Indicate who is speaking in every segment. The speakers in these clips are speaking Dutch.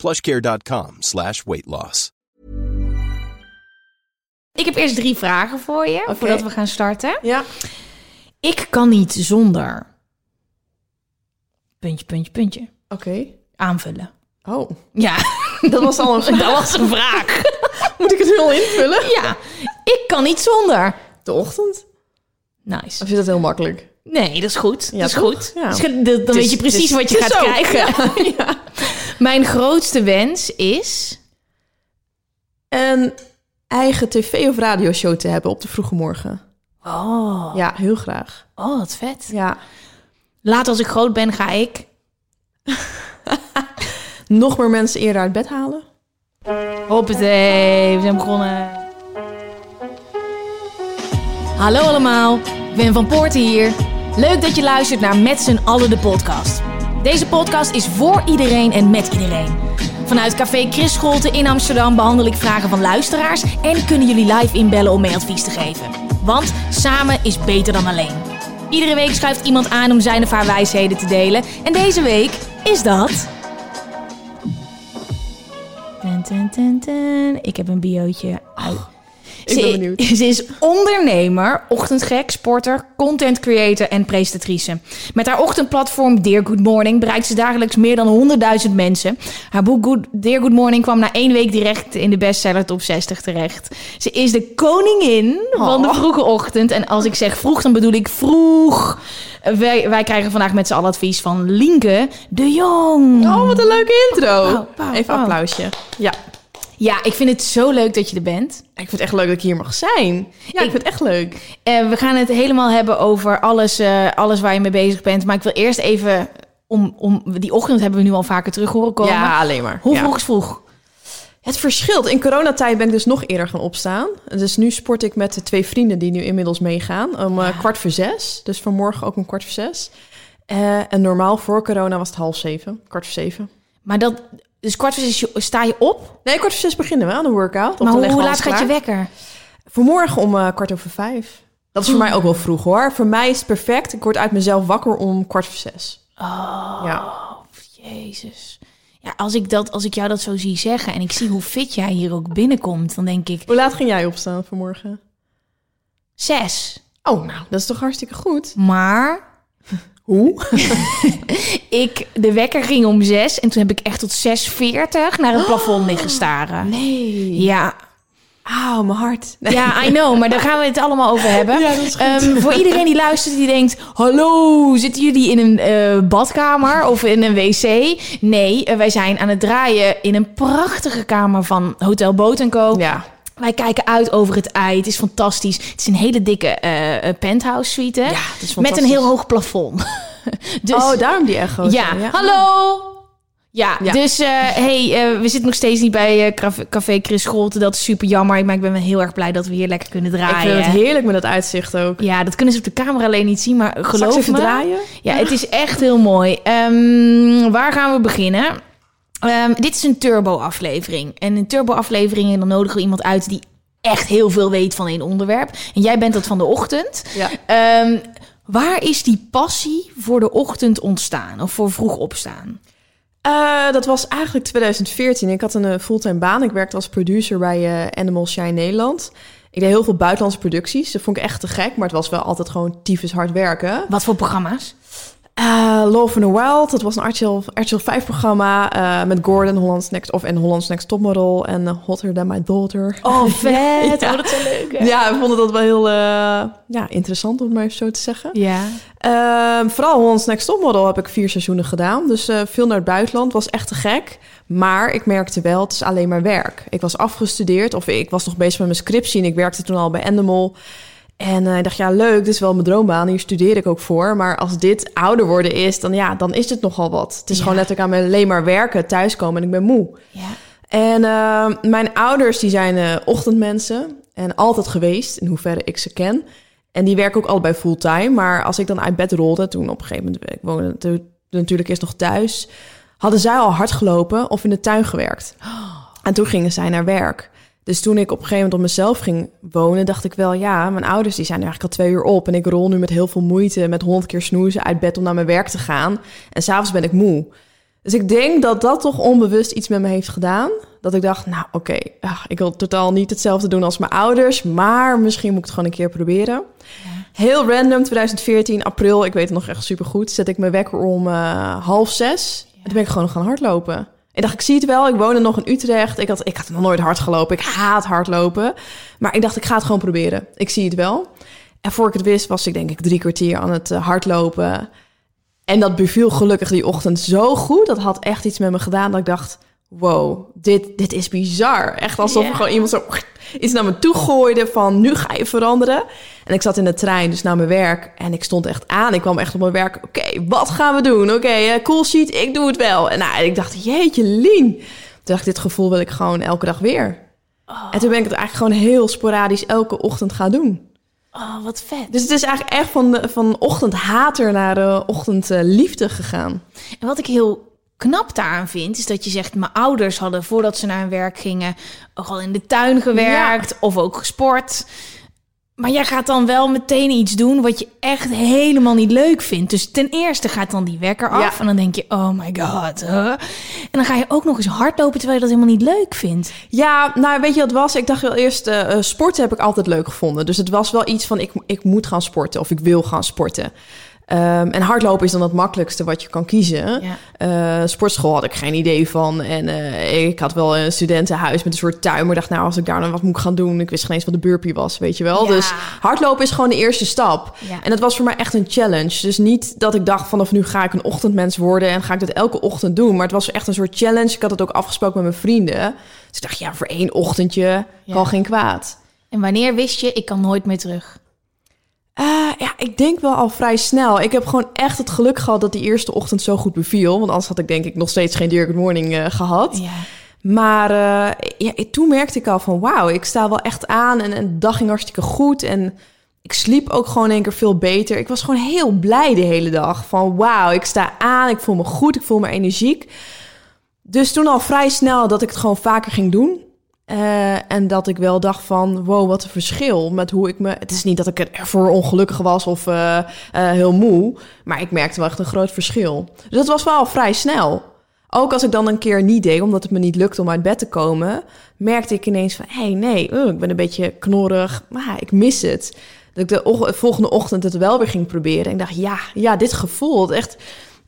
Speaker 1: plushcare.com slash weight loss.
Speaker 2: Ik heb eerst drie vragen voor je, voordat we gaan starten.
Speaker 3: Ja.
Speaker 2: Ik kan niet zonder... Puntje, puntje, puntje.
Speaker 3: Oké.
Speaker 2: Aanvullen.
Speaker 3: Oh,
Speaker 2: Ja,
Speaker 3: dat was al een vraag.
Speaker 2: dat was een vraag.
Speaker 3: Moet ik het nu al invullen?
Speaker 2: Ja, ik kan niet zonder.
Speaker 3: De ochtend?
Speaker 2: Nice.
Speaker 3: Of is dat heel makkelijk?
Speaker 2: Nee, dat is goed.
Speaker 3: Ja,
Speaker 2: dat is
Speaker 3: toch?
Speaker 2: goed.
Speaker 3: Ja.
Speaker 2: Dus dan weet je precies wat je gaat
Speaker 3: zo.
Speaker 2: krijgen.
Speaker 3: Ja.
Speaker 2: Mijn grootste wens is...
Speaker 3: Een eigen tv- of radioshow te hebben op de vroege morgen.
Speaker 2: Oh,
Speaker 3: Ja, heel graag.
Speaker 2: oh wat vet.
Speaker 3: Ja.
Speaker 2: Later als ik groot ben, ga ik...
Speaker 3: Nog meer mensen eerder uit bed halen.
Speaker 2: Hoppatee, we zijn begonnen. Hallo allemaal, Wim van Poorten hier. Leuk dat je luistert naar Met z'n allen de podcast. Deze podcast is voor iedereen en met iedereen. Vanuit Café Chris Scholte in Amsterdam behandel ik vragen van luisteraars... en kunnen jullie live inbellen om mee advies te geven. Want samen is beter dan alleen. Iedere week schuift iemand aan om zijn of haar wijsheden te delen. En deze week is dat... Ten, ten, ten, ten. Ik heb een biootje.
Speaker 3: Ik ben benieuwd.
Speaker 2: Ze is ondernemer, ochtendgek, sporter, content creator en presentatrice. Met haar ochtendplatform Dear Good Morning bereikt ze dagelijks meer dan 100.000 mensen. Haar boek Good, Dear Good Morning kwam na één week direct in de bestseller top 60 terecht. Ze is de koningin van de
Speaker 3: Oh.
Speaker 2: vroege ochtend. En als ik zeg vroeg, dan bedoel ik vroeg. Wij, wij krijgen vandaag met z'n allen advies van Lienke de Jong.
Speaker 3: Oh, wat een leuke intro. Even
Speaker 2: pauw.
Speaker 3: applausje. Ja.
Speaker 2: Ja, ik vind het zo leuk dat je er bent.
Speaker 3: Ik vind het echt leuk dat ik hier mag zijn. Ja, ik,
Speaker 2: Ik-
Speaker 3: vind het echt leuk.
Speaker 2: Eh, we gaan het helemaal hebben over alles, eh, alles waar je mee bezig bent. Maar ik wil eerst even... Om, om, die ochtend hebben we nu al vaker terug horen komen.
Speaker 3: Ja, alleen maar.
Speaker 2: Hoe
Speaker 3: Ja.
Speaker 2: vroeg is vroeg?
Speaker 3: Het verschilt. In coronatijd ben ik dus nog eerder gaan opstaan. Dus nu sport ik met de twee vrienden die nu inmiddels meegaan. Om eh, kwart voor zes. Dus vanmorgen ook om kwart voor zes. En normaal voor corona was het half zeven. Kwart voor zeven.
Speaker 2: Maar dat... Dus kwart voor zes sta je op.
Speaker 3: Nee, kwart voor zes beginnen we aan de workout.
Speaker 2: Maar hoe, laat gaat je wekker?
Speaker 3: Vanmorgen om eh, kwart over vijf. Dat is voor mij ook wel vroeg hoor. Voor mij is het perfect. Ik word uit mezelf wakker om kwart voor zes.
Speaker 2: Oh,
Speaker 3: Ja.
Speaker 2: jezus. Ja, als ik, dat, als ik jou dat zo zie zeggen... en ik zie hoe fit jij hier ook binnenkomt... dan denk ik,
Speaker 3: Hoe laat ging jij opstaan vanmorgen?
Speaker 2: zes.
Speaker 3: Oh, nou, dat is toch hartstikke goed.
Speaker 2: Maar
Speaker 3: Hoe?
Speaker 2: ik, de wekker ging om zes... en toen heb ik echt tot 6.40 naar het plafond liggen staren.
Speaker 3: Nee.
Speaker 2: Ja,
Speaker 3: Auw, mijn hart. Nee.
Speaker 2: Ja, I know, maar daar gaan we het allemaal over hebben.
Speaker 3: Ja, dat.
Speaker 2: Ehm, voor iedereen die luistert, die denkt... Hallo, zitten jullie in een eh, badkamer of in een wc? Nee, eh, wij zijn aan het draaien in een prachtige kamer van Hotel Boot Co.
Speaker 3: Ja.
Speaker 2: Wij kijken uit over het ei. Het is fantastisch. Het is een hele dikke eh, eh, penthouse suite.
Speaker 3: Ja, het is
Speaker 2: met een heel hoog plafond. dus,
Speaker 3: oh, daarom die echo's.
Speaker 2: ja. hallo! Ja,
Speaker 3: Ja.
Speaker 2: dus eh, hey, we zitten nog steeds niet bij Café- Chris Scholte. Dat is super jammer. Maar ik ben wel heel erg blij dat we hier lekker kunnen
Speaker 3: Ik
Speaker 2: draaien.
Speaker 3: vind het heerlijk met dat uitzicht ook.
Speaker 2: Ja, dat kunnen ze op de camera alleen niet zien, maar
Speaker 3: ik
Speaker 2: geloof me.
Speaker 3: draaien?
Speaker 2: Ja, het is echt heel mooi. Ehm, waar gaan we beginnen? Ehm, dit is een turbo-aflevering. En in turbo-afleveringen dan nodigen we iemand uit die echt heel veel weet van een onderwerp. En jij bent dat van de ochtend.
Speaker 3: Ja.
Speaker 2: Ehm, waar is die passie voor de ochtend ontstaan? Of voor vroeg opstaan?
Speaker 3: Eh, dat was eigenlijk 2014. Ik had een eh, fulltime baan. Ik werkte als producer bij eh, Animal Shine Nederland. Ik deed heel veel buitenlandse producties. Dat vond ik echt te gek, maar het was wel altijd gewoon tyfus hard werken.
Speaker 2: Wat voor programma's?
Speaker 3: Eh Love in the Wild, dat was een RTL, RTL 5 programma eh, met Gordon, Holland's Next, of en Holland's Next Topmodel en eh, Hotter Than My Daughter.
Speaker 2: Oh, vet.
Speaker 3: Ja.
Speaker 2: Oh, dat is leuk. hè?
Speaker 3: Ja, we vonden dat wel heel ja, interessant, om het maar even zo te zeggen.
Speaker 2: Ja.
Speaker 3: Ehm, vooral Holland's Next Topmodel heb ik vier seizoenen gedaan. Dus veel naar het buitenland. Was echt te gek. Maar ik merkte wel, het is alleen maar werk. Ik was afgestudeerd of ik was nog bezig met mijn scriptie... en ik werkte toen al bij Endemol. En eh, ik dacht, ja, leuk, dit is wel mijn droombaan. Hier studeer ik ook voor. Maar als dit ouder worden is, dan, ja, dan is het nogal wat. Het is
Speaker 2: Ja.
Speaker 3: gewoon letterlijk aan me alleen maar werken, thuiskomen en ik ben moe.
Speaker 2: Ja.
Speaker 3: En uh, mijn ouders die zijn uh, ochtendmensen en altijd geweest, in hoeverre ik ze ken. En die werken ook allebei fulltime. Maar als ik dan uit bed rolde, toen op een gegeven moment, ik woonde natuurlijk eerst nog thuis, hadden zij al hard gelopen of in de tuin gewerkt. En toen gingen zij naar werk. Dus toen ik op een gegeven moment op mezelf ging wonen, dacht ik wel, ja, mijn ouders die zijn eigenlijk al twee uur op. En ik rol nu met heel veel moeite, met honderd keer snoezen uit bed om naar mijn werk te gaan. En s'avonds ben ik moe. Dus ik denk dat dat toch onbewust iets met me heeft gedaan. Dat ik dacht, nou oké, ik wil totaal niet hetzelfde doen als mijn ouders. Maar misschien moet ik het gewoon een keer proberen. Heel random, 2014, april, ik weet het nog echt super goed. Zet ik mijn wekker om uh, half zes. En toen ben ik gewoon gaan hardlopen. Ik dacht, ik zie het wel. Ik woonde nog in Utrecht. Ik had, ik had nog nooit hard gelopen. Ik haat hardlopen. Maar ik dacht, ik ga het gewoon proberen. Ik zie het wel. En voor ik het wist, was ik denk ik drie kwartier aan het uh, hardlopen. En dat beviel gelukkig die ochtend zo goed. Dat had echt iets met me gedaan dat ik dacht... wow, dit, dit is bizar. Echt alsof er gewoon iemand zo iets naar me toe gooide van... nu ga je veranderen. En ik zat in de trein, dus naar mijn werk. En ik stond echt aan. Ik kwam echt op mijn werk. Oké, wat gaan we doen? Oké, okay, uh, cool sheet, ik doe het wel. En nou, ik dacht, jeetje, Lien. Toen dacht ik, dit gevoel wil ik gewoon elke dag weer. Oh. En toen ben ik het eigenlijk gewoon heel sporadisch elke ochtend gaan doen.
Speaker 2: Oh, wat vet.
Speaker 3: Dus het is eigenlijk echt van, van ochtendhater naar de ochtendliefde gegaan.
Speaker 2: En wat ik heel knap daaraan vind, is dat je zegt: Mijn ouders hadden voordat ze naar hun werk gingen, al in de tuin gewerkt of ook gesport. Maar jij gaat dan wel meteen iets doen wat je echt helemaal niet leuk vindt. Dus ten eerste gaat dan die wekker af. En dan denk je, oh my god. En dan ga je ook nog eens hardlopen terwijl je dat helemaal niet leuk vindt.
Speaker 3: Ja, nou weet je wat was? Ik dacht wel eerst, uh, sporten heb ik altijd leuk gevonden. Dus het was wel iets van, ik, ik moet gaan sporten of ik wil gaan sporten. Um, en hardlopen is dan het makkelijkste wat je kan kiezen. Ja. Uh, sportschool had ik geen idee van. En uh, ik had wel een studentenhuis met een soort tuin. Maar dacht, nou, als ik daar dan wat moet gaan doen... ik wist geen eens wat de burpee was, weet je wel. Ja. Dus hardlopen is gewoon de eerste stap. Ja. En dat was voor mij echt een challenge. Dus niet dat ik dacht, vanaf nu ga ik een ochtendmens worden... en ga ik dat elke ochtend doen. Maar het was echt een soort challenge. Ik had het ook afgesproken met mijn vrienden. Dus ik dacht, ja, voor één ochtendje kan geen kwaad.
Speaker 2: En wanneer wist je, ik kan nooit meer terug?
Speaker 3: Uh, ja, ik denk wel al vrij snel. Ik heb gewoon echt het geluk gehad dat die eerste ochtend zo goed beviel. Want anders had ik denk ik nog steeds geen Dear Good Morning uh, gehad. Ja. Maar uh, ja, toen merkte ik al van wauw, ik sta wel echt aan en, en de dag ging hartstikke goed. En ik sliep ook gewoon een keer veel beter. Ik was gewoon heel blij de hele dag. Van wauw, ik sta aan, ik voel me goed, ik voel me energiek. Dus toen al vrij snel dat ik het gewoon vaker ging doen. Uh, en dat ik wel dacht van, wow, wat een verschil met hoe ik me... Het is niet dat ik ervoor ongelukkig was of uh, uh, heel moe, maar ik merkte wel echt een groot verschil. Dus dat was wel vrij snel. Ook als ik dan een keer niet deed, omdat het me niet lukte om uit bed te komen, merkte ik ineens van, hé, hey, nee, ik ben een beetje knorrig, maar ik mis het. Dat ik de volgende ochtend het wel weer ging proberen. En ik dacht, ja, ja, dit gevoel, echt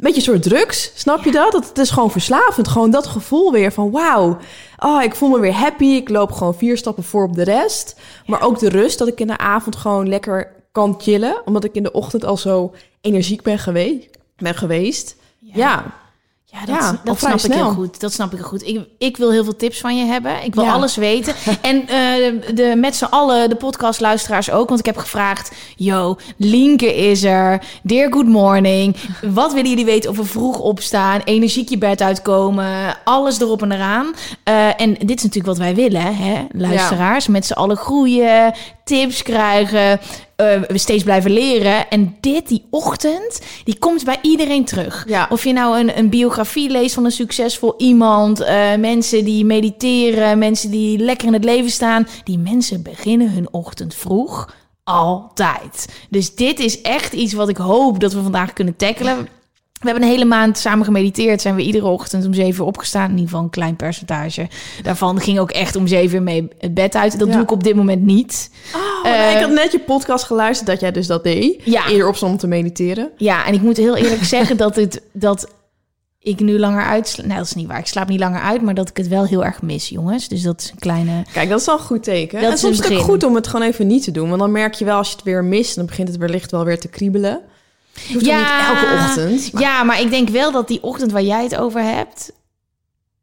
Speaker 3: beetje een soort drugs. Snap je dat? dat? Het is gewoon verslavend. Gewoon dat gevoel weer van wauw. Oh, ik voel me weer happy. Ik loop gewoon vier stappen voor op de rest. Maar ook de rust dat ik in de avond gewoon lekker kan chillen. Omdat ik in de ochtend al zo energiek ben, geweest. Ben geweest. ja.
Speaker 2: Ja, dat, dat snap ik heel goed. Dat snap ik heel goed. Ik, ik wil heel veel tips van je hebben. Ik wil alles weten. en uh, de, met z'n allen, de podcastluisteraars ook. Want ik heb gevraagd, yo, Linke is er. Dear Good Morning. Wat willen jullie weten over vroeg opstaan? Energiek je bed uitkomen? Alles erop en eraan. Uh, en dit is natuurlijk wat wij willen, hè, luisteraars. Met z'n allen groeien, tips krijgen uh, we steeds blijven leren. En dit, die ochtend, die komt bij iedereen terug. Ja. Of je nou een, een biografie leest van een succesvol iemand, uh, mensen die mediteren, mensen die lekker in het leven staan. Die mensen beginnen hun ochtend vroeg. Altijd. Dus dit is echt iets wat ik hoop dat we vandaag kunnen tackelen. We hebben een hele maand samen gemediteerd. Zijn we iedere ochtend om zeven uur opgestaan. In ieder geval een klein percentage. Daarvan ging ook echt om zeven uur mee het bed uit. Dat doe ik op dit moment niet.
Speaker 3: Oh, uh, ik had net je podcast geluisterd dat jij dus dat deed. Ja. Eerder opstond om te mediteren.
Speaker 2: Ja, en ik moet heel eerlijk zeggen dat, het, dat ik nu langer uit... Nee, dat is niet waar. Ik slaap niet langer uit, maar dat ik het wel heel erg mis, jongens. Dus dat is een kleine...
Speaker 3: Kijk, dat is al een goed teken. Dat en soms is het ook goed om het gewoon even niet te doen. Want dan merk je wel als je het weer mist... dan begint het wellicht wel weer te kriebelen ja, niet elke ochtend.
Speaker 2: Ja, maar ik denk wel dat die ochtend waar jij het over hebt,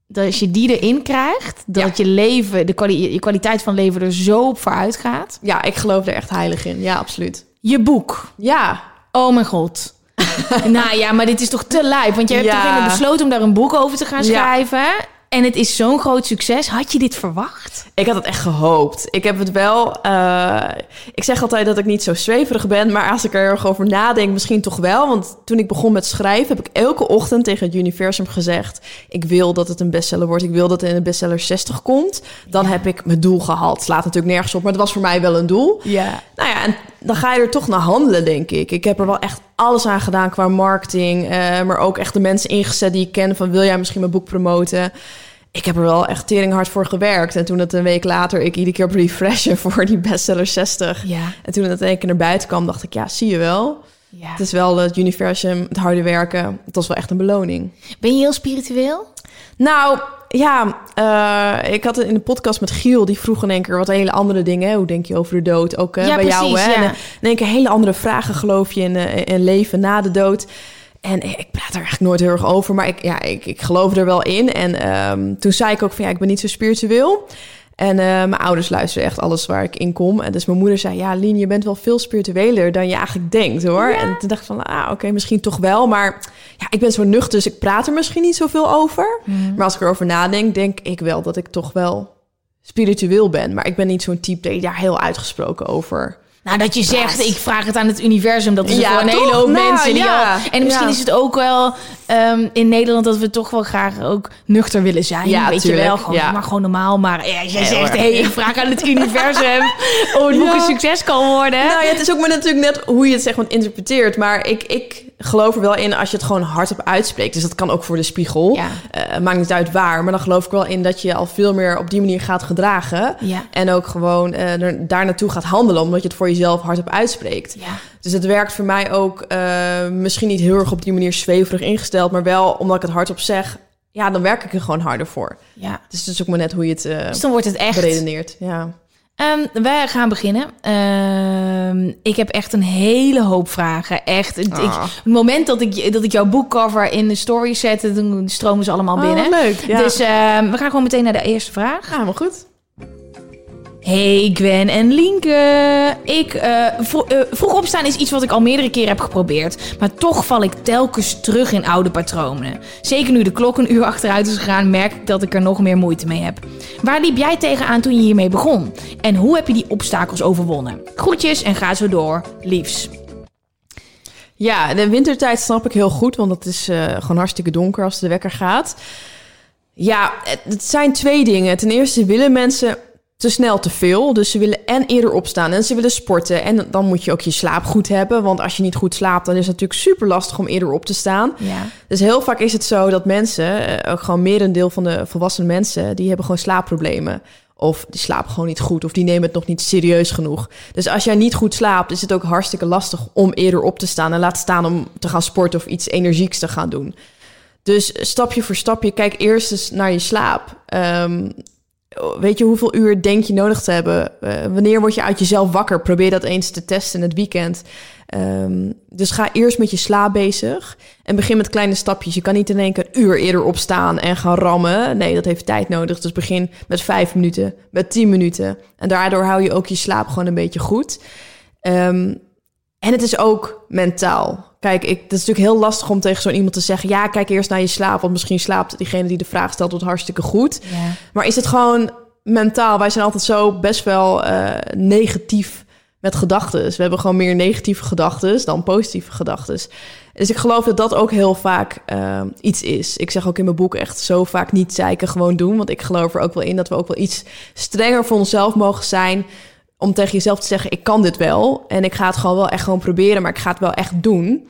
Speaker 2: dat als je die erin krijgt, dat je leven, de kwali je kwaliteit van leven er zo op vooruit gaat.
Speaker 3: Ja, ik geloof er echt heilig in. Ja, absoluut.
Speaker 2: Je boek.
Speaker 3: Ja.
Speaker 2: Oh mijn god. nou ja, maar dit is toch te lijp. Want je hebt ja. toch besloten om daar een boek over te gaan schrijven. En het is zo'n groot succes. Had je dit verwacht?
Speaker 3: Ik had het echt gehoopt. Ik heb het wel. eh, ik zeg altijd dat ik niet zo zweverig ben, maar als ik er erg over nadenk, misschien toch wel. Want toen ik begon met schrijven, heb ik elke ochtend tegen het universum gezegd: ik wil dat het een bestseller wordt. Ik wil dat het in de bestseller 60 komt. Dan heb ik mijn doel gehaald. Slaat natuurlijk nergens op, maar het was voor mij wel een doel.
Speaker 2: Ja.
Speaker 3: Nou ja, en dan ga je er toch naar handelen, denk ik. Ik heb er wel echt alles aan gedaan qua marketing. eh, maar ook echt de mensen ingezet die ik ken. Van wil jij misschien mijn boek promoten? Ik heb er wel echt teringhard voor gewerkt. En toen het een week later ik iedere keer op refreshen voor die bestseller 60.
Speaker 2: Ja.
Speaker 3: En toen het een keer naar buiten kwam, dacht ik, ja, zie je wel.
Speaker 2: ja.
Speaker 3: Het is wel het universum, het harde werken. Het was wel echt een beloning.
Speaker 2: Ben je heel spiritueel?
Speaker 3: Nou, ja, eh, ik had het in de podcast met Giel. Die vroeg in één keer wat hele andere dingen. Hoe denk je over de dood? Ook eh,
Speaker 2: Ja,
Speaker 3: bij jou, hè?
Speaker 2: ja.
Speaker 3: En, eh, in één keer hele andere vragen. Geloof je in, in leven na de dood? En ik praat er eigenlijk nooit heel erg over. Maar ik, ja, ik, ik geloof er wel in. En ehm, toen zei ik ook van, ja, ik ben niet zo spiritueel. En eh, mijn ouders luisteren echt alles waar ik in kom. En dus mijn moeder zei, ja, Lien, je bent wel veel spiritueler dan je eigenlijk denkt, hoor. En toen dacht ik van, ah, oké, misschien toch wel. Maar ja, ik ben zo nuchter, dus ik praat er misschien niet zoveel over. Maar als ik erover nadenk, denk ik wel dat ik toch wel spiritueel ben. Maar ik ben niet zo'n type die daar heel uitgesproken over.
Speaker 2: Nou, dat je zegt, ik vraag het aan het universum. Dat is
Speaker 3: Ja,
Speaker 2: voor een
Speaker 3: toch?
Speaker 2: hele hoop
Speaker 3: Nou,
Speaker 2: mensen. Die
Speaker 3: ja.
Speaker 2: al, en misschien
Speaker 3: Ja.
Speaker 2: is het ook wel ehm, in Nederland dat we toch wel graag ook nuchter willen zijn.
Speaker 3: Ja,
Speaker 2: weet je
Speaker 3: tuurlijk.
Speaker 2: wel, gewoon, maar gewoon normaal. Maar ja, jij zegt, hey, ik vraag aan het universum of het boek een succes kan worden.
Speaker 3: Nou ja, het is ook maar natuurlijk net hoe je het zeg maar interpreteert. Maar ik, ik geloof er wel in als je het gewoon hardop uitspreekt. Dus dat kan ook voor de spiegel.
Speaker 2: Ja.
Speaker 3: Eh, maakt niet uit waar. Maar dan geloof ik wel in dat je al veel meer op die manier gaat gedragen.
Speaker 2: Ja.
Speaker 3: En ook gewoon eh, er, daar naartoe gaat handelen. Omdat je het voor jezelf hardop uitspreekt.
Speaker 2: Ja.
Speaker 3: Dus het werkt voor mij ook eh, misschien niet heel erg op die manier zweverig ingesteld. Maar wel omdat ik het hardop zeg. Ja, dan werk ik er gewoon harder voor.
Speaker 2: ja.
Speaker 3: Dus het is ook maar net hoe je het
Speaker 2: Dus dan wordt het echt.
Speaker 3: beredeneert. Ja.
Speaker 2: Ehm, wij gaan beginnen. Ehm, ik heb echt een hele hoop vragen. Echt. Het, ik,
Speaker 3: Ah.
Speaker 2: het moment dat ik, dat ik jouw boekcover in de story zette, dan stromen ze allemaal binnen.
Speaker 3: Oh, leuk. Ja.
Speaker 2: Dus ehm, we gaan gewoon meteen naar de eerste vraag.
Speaker 3: ja, maar goed.
Speaker 2: Hey Gwen en Lienke. Ik, eh, eh, vroeg opstaan is iets wat ik al meerdere keren heb geprobeerd. Maar toch val ik telkens terug in oude patronen. Zeker nu de klok een uur achteruit is gegaan, merk ik dat ik er nog meer moeite mee heb. Waar liep jij tegenaan toen je hiermee begon? En hoe heb je die obstakels overwonnen? Groetjes en ga zo door. Liefs.
Speaker 3: Ja, de wintertijd snap ik heel goed, want het is eh, gewoon hartstikke donker als de wekker gaat. Ja, het zijn twee dingen. Ten eerste willen mensen te snel te veel. Dus ze willen en eerder opstaan en ze willen sporten. En dan moet je ook je slaap goed hebben. Want als je niet goed slaapt, dan is het natuurlijk super lastig om eerder op te staan.
Speaker 2: Ja.
Speaker 3: Dus heel vaak is het zo dat mensen, eh, ook gewoon merendeel van de volwassen mensen, die hebben gewoon slaapproblemen. Of die slapen gewoon niet goed, of die nemen het nog niet serieus genoeg. Dus als jij niet goed slaapt, is het ook hartstikke lastig om eerder op te staan. En laat staan om te gaan sporten of iets energieks te gaan doen. Dus stapje voor stapje, kijk eerst eens naar je slaap. Ehm, weet je hoeveel uur denk je nodig te hebben? Eh, wanneer word je uit jezelf wakker? Probeer dat eens te testen in het weekend. Ehm, dus ga eerst met je slaap bezig en begin met kleine stapjes. Je kan niet in één keer een uur eerder opstaan en gaan rammen. Nee, dat heeft tijd nodig. Dus begin met vijf minuten, met tien minuten. En daardoor hou je ook je slaap gewoon een beetje goed. Ehm, en het is ook mentaal. Kijk, ik, het is natuurlijk heel lastig om tegen zo'n iemand te zeggen... ja, kijk eerst naar je slaap, want misschien slaapt diegene die de vraag stelt... het hartstikke goed.
Speaker 2: Ja.
Speaker 3: Maar is het gewoon mentaal? Wij zijn altijd zo best wel eh, negatief met gedachten. We hebben gewoon meer negatieve gedachten dan positieve gedachten. Dus ik geloof dat dat ook heel vaak eh, iets is. Ik zeg ook in mijn boek echt zo vaak niet zeiken, gewoon doen. Want ik geloof er ook wel in dat we ook wel iets strenger voor onszelf mogen zijn... om tegen jezelf te zeggen, ik kan dit wel. En ik ga het gewoon wel echt gewoon proberen, maar ik ga het wel echt doen...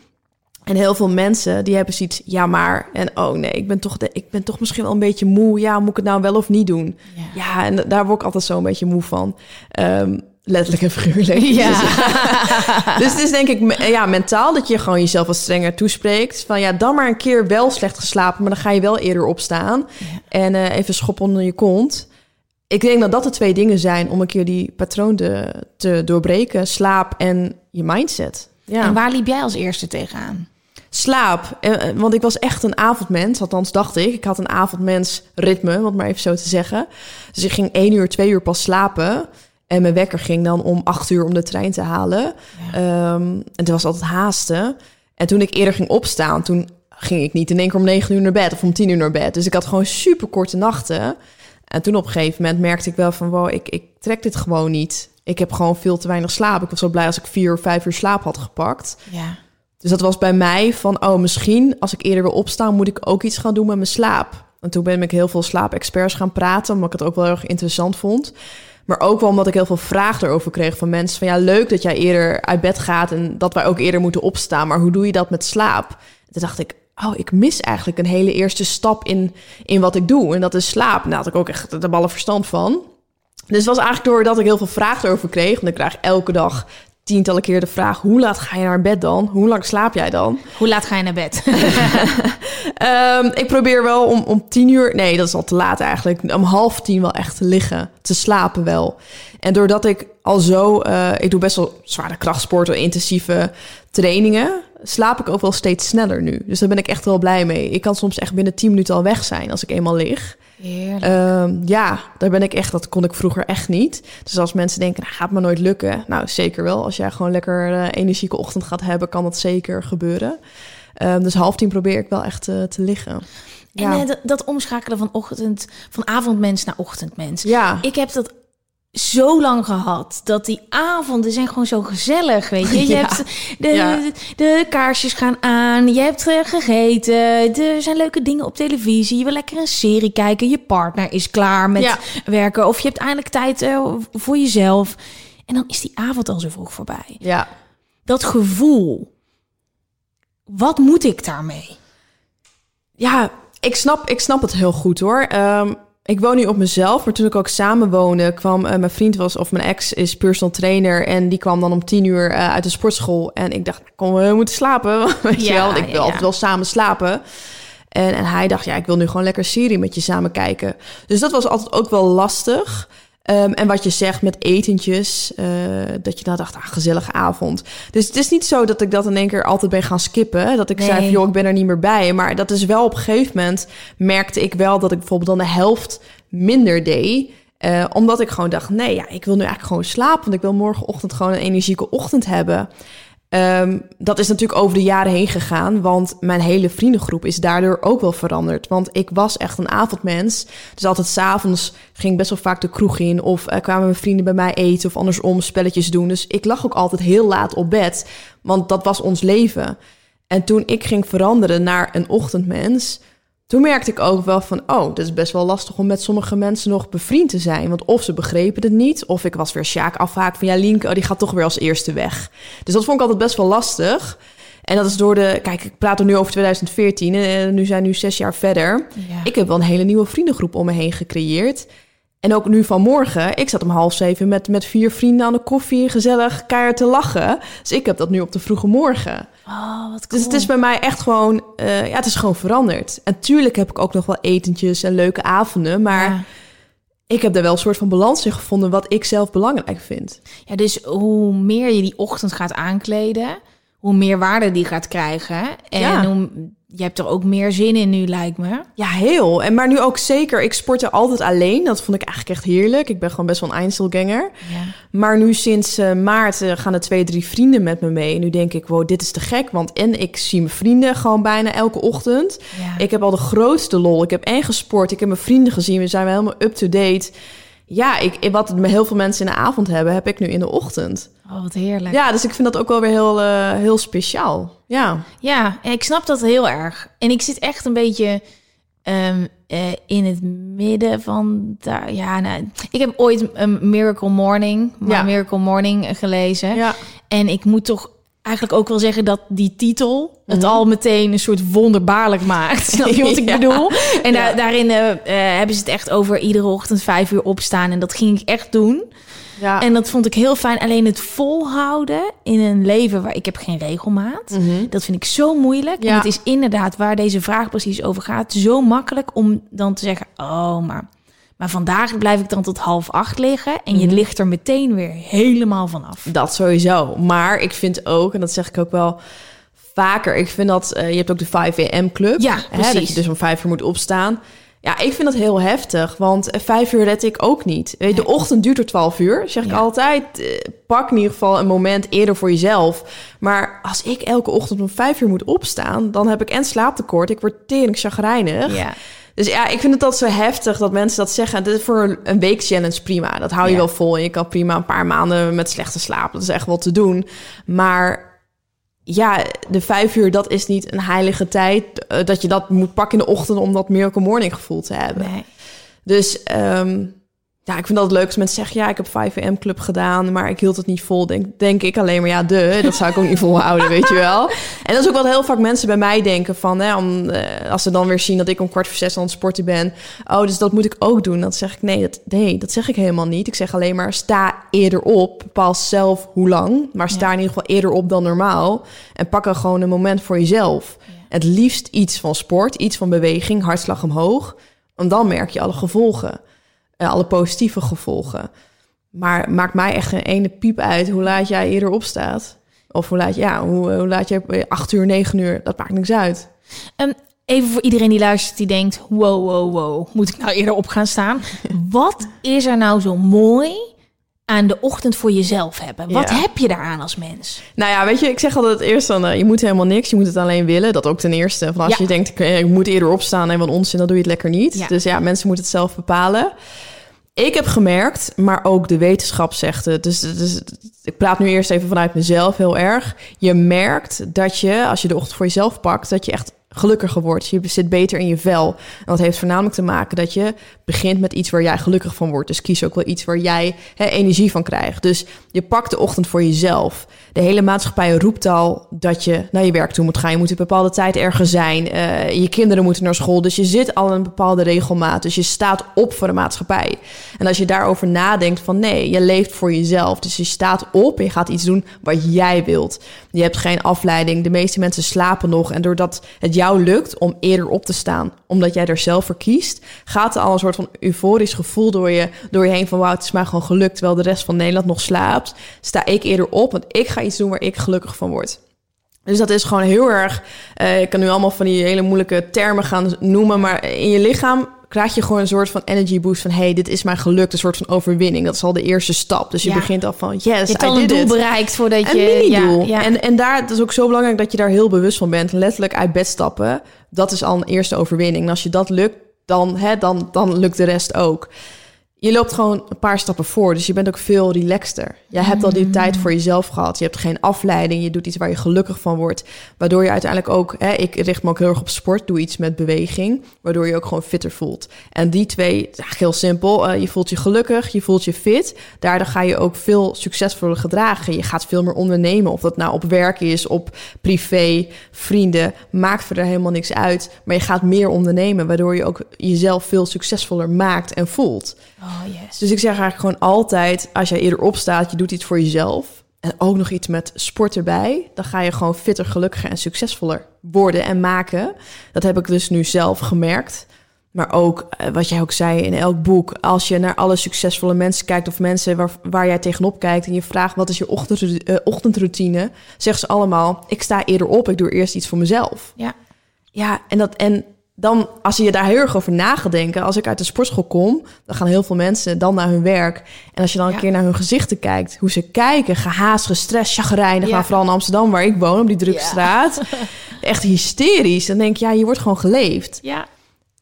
Speaker 3: En heel veel mensen die hebben zoiets, ja maar, en oh nee, ik ben toch, de, ik ben toch misschien wel een beetje moe. Ja, moet ik het nou wel of niet doen?
Speaker 2: Ja.
Speaker 3: Ja, en daar word ik altijd zo een beetje moe van. Ehm, letterlijk en figuurlijk.
Speaker 2: Ja.
Speaker 3: Dus, dus het is denk ik ja, mentaal dat je gewoon jezelf wat strenger toespreekt. Van ja, dan maar een keer wel slecht geslapen, maar dan ga je wel eerder opstaan. En eh, even schop onder je kont. Ik denk dat dat de twee dingen zijn om een keer die patroon te, te doorbreken. Slaap en je mindset. Ja.
Speaker 2: En waar liep jij als eerste tegenaan?
Speaker 3: Slaap. Eh, eh, Want ik was echt een avondmens. Althans, dacht ik. Ik had een avondmens ritme, om het maar even zo te zeggen. Dus ik ging één uur, twee uur pas slapen. En mijn wekker ging dan om acht uur om de trein te halen. Ehm, en het was altijd haasten. En toen ik eerder ging opstaan, toen ging ik niet in één keer om negen uur naar bed of om tien uur naar bed. Dus ik had gewoon super korte nachten. En toen op een gegeven moment merkte ik wel van, wow, ik, ik trek dit gewoon niet. Ik heb gewoon veel te weinig slaap. Ik was zo blij als ik vier of vijf uur slaap had gepakt.
Speaker 2: Ja.
Speaker 3: Dus dat was bij mij van, oh, misschien als ik eerder wil opstaan, moet ik ook iets gaan doen met mijn slaap. En toen ben ik heel veel slaapexperts gaan praten, omdat ik het ook wel erg interessant vond. Maar ook wel omdat ik heel veel vragen erover kreeg van mensen. Van ja, leuk dat jij eerder uit bed gaat en dat wij ook eerder moeten opstaan. Maar hoe doe je dat met slaap? En toen dacht ik, oh, ik mis eigenlijk een hele eerste stap in, in wat ik doe. En dat is slaap. Daar had ik ook echt de ballen verstand van. Dus het was eigenlijk doordat ik heel veel vragen erover kreeg. Want ik krijg elke dag tientallen keer de vraag: hoe laat ga je naar bed dan? Hoe lang slaap jij dan?
Speaker 2: Hoe laat ga je naar bed?
Speaker 3: um, ik probeer wel om, om tien uur, nee, dat is al te laat eigenlijk, om half tien wel echt te liggen, te slapen wel. En doordat ik al zo, uh, ik doe best wel zware krachtsporten, intensieve trainingen, slaap ik ook wel steeds sneller nu. Dus daar ben ik echt wel blij mee. Ik kan soms echt binnen tien minuten al weg zijn als ik eenmaal lig. Um, ja, daar ben ik echt, dat kon ik vroeger echt niet. Dus als mensen denken, nou, gaat me nooit lukken. Nou, zeker wel. Als jij gewoon lekker uh, energieke ochtend gaat hebben, kan dat zeker gebeuren. Um, dus half tien probeer ik wel echt uh, te liggen.
Speaker 2: En uh, dat omschakelen van ochtend, van avondmens naar ochtendmens.
Speaker 3: Ja.
Speaker 2: Ik heb dat zo lang gehad. Dat die avonden zijn gewoon zo gezellig, weet je. Je
Speaker 3: Ja.
Speaker 2: hebt de,
Speaker 3: Ja.
Speaker 2: de, de kaarsjes gaan aan. Je hebt eh, gegeten. Er zijn leuke dingen op televisie. Je wil lekker een serie kijken. Je partner is klaar met
Speaker 3: Ja.
Speaker 2: werken. Of je hebt eindelijk tijd eh, voor jezelf. En dan is die avond al zo vroeg voorbij.
Speaker 3: Ja.
Speaker 2: Dat gevoel. Wat moet ik daarmee?
Speaker 3: Ja, ik snap, ik snap het heel goed hoor. Ehm, ik woon nu op mezelf, maar toen ik ook samen woonde, kwam eh, mijn vriend was, of mijn ex is personal trainer. En die kwam dan om tien uur eh, uit de sportschool. En ik dacht, kom, we moeten slapen. Weet je
Speaker 2: Ja,
Speaker 3: wel, want ik wil
Speaker 2: ja.
Speaker 3: altijd wel samen slapen. En, en hij dacht, ja, ik wil nu gewoon lekker serie met je samen kijken. Dus dat was altijd ook wel lastig. Ehm, en wat je zegt met etentjes, eh, dat je dan dacht, ah, gezellige avond. Dus het is niet zo dat ik dat in één keer altijd ben gaan skippen. Dat ik zei, van, joh, ik ben er niet meer bij. Maar dat is wel op een gegeven moment, merkte ik wel dat ik bijvoorbeeld dan de helft minder deed. Eh, omdat ik gewoon dacht, nee, ja, ik wil nu eigenlijk gewoon slapen. Want ik wil morgenochtend gewoon een energieke ochtend hebben. Ehm, dat is natuurlijk over de jaren heen gegaan, want mijn hele vriendengroep is daardoor ook wel veranderd. Want ik was echt een avondmens. Dus altijd s'avonds ging ik best wel vaak de kroeg in. Of eh, kwamen mijn vrienden bij mij eten of andersom spelletjes doen. Dus ik lag ook altijd heel laat op bed, want dat was ons leven. En toen ik ging veranderen naar een ochtendmens, toen merkte ik ook wel van, oh, dit is best wel lastig om met sommige mensen nog bevriend te zijn. Want of ze begrepen het niet, of ik was weer Sjaak afhaak van, ja, Lienke, oh, die gaat toch weer als eerste weg. Dus dat vond ik altijd best wel lastig. En dat is door de, kijk, ik praat er nu over 2014 en eh, nu zijn we nu zes jaar verder.
Speaker 2: Ja.
Speaker 3: Ik heb wel een hele nieuwe vriendengroep om me heen gecreëerd. En ook nu vanmorgen, ik zat om half zeven met, met vier vrienden aan de koffie gezellig keihard te lachen. Dus ik heb dat nu op de vroege morgen.
Speaker 2: Oh, wat cool.
Speaker 3: Dus het is bij mij echt gewoon, eh, ja, het is gewoon veranderd. En tuurlijk heb ik ook nog wel etentjes en leuke avonden, maar
Speaker 2: Ja.
Speaker 3: ik heb daar wel een soort van balans in gevonden wat ik zelf belangrijk vind.
Speaker 2: Ja, dus hoe meer je die ochtend gaat aankleden, hoe meer waarde die gaat krijgen. En
Speaker 3: Ja.
Speaker 2: hoe, je hebt er ook meer zin in nu, lijkt me.
Speaker 3: Ja, heel. En maar nu ook zeker. Ik sportte altijd alleen. Dat vond ik eigenlijk echt heerlijk. Ik ben gewoon best wel een Einzelganger.
Speaker 2: Ja.
Speaker 3: Maar nu sinds eh, maart eh, gaan er twee, drie vrienden met me mee. En nu denk ik, wow, dit is te gek. Want en ik zie mijn vrienden gewoon bijna elke ochtend.
Speaker 2: Ja.
Speaker 3: Ik heb al de grootste lol. Ik heb en gesport. Ik heb mijn vrienden gezien. We zijn wel helemaal up-to-date. Ja, ik, wat heel veel mensen in de avond hebben, heb ik nu in de ochtend.
Speaker 2: Oh, wat heerlijk.
Speaker 3: Ja, dus ik vind dat ook wel weer heel, eh, heel speciaal. Ja.
Speaker 2: Ja, en ik snap dat heel erg. En ik zit echt een beetje ehm, eh, in het midden van daar. Ja, nou, ik heb ooit een Miracle Morning,
Speaker 3: Ja.
Speaker 2: Miracle Morning gelezen.
Speaker 3: Ja.
Speaker 2: En ik moet toch eigenlijk ook wel zeggen dat die titel het
Speaker 3: Mhm.
Speaker 2: al meteen een soort wonderbaarlijk maakt. Snap je wat ik
Speaker 3: Ja.
Speaker 2: bedoel? En
Speaker 3: Ja.
Speaker 2: daarin eh, eh, hebben ze het echt over iedere ochtend vijf uur opstaan. En dat ging ik echt doen.
Speaker 3: ja.
Speaker 2: En dat vond ik heel fijn. Alleen het volhouden in een leven waar ik heb geen regelmaat.
Speaker 3: Mhm.
Speaker 2: Dat vind ik zo moeilijk.
Speaker 3: Ja.
Speaker 2: En het is inderdaad waar deze vraag precies over gaat. Zo makkelijk om dan te zeggen: Oh, maar, maar vandaag blijf ik dan tot half acht liggen. En je
Speaker 3: Mhm.
Speaker 2: ligt er meteen weer helemaal vanaf.
Speaker 3: Dat sowieso. Maar ik vind ook, en dat zeg ik ook wel vaker, ik vind dat, eh, je hebt ook de 5 am club.
Speaker 2: Ja,
Speaker 3: Hè, dat je dus om vijf uur moet opstaan. Ja, ik vind dat heel heftig, want eh, vijf uur red ik ook niet. Weet, je, de ochtend duurt er twaalf uur, zeg ik
Speaker 2: Ja.
Speaker 3: altijd. Eh, Pak in ieder geval een moment eerder voor jezelf. Maar als ik elke ochtend om vijf uur moet opstaan... dan heb ik en slaaptekort, ik word tering chagrijnig.
Speaker 2: Ja.
Speaker 3: Dus ja, ik vind het altijd zo heftig dat mensen dat zeggen. Dit is voor een week challenge prima. Dat hou je
Speaker 2: Ja.
Speaker 3: wel vol. En je kan prima een paar maanden met slechte slaap. Dat is echt wel te doen. Maar ja, de vijf uur, dat is niet een heilige tijd. eh, dat je dat moet pakken in de ochtend om dat miracle morning gevoel te hebben.
Speaker 2: Nee.
Speaker 3: Dus ehm, ja, ik vind dat leuk als mensen zeggen... ja, ik heb 5 am club gedaan, maar ik hield het niet vol. Denk, denk ik alleen maar, ja, de, dat zou ik ook niet volhouden, weet je wel. En dat is ook wat heel vaak mensen bij mij denken van... Hè, om, eh, als ze dan weer zien dat ik om kwart voor zes aan het sporten ben... oh, dus dat moet ik ook doen. Dan zeg ik, nee dat, nee, dat zeg ik helemaal niet. Ik zeg alleen maar, sta eerder op. Bepaal zelf hoe lang, maar sta
Speaker 2: Ja.
Speaker 3: in ieder geval eerder op dan normaal. En pak er gewoon een moment voor jezelf. Het liefst iets van sport, iets van beweging, hartslag omhoog. Want dan merk je alle gevolgen. Eh, alle positieve gevolgen. Maar maakt mij echt een ene piep uit hoe laat jij eerder opstaat. Of hoe laat, ja, hoe, hoe laat je eh, acht uur, negen uur, dat maakt niks uit.
Speaker 2: Ehm, even voor iedereen die luistert die denkt... wow, wow, wow, moet ik nou eerder op gaan staan? Wat is er nou zo mooi aan de ochtend voor jezelf hebben? Wat
Speaker 3: Ja.
Speaker 2: heb je daaraan als mens?
Speaker 3: Nou ja, weet je, ik zeg altijd eerst dan, eh, je moet helemaal niks, je moet het alleen willen. Dat ook ten eerste. Van als
Speaker 2: Ja.
Speaker 3: je denkt, ik, ik moet eerder opstaan en wat onzin, dan doe je het lekker niet.
Speaker 2: Ja.
Speaker 3: Dus ja, mensen moeten het zelf bepalen. Ik heb gemerkt, maar ook de wetenschap zegt het. Dus, dus ik praat nu eerst even vanuit mezelf heel erg. Je merkt dat je, als je de ochtend voor jezelf pakt, dat je echt gelukkiger wordt. Je zit beter in je vel. En dat heeft voornamelijk te maken dat je begint met iets waar jij gelukkig van wordt. Dus kies ook wel iets waar jij energie van krijgt. Dus je pakt de ochtend voor jezelf. De hele maatschappij roept al dat je naar je werk toe moet gaan. Je moet een bepaalde tijd ergens zijn. Eh, je kinderen moeten naar school. Dus je zit al een bepaalde regelmaat. Dus je staat op voor de maatschappij. En als je daarover nadenkt van nee, je leeft voor jezelf. Dus je staat op en je gaat iets doen wat jij wilt. Je hebt geen afleiding. De meeste mensen slapen nog. En doordat het jou lukt om eerder op te staan, omdat jij er zelf voor kiest, gaat er al een soort van euforisch gevoel door je, door je heen van wauw, het is mij gewoon gelukt, terwijl de rest van Nederland nog slaapt. Sta ik eerder op, want ik ga iets doen waar ik gelukkig van word. Dus dat is gewoon heel erg. eh, ik kan nu allemaal van die hele moeilijke termen gaan noemen, maar in je lichaam krijg je gewoon een soort van energy boost van hey, dit is mij gelukt, een soort van overwinning. Dat is al de eerste stap. Dus je
Speaker 2: Ja.
Speaker 3: begint al van yes,
Speaker 2: Je hebt al een doel
Speaker 3: it.
Speaker 2: bereikt voordat
Speaker 3: Een
Speaker 2: je...
Speaker 3: mini-doel.
Speaker 2: Ja, ja.
Speaker 3: En, en daar, het is ook zo belangrijk dat je daar heel bewust van bent. Letterlijk uit bed stappen, dat is al een eerste overwinning. En als je dat lukt, dan, hè, dan, dan lukt de rest ook. Je loopt gewoon een paar stappen voor, dus je bent ook veel relaxter. Je hebt al die tijd voor jezelf gehad. Je hebt geen afleiding, je doet iets waar je gelukkig van wordt. Waardoor je uiteindelijk ook, hè, ik richt me ook heel erg op sport, doe iets met beweging. Waardoor je ook gewoon fitter voelt. En die twee, eigenlijk heel simpel. eh, je voelt je gelukkig, je voelt je fit. Daardoor ga je ook veel succesvoller gedragen. Je gaat veel meer ondernemen. Of dat nou op werk is, op privé, vrienden. Maakt verder helemaal niks uit. Maar je gaat meer ondernemen, waardoor je ook jezelf veel succesvoller maakt en voelt.
Speaker 2: Oh, yes.
Speaker 3: Dus ik zeg eigenlijk gewoon altijd, als jij eerder opstaat, je doet iets voor jezelf. En ook nog iets met sport erbij. Dan ga je gewoon fitter, gelukkiger en succesvoller worden en maken. Dat heb ik dus nu zelf gemerkt. Maar ook, eh, wat jij ook zei in elk boek. Als je naar alle succesvolle mensen kijkt of mensen waar, waar jij tegenop kijkt. En je vraagt wat is je ochtend, eh, ochtendroutine. Zeggen ze allemaal, ik sta eerder op, ik doe eerst iets voor mezelf.
Speaker 2: Ja.
Speaker 3: Ja, en, dat, en dan, als je daar heel erg over na gaat denken, als ik uit de sportschool kom, dan gaan heel veel mensen dan naar hun werk. En als je dan een
Speaker 2: Ja.
Speaker 3: keer naar hun gezichten kijkt, hoe ze kijken, gehaast, gestrest, chagrijnig,
Speaker 2: Ja.
Speaker 3: maar vooral in Amsterdam, waar ik woon, op die drukke
Speaker 2: Ja.
Speaker 3: straat, echt hysterisch. Dan denk ik, ja, je wordt gewoon geleefd.
Speaker 2: Ja.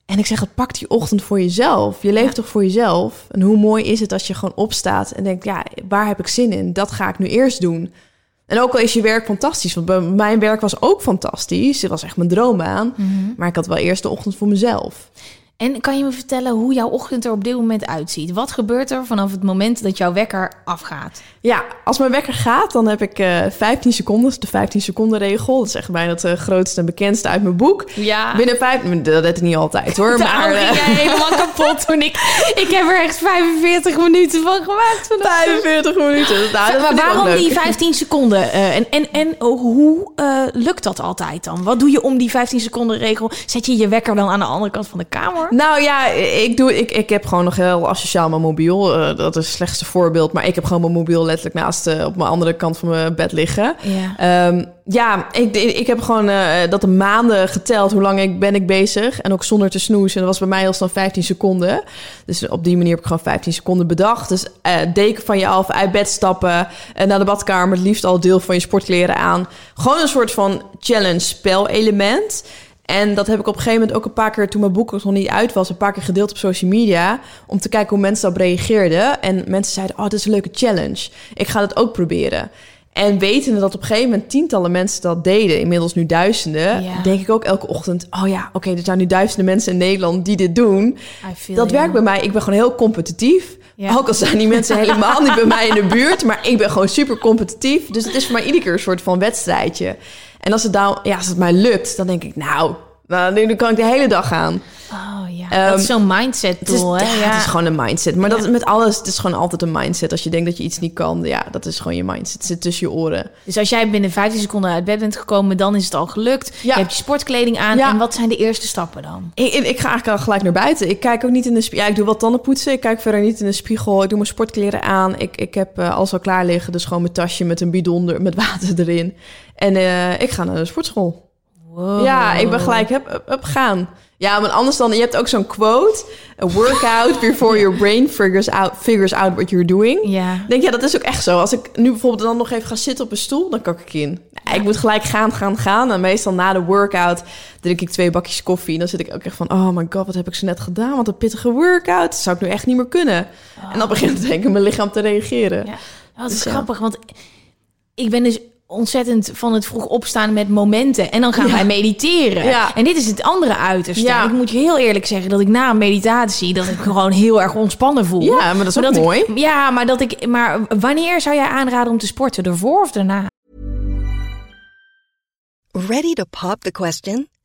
Speaker 3: En ik zeg, het pak die ochtend voor jezelf. Je leeft toch voor jezelf? En hoe mooi is het als je gewoon opstaat en denkt, ja, waar heb ik zin in? Dat ga ik nu eerst doen. En ook al is je werk fantastisch, want bij mijn werk was ook fantastisch. Het was echt mijn droombaan. Maar ik had wel eerst de ochtend voor mezelf.
Speaker 2: En kan je me vertellen hoe jouw ochtend er op dit moment uitziet? Wat gebeurt er vanaf het moment dat jouw wekker afgaat?
Speaker 3: Ja, als mijn wekker gaat, dan heb ik eh 15 seconden. Is de 15 seconden regel. Dat is echt bijna het eh, grootste en bekendste uit mijn boek.
Speaker 2: Ja.
Speaker 3: Binnen vijf... Dat deed ik niet altijd hoor. Maar
Speaker 2: ging
Speaker 3: eh,
Speaker 2: jij helemaal kapot toen ik... Ik heb er echt 45 minuten van gemaakt. vandaag.
Speaker 3: 45 minuten. Nou, dat
Speaker 2: maar waarom die 15 seconden? En en, en oh, hoe lukt dat altijd dan? Wat doe je om die 15 seconden regel? Zet je je wekker dan aan de andere kant van de kamer? Voor?
Speaker 3: Nou ja, ik, doe, ik, ik heb gewoon nog heel asociaal mijn mobiel. Eh, dat is het slechtste voorbeeld. Maar ik heb gewoon mijn mobiel letterlijk naast uh, op mijn andere kant van mijn bed liggen.
Speaker 2: Ja,
Speaker 3: um, ja ik, ik heb gewoon uh, dat de maanden geteld. Hoe lang ik ben ik bezig. En ook zonder te snoezen. En dat was bij mij heel snel 15 seconden. Dus op die manier heb ik gewoon 15 seconden bedacht. Dus deken van je af, uit bed stappen. en naar de badkamer. Het liefst al deel van je sportkleren aan. Gewoon een soort van challenge spelelement. En dat heb ik op een gegeven moment ook een paar keer, toen mijn boek nog niet uit was, een paar keer gedeeld op social media. Om te kijken hoe mensen daarop reageerden. En mensen zeiden: Oh, dit is een leuke challenge. Ik ga dat ook proberen. En wetende dat op een gegeven moment tientallen mensen dat deden, inmiddels nu duizenden, denk ik ook elke ochtend: Oh ja, oké, er zijn nu duizenden mensen in Nederland die dit doen. Dat werkt bij mij. Ik ben gewoon heel competitief. Ook al zijn die mensen helemaal niet bij mij in de buurt, maar ik ben gewoon super competitief. Dus het is voor mij iedere keer een soort van wedstrijdje. En als het, dan, ja, als het mij lukt, dan denk ik, nou, nou, dan kan ik de hele dag gaan.
Speaker 2: Oh ja, dat is zo'n mindset
Speaker 3: het
Speaker 2: is,
Speaker 3: hè? Ja, het is gewoon een mindset. Maar dat met alles, het is gewoon altijd een mindset. Als je denkt dat je iets niet kan, ja, dat is gewoon je mindset. Het zit tussen je oren.
Speaker 2: Dus als jij binnen 15 seconden uit bed bent gekomen, dan is het al gelukt. Ja. Je hebt je sportkleding aan. En wat zijn de eerste stappen dan?
Speaker 3: Ik, ik, ga eigenlijk al gelijk naar buiten. Ik kijk ook niet in de spiegel. Ja, ik doe wat tanden poetsen. Ik kijk verder niet in de spiegel. Ik doe mijn sportkleren aan. Ik, ik heb uh, alles al klaar liggen. Dus gewoon mijn tasje met een bidon er, met water erin. En uh, ik ga naar de sportschool. Ja, ik ben gelijk, heb, gaan. Ja, maar anders dan, je hebt ook zo'n quote. A workout before your brain figures out, figures out what you're doing.
Speaker 2: Ja.
Speaker 3: Denk, ja, dat is ook echt zo. Als ik nu bijvoorbeeld dan nog even ga zitten op een stoel, dan kak ik in. Ja, ik moet gelijk gaan, gaan, gaan. En meestal na de workout drink ik twee bakjes koffie. En dan zit ik ook echt van, oh my god, wat heb ik zo net gedaan? Wat een pittige workout. Dat zou ik nu echt niet meer kunnen. En dan begint denk ik mijn lichaam te reageren.
Speaker 2: Ja, dat is dus grappig, want ik ben dus ontzettend van het vroeg opstaan met momenten. En dan gaan wij mediteren. Ja. En dit is het andere uiterste. Ja. Ik moet je heel eerlijk zeggen dat ik na een meditatie... dat ik gewoon heel erg ontspannen voel.
Speaker 3: Ja, maar dat is ook mooi.
Speaker 2: ja, maar, dat ik, maar wanneer zou jij aanraden om te sporten? Ervoor of daarna?
Speaker 4: Ready to pop the question?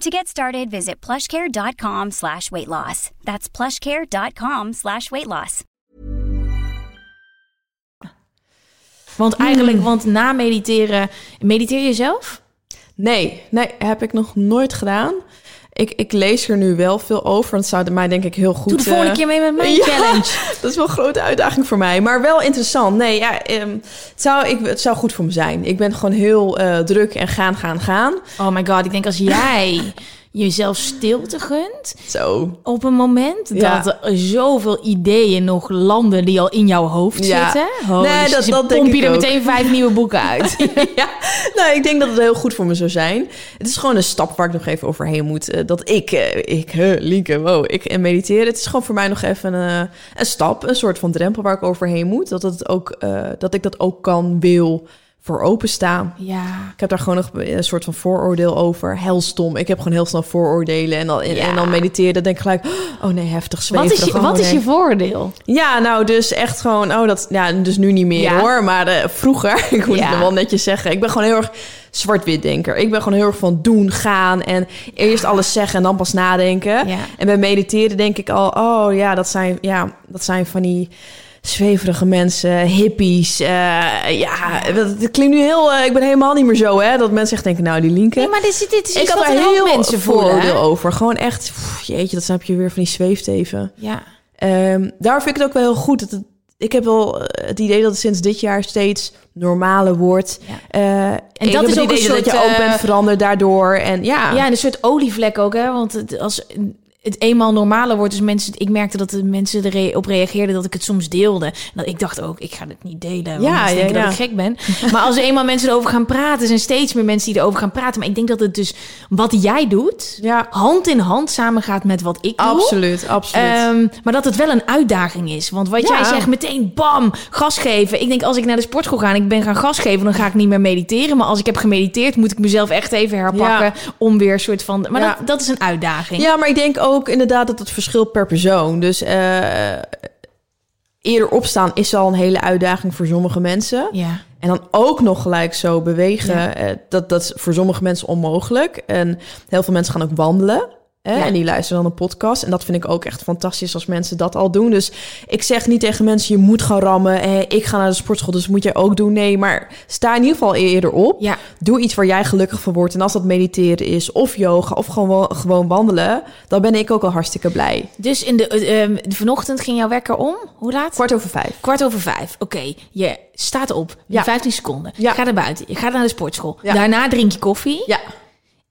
Speaker 5: To get started, visit plushcare.com slash weight loss. That's plushcare.com slash weight loss.
Speaker 2: Want eigenlijk, want na mediteren, mediteer je zelf?
Speaker 3: Nee, nee, heb ik nog nooit gedaan. Ik, ik lees er nu wel veel over. Het zou mij denk ik heel goed... Doe
Speaker 2: de volgende uh, keer mee met mijn challenge.
Speaker 3: Dat is wel een grote uitdaging voor mij. Maar wel interessant. Nee, ja, um, het, zou, ik, het zou goed voor me zijn. Ik ben gewoon heel uh, druk en gaan, gaan, gaan.
Speaker 2: Oh my god, ik denk als jij jezelf stilte gunt.
Speaker 3: Zo.
Speaker 2: Op een moment dat er zoveel ideeën nog landen die al in jouw hoofd zitten.
Speaker 3: Oh, nee, dus dat, dat
Speaker 2: pomp
Speaker 3: je
Speaker 2: er meteen vijf nieuwe boeken uit.
Speaker 3: ja, nou, ik denk dat het heel goed voor me zou zijn. Het is gewoon een stap waar ik nog even overheen moet. Uh, dat ik, uh, ik, Lieke, wow, ik en mediteren. Het is gewoon voor mij nog even een, een stap, een soort van drempel waar ik overheen moet. Dat, het ook, dat ik dat ook kan, wil voor openstaan.
Speaker 2: Ja.
Speaker 3: Ik heb daar gewoon nog een soort van vooroordeel over. Heel stom. Ik heb gewoon heel snel vooroordelen. En dan, en dan mediteren, denk ik gelijk... Oh nee, heftig zweverig.
Speaker 2: Wat is je, wat is je vooroordeel?
Speaker 3: Ja, nou dus echt gewoon... Oh, dat, ja, dus nu niet meer hoor. Maar uh, vroeger, ik moet het wel netjes zeggen... Ik ben gewoon heel erg zwart-wit denker. Ik ben gewoon heel erg van doen, gaan... en eerst alles zeggen en dan pas nadenken. En bij mediteren denk ik al... Oh ja, dat zijn, ja, dat zijn van die zweverige mensen, hippies. Uh, ja, het klinkt nu heel... Uh, ik ben helemaal niet meer zo, hè. Dat mensen echt denken, nou, die linken.
Speaker 2: Nee, maar dit, dit is
Speaker 3: Ik had er heel mensen vooroordeel over. Gewoon echt, pff, jeetje, dat snap je weer van die zweefteven.
Speaker 2: Ja.
Speaker 3: Um, daar vind ik het ook wel heel goed. Dat het, ik heb wel eh, het idee dat het sinds dit jaar steeds normaler wordt. Ja. Uh, en dat is ook een soort, dat je ook bent veranderd daardoor. En ja.
Speaker 2: Ja, en een soort olievlek ook, hè. Want als het eenmaal normaler wordt. Dus mensen, ik merkte dat de mensen erop reageerden dat ik het soms deelde. En dat ik dacht ook, ik ga het niet delen. Want
Speaker 3: Ja, ja,
Speaker 2: denken
Speaker 3: ja.
Speaker 2: dat ik gek ben. Maar als er eenmaal mensen erover gaan praten, zijn steeds meer mensen die erover gaan praten. Maar ik denk dat het dus wat jij doet,
Speaker 3: Ja.
Speaker 2: hand in hand samen gaat met wat ik doe.
Speaker 3: Absoluut, absoluut.
Speaker 2: Ehm, maar dat het wel een uitdaging is. Want wat
Speaker 3: Ja.
Speaker 2: jij zegt, meteen bam, gas geven. Ik denk als ik naar de sportschool ga en ik ben gaan gas geven, dan ga ik niet meer mediteren. Maar als ik heb gemediteerd, moet ik mezelf echt even herpakken om weer een soort van. Maar dat, dat is een uitdaging.
Speaker 3: Ja, maar ik denk ook inderdaad dat het verschilt per persoon. Dus eh, eerder opstaan is al een hele uitdaging voor sommige mensen.
Speaker 2: Ja.
Speaker 3: En dan ook nog gelijk zo bewegen,
Speaker 2: Ja.
Speaker 3: eh, dat, dat is voor sommige mensen onmogelijk. En heel veel mensen gaan ook wandelen. Hè?
Speaker 2: Ja.
Speaker 3: En die luisteren dan een podcast. En dat vind ik ook echt fantastisch als mensen dat al doen. Dus ik zeg niet tegen mensen, je moet gaan rammen. Eh, ik ga naar de sportschool, dus moet jij ook doen. Nee, maar sta in ieder geval eerder op.
Speaker 2: Ja.
Speaker 3: Doe iets waar jij gelukkig van wordt. En als dat mediteren is, of yoga, of gewoon, gewoon wandelen... dan ben ik ook al hartstikke blij.
Speaker 2: Dus in de, eh, ehm, vanochtend ging jouw wekker om. Hoe laat?
Speaker 3: Kwart over vijf.
Speaker 2: Kwart over vijf. Oké, je staat op.
Speaker 3: Ja.
Speaker 2: 15 seconden.
Speaker 3: Ja.
Speaker 2: Je gaat naar buiten. Je gaat naar de sportschool. Daarna drink je koffie.
Speaker 3: Ja.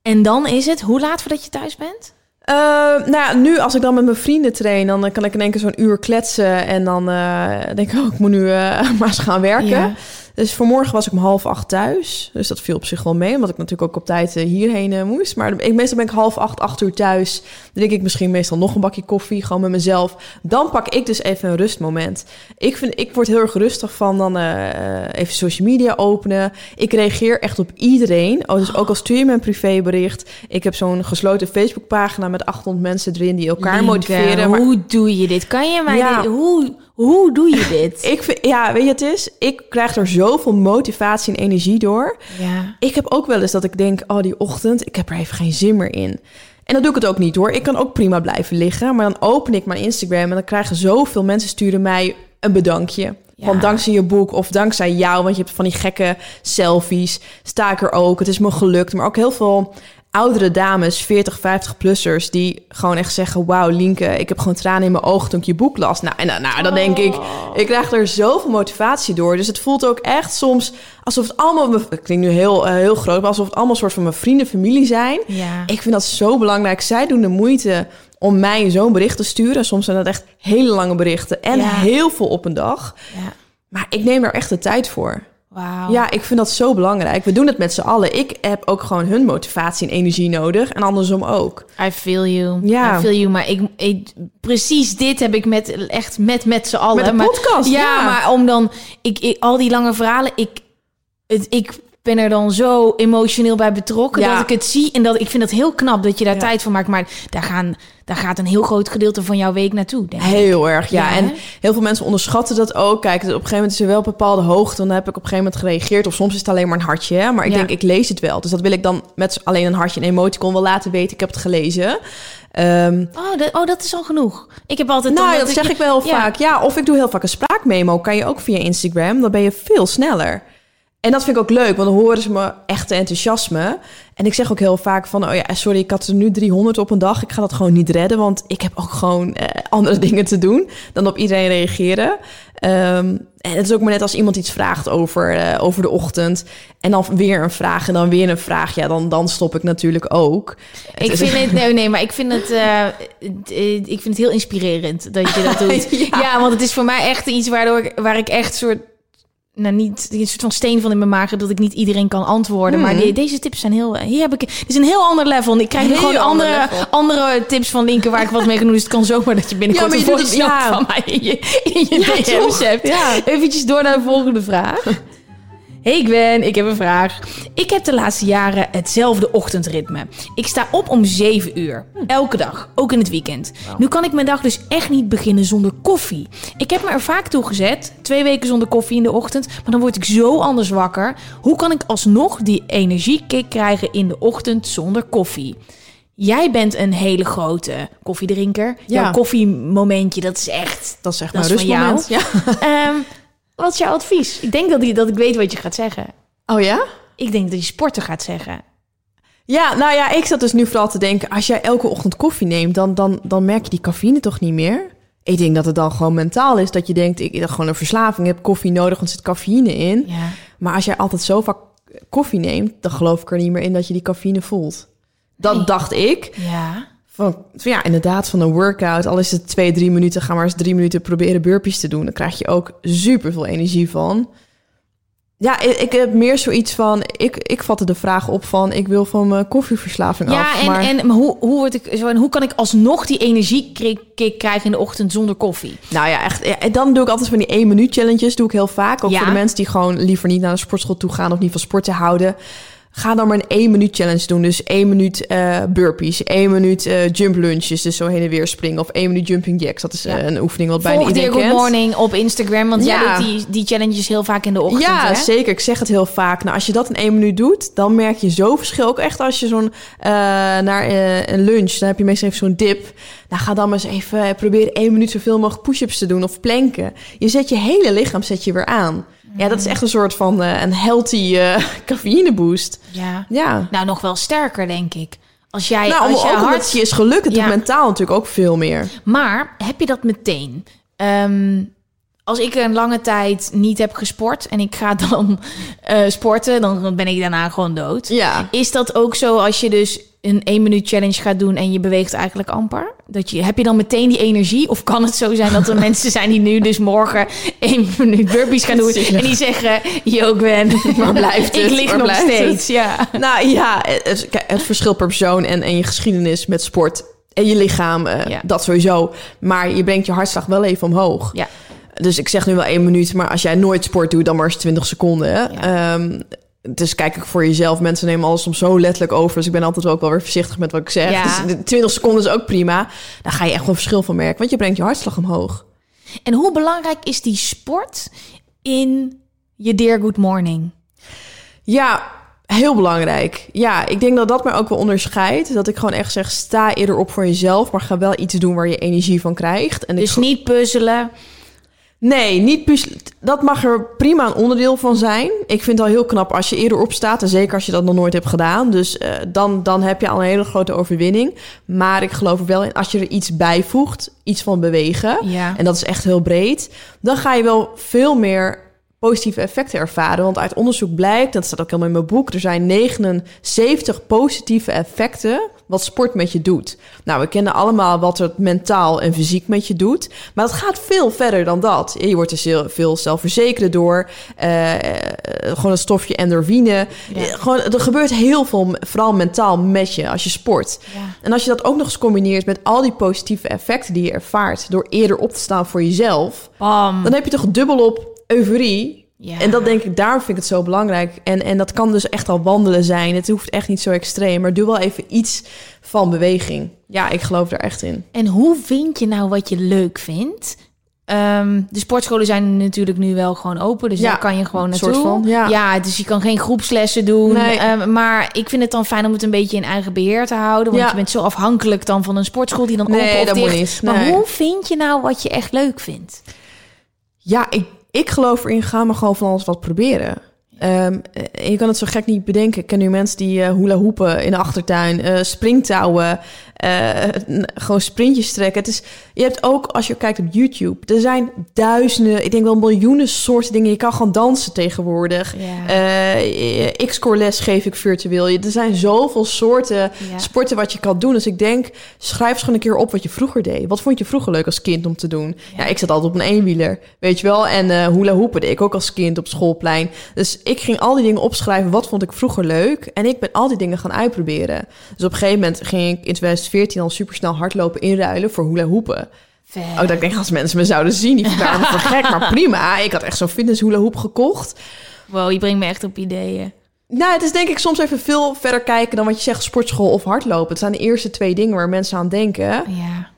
Speaker 2: En dan is het, hoe laat voordat je thuis bent?
Speaker 3: Eh, nou nu als ik dan met mijn vrienden train, dan eh, kan ik in één keer zo'n uur kletsen. En dan eh, denk ik, oh, ik moet nu eh, maar eens gaan werken. Dus vanmorgen was ik om half acht thuis. Dus dat viel op zich wel mee, omdat ik natuurlijk ook op tijd eh, hierheen eh, moest. Maar ik, meestal ben ik half acht, acht uur thuis. Dan drink ik misschien meestal nog een bakje koffie, gewoon met mezelf. Dan pak ik dus even een rustmoment. Ik, vind, ik word heel erg rustig van dan eh, even social media openen. Ik reageer echt op iedereen. Oh, dus ook al stuur je me een privébericht. Ik heb zo'n gesloten Facebookpagina met 800 mensen erin die elkaar motiveren. Maar
Speaker 2: Hoe doe je dit? Kan je mij
Speaker 3: Ja.
Speaker 2: dit- hoe, hoe doe je dit?
Speaker 3: ik vind, ja, weet je, het is, ik krijg er zoveel motivatie en energie door.
Speaker 2: ja.
Speaker 3: Ik heb ook wel eens dat ik denk, oh die ochtend, ik heb er even geen zin meer in. En dan doe ik het ook niet hoor. Ik kan ook prima blijven liggen. Maar dan open ik mijn Instagram en dan krijgen zoveel mensen sturen mij een bedankje.
Speaker 2: Ja.
Speaker 3: Van dankzij je boek of dankzij jou. Want je hebt van die gekke selfies. Sta ik er ook. Het is me gelukt. Maar ook heel veel oudere dames, 40, 50-plussers... die gewoon echt zeggen... wauw, Lienke, ik heb gewoon tranen in mijn ogen toen ik je boek las. Nou, en dan, nou, dan denk ik... ik krijg er zoveel motivatie door. Dus het voelt ook echt soms alsof het allemaal... Het klinkt nu heel, eh, heel groot... maar alsof het allemaal soort van mijn vrienden, familie zijn.
Speaker 2: Ja.
Speaker 3: Ik vind dat zo belangrijk. Zij doen de moeite om mij zo'n bericht te sturen. Soms zijn dat echt hele lange berichten... en
Speaker 2: Ja.
Speaker 3: heel veel op een dag.
Speaker 2: ja.
Speaker 3: Maar ik neem er echt de tijd voor. Ja, ik vind dat zo belangrijk. We doen het met z'n allen. Ik heb ook gewoon hun motivatie en energie nodig. En andersom ook.
Speaker 2: I feel you.
Speaker 3: Ja.
Speaker 2: I feel you. Maar ik, ik- precies dit heb ik met echt met met z'n allen.
Speaker 3: Met de
Speaker 2: Maar-
Speaker 3: podcast,
Speaker 2: ja,
Speaker 3: ja.
Speaker 2: maar om dan ik, ik al die lange verhalen. Ik het, ik ben er dan zo emotioneel bij betrokken
Speaker 3: Ja.
Speaker 2: dat ik het zie en dat ik vind het heel knap dat je daar
Speaker 3: Ja.
Speaker 2: tijd voor maakt. Maar daar gaan daar gaat een heel groot gedeelte van jouw week naartoe. Denk ik.
Speaker 3: Heel erg, ja.
Speaker 2: Ja,
Speaker 3: en heel veel mensen onderschatten dat ook. Kijk, op een gegeven moment is er wel een bepaalde hoogte. Dan heb ik op een gegeven moment gereageerd. Of soms is het alleen maar een hartje. Hè? Maar ik denk, ik lees het wel. Dus dat wil ik dan met alleen een hartje en emoticon wel laten weten. Ik heb het gelezen. Ehm,
Speaker 2: Oh, dat, oh, dat is al genoeg. Ik heb altijd.
Speaker 3: nou, dat zeg ik wel vaak. Ja, of ik doe heel vaak een spraakmemo. Kan je ook via Instagram. Dan ben je veel sneller. En dat vind ik ook leuk, want dan horen ze me echte enthousiasme. En ik zeg ook heel vaak van, oh ja, sorry, ik had er nu 300 op een dag. Ik ga dat gewoon niet redden, want ik heb ook gewoon eh, andere dingen te doen dan op iedereen reageren. Ehm, en het is ook maar net als iemand iets vraagt over, eh, over de ochtend. En dan weer een vraag en dan weer een vraag. Ja, dan, dan stop ik natuurlijk ook.
Speaker 2: Ik vind het, nee, nee, maar ik vind het, eh, eh, ik vind het heel inspirerend dat je dat doet.
Speaker 3: Ja.
Speaker 2: ja. want het is voor mij echt iets waardoor ik, waar ik echt soort, nou niet, een soort van steen van in mijn maag dat ik niet iedereen kan antwoorden. Maar die- deze tips zijn heel, hier heb ik, dit is een heel ander level. En ik krijg nu gewoon
Speaker 3: ander
Speaker 2: andere,
Speaker 3: level.
Speaker 2: andere tips van Linken waar ik wat mee kan doen. Dus het kan zomaar dat je binnenkort
Speaker 3: Ja,
Speaker 2: een
Speaker 3: je
Speaker 2: voice
Speaker 3: ja.
Speaker 2: van mij in je, in je
Speaker 3: Ja,
Speaker 2: DM's
Speaker 3: toch?
Speaker 2: hebt.
Speaker 3: Ja.
Speaker 2: Eventjes door naar de volgende vraag. Hey Gwen, ik heb een vraag. Ik heb de laatste jaren hetzelfde ochtendritme. Ik sta op om 7 uur. Elke dag, ook in het weekend. Nu kan ik mijn dag dus echt niet beginnen zonder koffie. Ik heb me er vaak toe gezet. Twee weken zonder koffie in de ochtend. Maar dan word ik zo anders wakker. Hoe kan ik alsnog die energiekick krijgen in de ochtend zonder koffie? Jij bent een hele grote koffiedrinker.
Speaker 3: Ja.
Speaker 2: Jouw koffiemomentje, dat is echt...
Speaker 3: Dat is echt
Speaker 2: Dat
Speaker 3: mijn
Speaker 2: is van jou.
Speaker 3: rustmoment. Ja.
Speaker 2: Ehm, wat is jouw advies? Ik denk dat, ik- dat ik weet wat je gaat zeggen.
Speaker 3: Oh ja?
Speaker 2: Ik denk dat je sporten gaat zeggen.
Speaker 3: Ja, nou ja, ik zat dus nu vooral te denken... als jij elke ochtend koffie neemt, dan, dan, dan merk je die cafeïne toch niet meer? Ik denk dat het dan gewoon mentaal is. Dat je denkt, ik heb gewoon een verslaving, ik heb koffie nodig, want er zit cafeïne in.
Speaker 2: Ja.
Speaker 3: Maar als jij altijd zo vaak koffie neemt... dan geloof ik er niet meer in dat je die cafeïne voelt. Dat
Speaker 2: Nee.
Speaker 3: dacht ik.
Speaker 2: Ja.
Speaker 3: Ja, inderdaad, van een workout. Al is het twee, drie minuten, ga maar eens drie minuten proberen burpees te doen. Dan krijg je ook super veel energie van. Ja, ik, ik heb meer zoiets van, ik, ik vatte de vraag op van, ik wil van mijn koffieverslaving
Speaker 2: Ja,
Speaker 3: af.
Speaker 2: en,
Speaker 3: maar,
Speaker 2: en maar hoe, hoe, word ik, zo, en hoe kan ik alsnog die energiekick krijgen in de ochtend zonder koffie?
Speaker 3: Nou ja, echt. Ja, en dan doe ik altijd van die één minuut challenges. Doe ik heel vaak. Ook
Speaker 2: Ja.
Speaker 3: voor de mensen die gewoon liever niet naar de sportschool toe gaan of niet van sporten houden. Ga dan maar een één minuut challenge doen. Dus één minuut eh, burpees, één minuut eh, jump lunches, dus zo heen en weer springen. Of één minuut jumping jacks. Dat is eh,
Speaker 2: Ja.
Speaker 3: een oefening wat bijna
Speaker 2: Volg Dear
Speaker 3: iedereen
Speaker 2: Good
Speaker 3: kent.
Speaker 2: Morning op Instagram, want
Speaker 3: Ja.
Speaker 2: jij doet die, die challenges heel vaak in de ochtend,
Speaker 3: Ja,
Speaker 2: hè?
Speaker 3: zeker. Ik zeg het heel vaak. Nou, als je dat in één minuut doet, dan merk je zo verschil. Ook echt als je zo'n naar een lunch, dan heb je meestal even zo'n dip. Nou, ga dan maar eens even proberen één minuut zoveel mogelijk push-ups te doen of planken. Je zet je hele lichaam zet je weer aan. Ja, dat is echt een soort van eh, een healthy eh cafeïne boost.
Speaker 2: Ja.
Speaker 3: Ja.
Speaker 2: Nou, nog wel sterker, denk ik. Als jij,
Speaker 3: Nou,
Speaker 2: als hard...
Speaker 3: het je is gelukt, het
Speaker 2: Ja.
Speaker 3: mentaal natuurlijk ook veel meer.
Speaker 2: Maar heb je dat meteen? Ehm, als ik een lange tijd niet heb gesport en ik ga dan eh, sporten, dan ben ik daarna gewoon dood.
Speaker 3: Ja.
Speaker 2: Is dat ook zo als je dus een 1 minuut challenge gaat doen en je beweegt eigenlijk amper? Dat je, heb je dan meteen die energie? Of kan het zo zijn dat er mensen zijn die nu dus morgen 1 minuut burpees gaan doen en die zeggen, yo Gwen,
Speaker 3: Waar blijft
Speaker 2: ik
Speaker 3: het?
Speaker 2: lig
Speaker 3: Waar
Speaker 2: nog steeds. Ja.
Speaker 3: Nou ja, het, het verschil per persoon en, en je geschiedenis met sport en je lichaam, eh,
Speaker 2: Ja.
Speaker 3: dat sowieso. Maar je brengt je hartslag wel even omhoog.
Speaker 2: Ja.
Speaker 3: Dus ik zeg nu wel één minuut, maar als jij nooit sport doet, dan maar eens 20 seconden. Ehm, dus kijk ik voor jezelf. Mensen nemen alles soms zo letterlijk over. Dus ik ben altijd ook wel weer voorzichtig met wat ik zeg.
Speaker 2: Ja.
Speaker 3: Dus de 20 seconden is ook prima. Dan ga je echt wel verschil van merken, want je brengt je hartslag omhoog.
Speaker 2: En hoe belangrijk is die sport in je Dear Good Morning?
Speaker 3: Ja, heel belangrijk. Ja, ik denk dat dat mij ook wel onderscheidt. Dat ik gewoon echt zeg, sta eerder op voor jezelf, maar ga wel iets doen waar je energie van krijgt. En ik
Speaker 2: Dus niet puzzelen.
Speaker 3: Nee, niet puzzelen. Dat mag er prima een onderdeel van zijn. Ik vind het al heel knap als je eerder opstaat. En zeker als je dat nog nooit hebt gedaan. Dus eh, dan, dan heb je al een hele grote overwinning. Maar ik geloof er wel in, als je er iets bijvoegt, iets van bewegen.
Speaker 2: Ja.
Speaker 3: En dat is echt heel breed. Dan ga je wel veel meer positieve effecten ervaren. Want uit onderzoek blijkt, dat staat ook helemaal in mijn boek... er zijn 79 positieve effecten wat sport met je doet. Nou, we kennen allemaal wat het mentaal en fysiek met je doet. Maar het gaat veel verder dan dat. Je wordt er veel- veel zelfverzekerder door. Eh, eh, gewoon een stofje endorfine.
Speaker 2: Ja.
Speaker 3: Eh, Gewoon, er gebeurt heel veel, vooral mentaal, met je als je sport.
Speaker 2: Ja.
Speaker 3: En als je dat ook nog eens combineert met al die positieve effecten die je ervaart... door eerder op te staan voor jezelf...
Speaker 2: Bam.
Speaker 3: dan heb je toch dubbel op euforie...
Speaker 2: Ja.
Speaker 3: En dat denk ik, daarom vind ik het zo belangrijk. En, en dat kan dus echt al wandelen zijn. Het hoeft echt niet zo extreem. Maar doe wel even iets van beweging. Ja, ik geloof er echt in.
Speaker 2: En hoe vind je nou wat je leuk vindt? Ehm, de sportscholen zijn natuurlijk nu wel gewoon open, dus
Speaker 3: Ja,
Speaker 2: daar kan je gewoon naartoe.
Speaker 3: soort van, ja.
Speaker 2: dus je kan geen groepslessen doen.
Speaker 3: Nee.
Speaker 2: Ehm, maar ik vind het dan fijn om het een beetje in eigen beheer te houden. Want
Speaker 3: Ja.
Speaker 2: je bent zo afhankelijk dan van een sportschool die dan open
Speaker 3: Nee,
Speaker 2: of
Speaker 3: dat
Speaker 2: dicht.
Speaker 3: moet niet.
Speaker 2: Maar hoe vind je nou wat je echt leuk vindt?
Speaker 3: Ja, ik, ik geloof erin, ga maar gewoon van alles wat proberen. Ehm, en je kan het zo gek niet bedenken. Ik ken nu mensen die eh hula hoepen in de achtertuin, eh, springtouwen, eh, gewoon sprintjes trekken. Het is, je hebt ook, als je kijkt op YouTube, er zijn duizenden, ik denk wel miljoenen soorten dingen. Je kan gewoon dansen tegenwoordig.
Speaker 2: Ja.
Speaker 3: Eh, X-core les geef ik virtueel. Je- Er zijn zoveel soorten
Speaker 2: Ja.
Speaker 3: sporten wat je kan doen. Dus ik denk, schrijf eens gewoon een keer op wat je vroeger deed. Wat vond je vroeger leuk als kind om te doen? Ja, ik zat altijd op een eenwieler, weet je wel. En eh hula hoepen deed ik ook als kind op schoolplein. Dus ik ging al die dingen opschrijven. Wat vond ik vroeger leuk? En ik ben al die dingen gaan uitproberen. Dus op een gegeven moment ging ik in 2014 al supersnel hardlopen inruilen voor hula hoepen.
Speaker 2: Vet.
Speaker 3: Ook dat ik denk, als mensen me zouden zien, die verklaren me voor gek. Maar prima, ik had echt zo'n fitness hula hoep gekocht.
Speaker 2: Wow, je brengt me echt op ideeën.
Speaker 3: Nou, het is denk ik soms even veel verder kijken dan wat je zegt sportschool of hardlopen. Het zijn de eerste twee dingen waar mensen aan denken.
Speaker 2: Ja.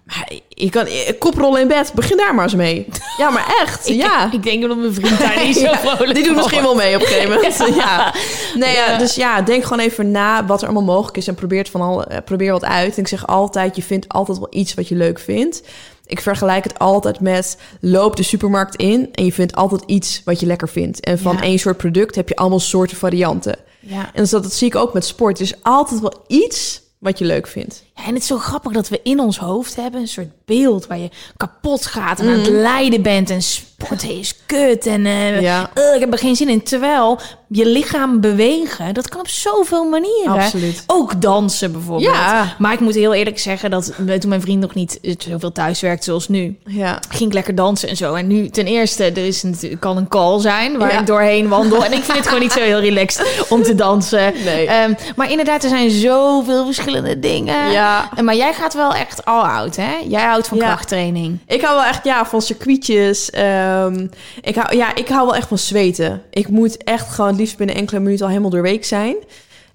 Speaker 3: Je kan eh, koprollen in bed, begin daar maar eens mee. Ja, maar echt, ja.
Speaker 2: Ik denk dat mijn vriend daar niet zo
Speaker 3: Ja,
Speaker 2: vrolijk
Speaker 3: die doet misschien wel mee op een gegeven moment. Ja. Nee, ja. Dus ja, denk gewoon even na wat er allemaal mogelijk is en probeer, het van al, eh, probeer wat uit. En ik zeg altijd, je vindt altijd wel iets wat je leuk vindt. Ik vergelijk het altijd met loop de supermarkt in en je vindt altijd iets wat je lekker vindt. En van één soort product heb je allemaal soorten varianten.
Speaker 2: Ja.
Speaker 3: En dus dat, dat zie ik ook met sport. Er is altijd wel iets wat je leuk vindt.
Speaker 2: Ja, en het is zo grappig dat we in ons hoofd hebben een soort beeld waar je kapot gaat en aan het lijden bent en sporten is kut en eh,
Speaker 3: Ja.
Speaker 2: eh, ik heb er geen zin in. Terwijl je lichaam bewegen, dat kan op zoveel manieren.
Speaker 3: Absoluut.
Speaker 2: Ook dansen bijvoorbeeld.
Speaker 3: Ja.
Speaker 2: Maar ik moet heel eerlijk zeggen dat eh, toen mijn vriend nog niet eh, zoveel thuis werkte zoals nu,
Speaker 3: Ja.
Speaker 2: ging ik lekker dansen en zo. En nu ten eerste, er is natuurlijk kan een call zijn waar ik doorheen wandel. En ik vind het gewoon niet zo heel relaxed om te dansen.
Speaker 3: Nee.
Speaker 2: Ehm, maar inderdaad, er zijn zoveel verschillende dingen.
Speaker 3: Ja.
Speaker 2: En Maar jij gaat wel echt all out, hè? Jij houdt van krachttraining.
Speaker 3: Ik hou wel echt ja, van circuitjes. Ehm, ik, hou, ja, ik hou wel echt van zweten. Ik moet echt gewoon liefst binnen enkele minuten al helemaal doorweek zijn.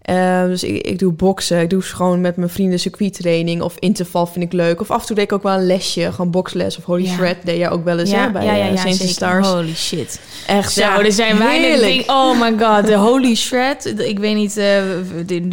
Speaker 3: Ehm, dus ik, ik doe boksen. Ik doe gewoon met mijn vrienden circuittraining. Of interval vind ik leuk. Of af en toe deed ik ook wel een lesje. Gewoon boksles of holy
Speaker 2: Ja.
Speaker 3: shred. Deed jij ook wel eens hè, bij
Speaker 2: ja, ja,
Speaker 3: eh,
Speaker 2: ja, zeker.
Speaker 3: Stars.
Speaker 2: Holy shit.
Speaker 3: Echt,
Speaker 2: Zo,
Speaker 3: ja,
Speaker 2: er zijn weinig. Oh my god, de holy shred. Ik weet niet, eh, er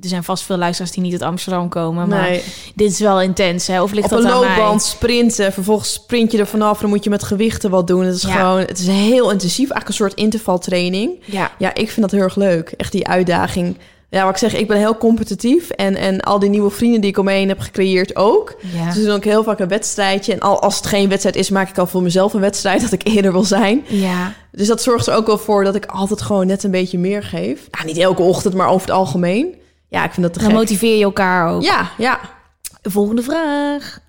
Speaker 2: zijn vast veel luisteraars die niet uit Amsterdam komen. Maar
Speaker 3: Nee.
Speaker 2: dit is wel intens, hè? Of ligt
Speaker 3: Op een
Speaker 2: dat aan mij?
Speaker 3: loopband sprinten. Vervolgens sprint je er vanaf. Dan moet je met gewichten wat doen. Het is
Speaker 2: Ja.
Speaker 3: gewoon, het is heel intensief. Eigenlijk een soort intervaltraining.
Speaker 2: Ja.
Speaker 3: Ja, ik vind dat heel erg leuk. Echt die uitdaging. Ja, wat ik zeg, ik ben heel competitief. En, en al die nieuwe vrienden die ik om me heen heb gecreëerd ook.
Speaker 2: Ja.
Speaker 3: Dus doen ook heel vaak een wedstrijdje. En al, als het geen wedstrijd is, maak ik al voor mezelf een wedstrijd dat ik eerder wil zijn.
Speaker 2: Ja.
Speaker 3: Dus dat zorgt er ook wel voor dat ik altijd gewoon net een beetje meer geef. Ja, niet elke ochtend, maar over het algemeen. Ja, ik vind dat te
Speaker 2: Dan
Speaker 3: gek.
Speaker 2: motiveer je elkaar ook.
Speaker 3: Ja, ja.
Speaker 2: Volgende vraag.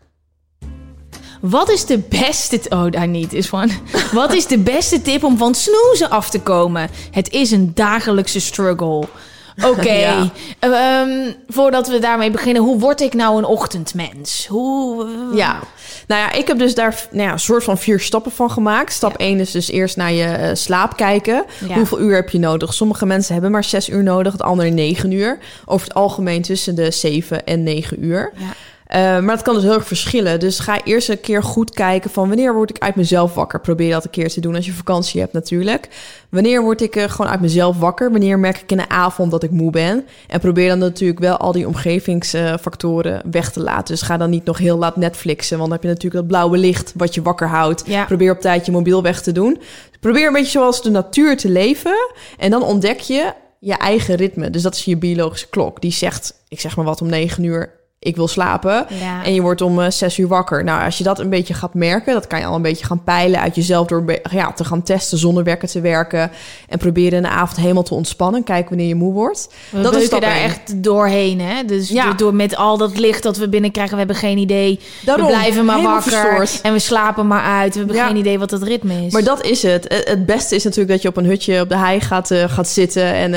Speaker 2: Wat is de beste... Oh, daar niet. Is van. Wat is de beste tip om van snoezen af te komen? Het is een dagelijkse struggle. Oké.
Speaker 3: Ja.
Speaker 2: Ehm, voordat we daarmee beginnen. Hoe word ik nou een ochtendmens? Hoe...
Speaker 3: Ja, nou ja, ik heb dus daar nou ja, een soort van vier stappen van gemaakt. Stap 1 is dus eerst naar je eh, slaap kijken. Hoeveel uur heb je nodig? Sommige mensen hebben maar zes uur nodig, het andere negen uur. Over het algemeen tussen de zeven en negen uur.
Speaker 2: Ja.
Speaker 3: Eh, maar dat kan dus heel erg verschillen. Dus ga eerst een keer goed kijken van wanneer word ik uit mezelf wakker. Probeer dat een keer te doen als je vakantie hebt natuurlijk. Wanneer word ik eh, gewoon uit mezelf wakker? Wanneer merk ik in de avond dat ik moe ben? En probeer dan natuurlijk wel al die omgevingsfactoren weg te laten. Dus ga dan niet nog heel laat Netflixen. Want dan heb je natuurlijk dat blauwe licht wat je wakker houdt.
Speaker 2: Ja.
Speaker 3: Probeer op tijd je mobiel weg te doen. Probeer een beetje zoals de natuur te leven. En dan ontdek je je eigen ritme. Dus dat is je biologische klok. Die zegt, ik zeg maar wat, om negen uur... Ik wil slapen.
Speaker 2: Ja.
Speaker 3: En je wordt om eh, zes uur wakker. Nou, als je dat een beetje gaat merken, dat kan je al een beetje gaan peilen uit jezelf door ja, te gaan testen zonder wekker te werken. En proberen in de avond helemaal te ontspannen. Kijken wanneer je moe wordt.
Speaker 2: We
Speaker 3: dat is
Speaker 2: daar
Speaker 3: één.
Speaker 2: echt doorheen, hè? Dus
Speaker 3: Ja.
Speaker 2: door, met al dat licht dat we binnenkrijgen, we hebben geen idee.
Speaker 3: Daarom,
Speaker 2: we blijven maar wakker
Speaker 3: verstoord.
Speaker 2: en we slapen maar uit. We hebben
Speaker 3: Ja.
Speaker 2: geen idee wat het ritme is.
Speaker 3: Maar dat is het. Eh, Het beste is natuurlijk dat je op een hutje op de hei gaat, eh, gaat zitten en,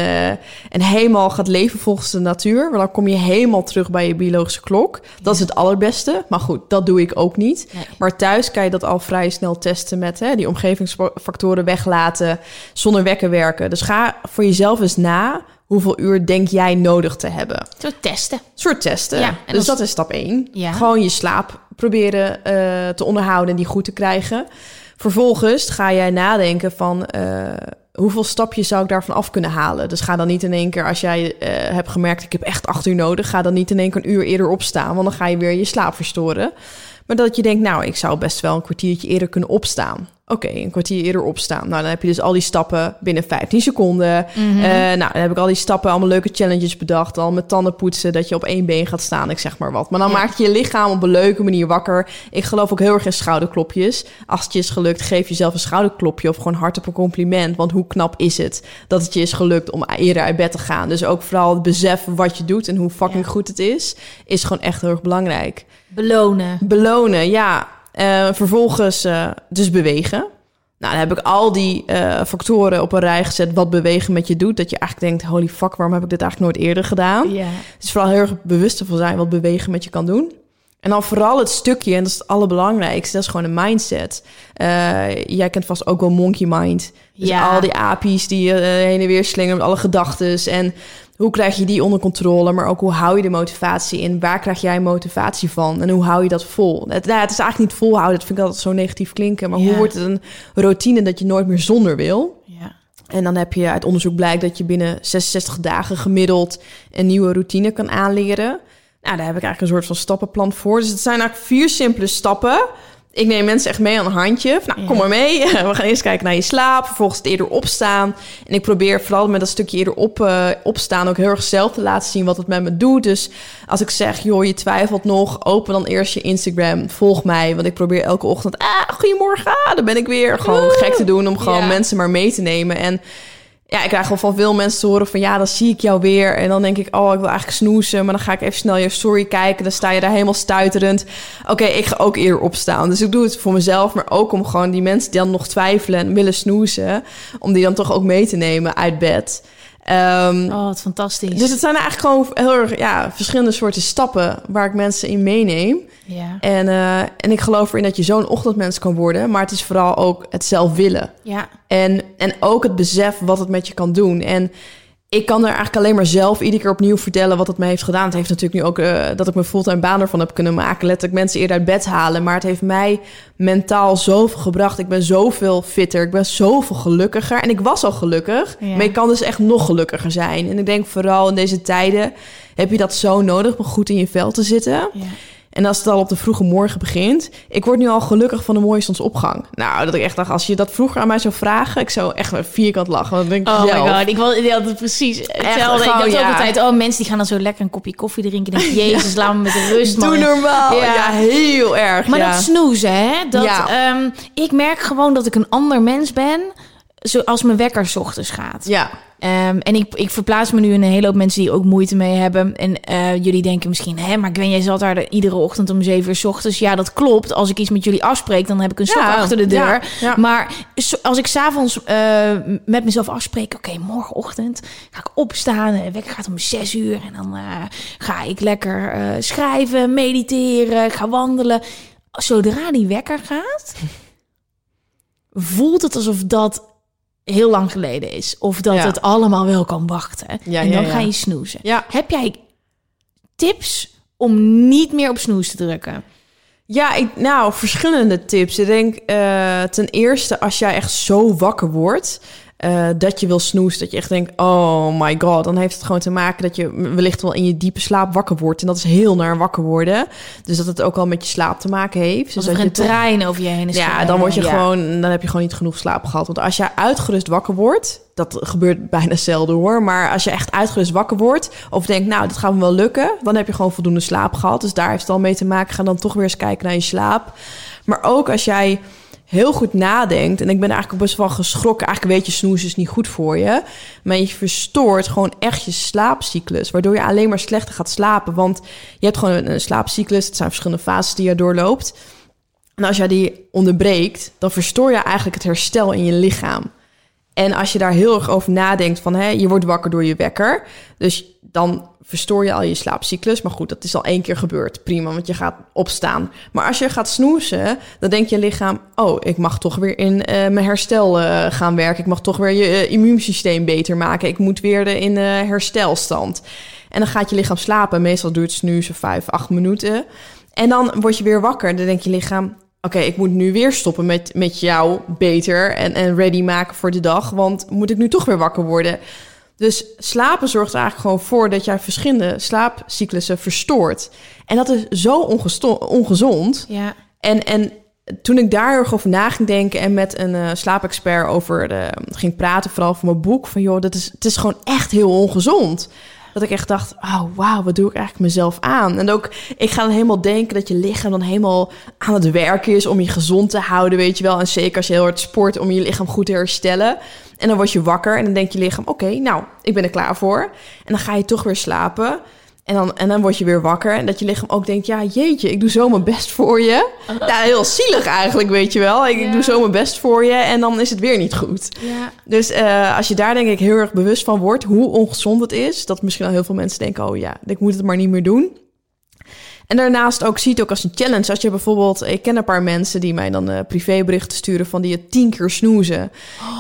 Speaker 3: en helemaal gaat leven volgens de natuur. Want dan kom je helemaal terug bij je biologische klok. Dat is het allerbeste. Maar goed, dat doe ik ook niet.
Speaker 2: Nee.
Speaker 3: Maar thuis kan je dat al vrij snel testen met hè, die omgevingsfactoren weglaten, zonder wekker werken. Dus ga voor jezelf eens na. Hoeveel uur denk jij nodig te hebben?
Speaker 2: Zo testen.
Speaker 3: Een soort testen.
Speaker 2: Ja,
Speaker 3: dus
Speaker 2: als-
Speaker 3: dat is stap 1.
Speaker 2: Ja.
Speaker 3: Gewoon je slaap proberen eh, te onderhouden en die goed te krijgen. Vervolgens ga jij nadenken van eh, hoeveel stapjes zou ik daarvan af kunnen halen. Dus ga dan niet in één keer, als jij eh, hebt gemerkt ik heb echt acht uur nodig, ga dan niet in één keer een uur eerder opstaan, want dan ga je weer je slaap verstoren. Maar dat je denkt, nou, ik zou best wel een kwartiertje eerder kunnen opstaan. Oké, een kwartier eerder opstaan. Nou, dan heb je dus al die stappen binnen 15 seconden.
Speaker 2: Mhm.
Speaker 3: Eh, nou, dan heb ik al die stappen, allemaal leuke challenges bedacht. Al met tanden poetsen, dat je op één been gaat staan, ik zeg maar wat. Maar dan
Speaker 2: Ja.
Speaker 3: maak je je lichaam op een leuke manier wakker. Ik geloof ook heel erg in schouderklopjes. Als het je is gelukt, geef jezelf een schouderklopje of gewoon hardop een compliment. Want hoe knap is het dat het je is gelukt om eerder uit bed te gaan. Dus ook vooral het beseffen wat je doet en hoe fucking
Speaker 2: Ja.
Speaker 3: goed het is, is gewoon echt heel erg belangrijk.
Speaker 2: Belonen.
Speaker 3: Belonen, ja. Eh, vervolgens eh, dus bewegen. Nou, dan heb ik al die eh, factoren op een rij gezet wat bewegen met je doet. Dat je eigenlijk denkt, holy fuck, waarom heb ik dit eigenlijk nooit eerder gedaan?
Speaker 2: Ja.
Speaker 3: Dus vooral heel erg bewust van zijn wat bewegen met je kan doen. En dan vooral het stukje, en dat is het allerbelangrijkste, dat is gewoon een mindset. Jij kent vast ook wel monkey mind. Dus
Speaker 2: Ja.
Speaker 3: al die apies die je heen en weer slingeren met alle gedachtes. En hoe krijg je die onder controle, maar ook hoe hou je de motivatie in? Waar krijg jij motivatie van? En hoe hou je dat vol? Het, nou, het is eigenlijk niet volhouden, dat vind ik altijd zo negatief klinken. Maar hoe wordt het een routine dat je nooit meer zonder wil?
Speaker 2: Ja.
Speaker 3: En dan heb je uit onderzoek blijkt dat je binnen 66 dagen gemiddeld een nieuwe routine kan aanleren. Nou, daar heb ik eigenlijk een soort van stappenplan voor. Dus het zijn eigenlijk vier simpele stappen. Ik neem mensen echt mee aan een handje. Van, nou, kom maar mee. We gaan eerst kijken naar je slaap. Vervolgens het eerder opstaan. En ik probeer vooral met dat stukje eerder op, uh, opstaan... ook heel erg zelf te laten zien wat het met me doet. Dus als ik zeg, joh, je twijfelt nog... open dan eerst je Instagram. Volg mij. Want ik probeer elke ochtend... Ah, goedemorgen, ah, daar ben ik weer. Gewoon gek te doen om gewoon mensen maar mee te nemen. En ja, ik krijg wel van veel mensen te horen van ja, dan zie ik jou weer. En dan denk ik, oh, ik wil eigenlijk snoezen. Maar dan ga ik even snel je story kijken. Dan sta je daar helemaal stuiterend. Oké, ik ga ook eerder opstaan. Dus ik doe het voor mezelf, maar ook om gewoon die mensen die dan nog twijfelen en willen snoezen. Om die dan toch ook mee te nemen uit bed.
Speaker 2: Um, oh, wat fantastisch.
Speaker 3: Dus het zijn eigenlijk gewoon heel erg ja, verschillende soorten stappen waar ik mensen in meeneem. Ja. En, uh, en ik geloof erin dat je zo'n ochtendmens kan worden, maar het is vooral ook het zelf willen. Ja. En, en ook het besef wat het met je kan doen. En ik kan er eigenlijk alleen maar zelf iedere keer opnieuw vertellen wat het me heeft gedaan. Het heeft natuurlijk nu ook uh, dat ik mijn fulltime baan ervan heb kunnen maken. Letterlijk mensen eerder uit bed halen. Maar het heeft mij mentaal zoveel gebracht. Ik ben zoveel fitter. Ik ben zoveel gelukkiger. En ik was al gelukkig. Maar ik kan dus echt nog gelukkiger zijn. En ik denk vooral in deze tijden heb je dat zo nodig om goed in je vel te zitten. Ja. En als het al op de vroege morgen begint, ik word nu al gelukkig van de mooie zonsopgang. Nou, dat ik echt dacht, als je dat vroeger aan mij zou vragen, ik zou echt vierkant lachen. Want denk ik
Speaker 2: oh
Speaker 3: my
Speaker 2: god, ik wilde altijd precies hetzelfde. ik dacht ja. ook altijd, oh mensen die gaan dan zo lekker een kopje koffie drinken. Denk, Jezus, laat me met de rust.
Speaker 3: Doe normaal. Ja. heel erg.
Speaker 2: Maar dat snoezen, hè? Dat, um, ik merk gewoon dat ik een ander mens ben, zoals mijn wekker s ochtends gaat. Ja. Um, en ik, ik verplaats me nu in een hele hoop mensen die ook moeite mee hebben. En uh, jullie denken misschien, hè, maar Gwen, jij zat daar de, iedere ochtend om zeven uur s ochtends. Ja, dat klopt. Als ik iets met jullie afspreek, dan heb ik een stok ja, achter de deur. Ja, ja. Maar als ik s'avonds uh, met mezelf afspreek, oké, okay, morgenochtend ga ik opstaan. De wekker gaat om zes uur. En dan uh, ga ik lekker schrijven, mediteren, ga wandelen. Zodra die wekker gaat, voelt het alsof dat heel lang geleden is. Of dat het allemaal wel kan wachten. Ja, en dan ga je snoezen. Heb jij tips om niet meer op snoes te drukken?
Speaker 3: Ja, ik, nou, verschillende tips. Ik denk uh, ten eerste, als jij echt zo wakker wordt, uh, dat je wil snoezen. Dat je echt denkt, oh my god. Dan heeft het gewoon te maken dat je wellicht wel in je diepe slaap wakker wordt. En dat is heel naar wakker worden. Dus dat het ook al met je slaap te maken heeft.
Speaker 2: Dus
Speaker 3: dat
Speaker 2: er
Speaker 3: een
Speaker 2: trein over je heen is.
Speaker 3: Ja, dan word je gewoon, dan heb je gewoon niet genoeg slaap gehad. Want als je uitgerust wakker wordt, dat gebeurt bijna zelden hoor. Maar als je echt uitgerust wakker wordt of denkt, nou, dat gaat me wel lukken, dan heb je gewoon voldoende slaap gehad. Dus daar heeft het al mee te maken. Ga dan toch weer eens kijken naar je slaap. Maar ook als jij heel goed nadenkt. En ik ben eigenlijk best wel geschrokken. Eigenlijk weet je, snoes is niet goed voor je. Maar je verstoort gewoon echt je slaapcyclus. Waardoor je alleen maar slechter gaat slapen. Want je hebt gewoon een slaapcyclus. Het zijn verschillende fases die je doorloopt. En als jij die onderbreekt, dan verstoor je eigenlijk het herstel in je lichaam. En als je daar heel erg over nadenkt van, hè, je wordt wakker door je wekker. Dus dan verstoor je al je slaapcyclus. Maar goed, dat is al één keer gebeurd. Prima, want je gaat opstaan. Maar als je gaat snoezen, dan denkt je lichaam... oh, ik mag toch weer in uh, mijn herstel uh, gaan werken. Ik mag toch weer je uh, immuunsysteem beter maken. Ik moet weer in herstelstand. En dan gaat je lichaam slapen. Meestal duurt snoezen vijf, acht minuten. En dan word je weer wakker. Dan denkt je lichaam... Oké, ik moet nu weer stoppen met, met jou beter en, en ready maken voor de dag. Want moet ik nu toch weer wakker worden? Dus slapen zorgt er eigenlijk gewoon voor dat jij verschillende slaapcyclussen verstoort. En dat is zo ongezond. Ja. En, en toen ik daar erg over na ging denken en met een uh, slaapexpert over de, ging praten, vooral voor mijn boek, van joh, dat is, het is gewoon echt heel ongezond. Dat ik echt dacht, oh wauw, wat doe ik eigenlijk mezelf aan? En ook, ik ga dan helemaal denken dat je lichaam dan helemaal aan het werken is om je gezond te houden, weet je wel. En zeker als je heel hard sport, om je lichaam goed te herstellen. En dan word je wakker en dan denkt je lichaam, oké, nou, ik ben er klaar voor. En dan ga je toch weer slapen. En dan, en dan word je weer wakker. En dat je lichaam ook denkt, ja, jeetje, ik doe zo mijn best voor je. Ja, heel zielig eigenlijk, weet je wel. Ik, doe zo mijn best voor je en dan is het weer niet goed. Ja. Dus uh, als je daar denk ik heel erg bewust van wordt, hoe ongezond het is. Dat misschien al heel veel mensen denken, oh ja, ik moet het maar niet meer doen. En daarnaast ook ziet ook als een challenge. Als je bijvoorbeeld, ik ken een paar mensen die mij dan uh, privéberichten sturen van die je tien keer snoezen.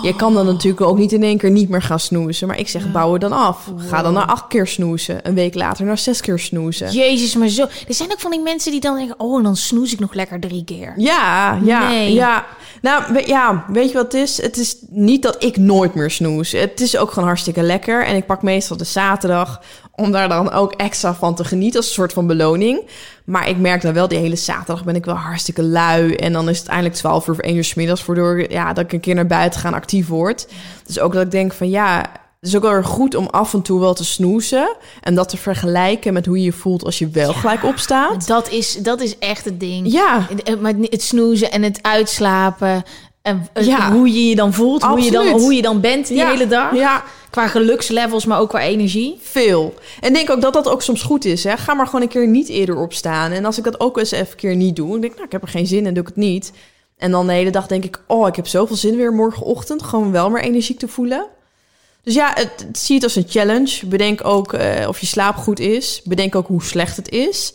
Speaker 3: Je kan dan natuurlijk ook niet in één keer niet meer gaan snoezen. Maar ik zeg, bouw het dan af. Ga dan naar acht keer snoezen. Een week later naar zes keer snoezen.
Speaker 2: Jezus, maar zo. Er zijn ook van die mensen die dan denken, oh, dan snoes ik nog lekker drie keer.
Speaker 3: Ja, ja, ja. Nou, ja, weet je wat het is? Het is niet dat ik nooit meer snoes. Het is ook gewoon hartstikke lekker. En ik pak meestal de zaterdag om daar dan ook extra van te genieten als een soort van beloning. Maar ik merk dan wel, die hele zaterdag ben ik wel hartstikke lui. En dan is het eindelijk 12 uur of 1 uur 's middags, waardoor ja, dat ik een keer naar buiten ga en actief word. Dus ook dat ik denk van ja, het is ook wel erg goed om af en toe wel te snoezen. En dat te vergelijken met hoe je je voelt als je wel gelijk opstaat.
Speaker 2: Dat is, dat is echt het ding.
Speaker 3: Ja.
Speaker 2: Eh, Maar het snoezen en het uitslapen. En eh,
Speaker 3: Ja.
Speaker 2: hoe je je dan voelt. Hoe je dan, hoe je dan bent die
Speaker 3: Ja.
Speaker 2: hele dag.
Speaker 3: Ja,
Speaker 2: Qua gelukslevels, maar ook qua energie.
Speaker 3: veel. En denk ook dat dat ook soms goed is. Hè? Ga maar gewoon een keer niet eerder opstaan. En als ik dat ook eens even een keer niet doe, dan denk ik, nou, ik heb er geen zin in, doe ik het niet. En dan de hele dag denk ik, oh, ik heb zoveel zin weer morgenochtend. Gewoon wel meer energiek te voelen. Dus ja, het, het- zie het als een challenge. Bedenk ook eh, of je slaap goed is. Bedenk ook hoe slecht het is.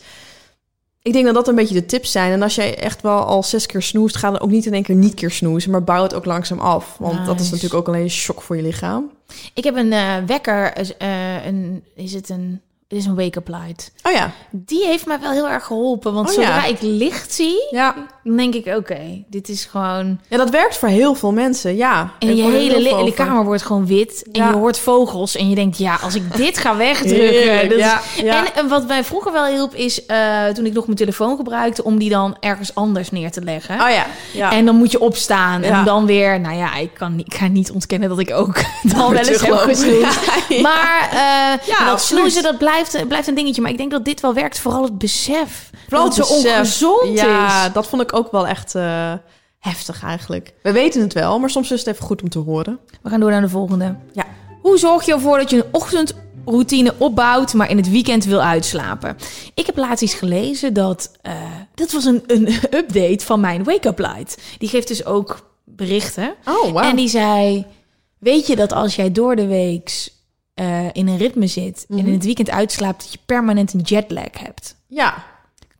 Speaker 3: Ik denk dat dat een beetje de tips zijn. En als jij echt wel al zes keer snoest, ga dan ook niet in één keer niet keer snoezen. Maar bouw het ook langzaam af. Want dat is natuurlijk ook alleen een shock voor je lichaam.
Speaker 2: Ik heb een eh, wekker. eh, een, is het een... Het is een wake-up light.
Speaker 3: Oh ja,
Speaker 2: Die heeft mij wel heel erg geholpen. Want
Speaker 3: Oh,
Speaker 2: zodra
Speaker 3: ja.
Speaker 2: ik licht zie,
Speaker 3: ja.
Speaker 2: Dan denk ik... Oké, dit is gewoon...
Speaker 3: Ja, dat werkt voor heel veel mensen, ja.
Speaker 2: En je hele
Speaker 3: over.
Speaker 2: kamer wordt gewoon wit. En
Speaker 3: Ja.
Speaker 2: je hoort vogels. En je denkt, ja, als ik dit ga wegdrukken...
Speaker 3: Ja, ja.
Speaker 2: En, wat mij vroeger wel hielp is... eh, toen ik nog mijn telefoon gebruikte... om die dan ergens anders neer te leggen.
Speaker 3: Oh ja, ja.
Speaker 2: En dan moet je opstaan.
Speaker 3: Ja.
Speaker 2: En dan weer... Nou ja, ik, kan, niet- ik ga niet ontkennen dat ik ook dan wel eens heb.
Speaker 3: Ja, ja.
Speaker 2: Maar eh,
Speaker 3: Ja,
Speaker 2: dat snoezen, dat blijft, blijft een dingetje. Maar ik denk dat dit wel werkt. Vooral het besef.
Speaker 3: Vooral
Speaker 2: dat het zo ongezond
Speaker 3: ja,
Speaker 2: is.
Speaker 3: dat vond ik ook wel echt eh, heftig eigenlijk. We weten het wel, maar soms is het even goed om te horen.
Speaker 2: We gaan door naar de volgende.
Speaker 3: Ja.
Speaker 2: Hoe zorg je ervoor dat je een ochtendroutine opbouwt, maar in het weekend wil uitslapen? Ik heb laatst iets gelezen dat... eh dat was een, een update van mijn wake-up light. Die geeft dus ook berichten.
Speaker 3: Oh, wow.
Speaker 2: En die zei: Weet je dat als jij door de week eh, in een ritme zit en in het weekend uitslaapt, dat je permanent een jetlag hebt?
Speaker 3: Ja,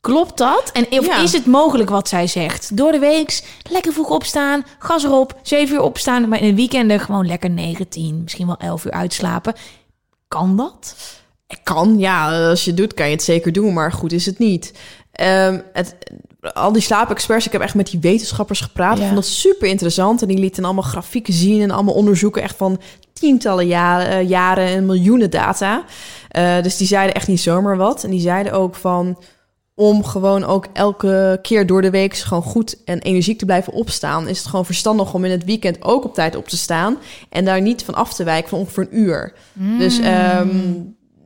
Speaker 2: Klopt dat? En of
Speaker 3: Ja.
Speaker 2: is het mogelijk wat zij zegt? Door de week lekker vroeg opstaan, gas erop, 7 uur opstaan, maar in de weekenden gewoon lekker 9, 10, misschien wel 11 uur uitslapen. Kan dat?
Speaker 3: kan. Ja, als je het doet, kan je het zeker doen, maar goed is het niet. Ehm, het, al die slaapexperts, ik heb echt met die wetenschappers gepraat.
Speaker 2: Ja.
Speaker 3: Ik vond dat super interessant. En die lieten allemaal grafieken zien en allemaal onderzoeken echt van tientallen jaren, eh, jaren en miljoenen data. Eh, dus die zeiden echt niet zomaar wat. En die zeiden ook van om gewoon ook elke keer door de week gewoon goed en energiek te blijven opstaan, is het gewoon verstandig om in het weekend ook op tijd op te staan en daar niet van af te wijken van ongeveer een uur. Dus ehm,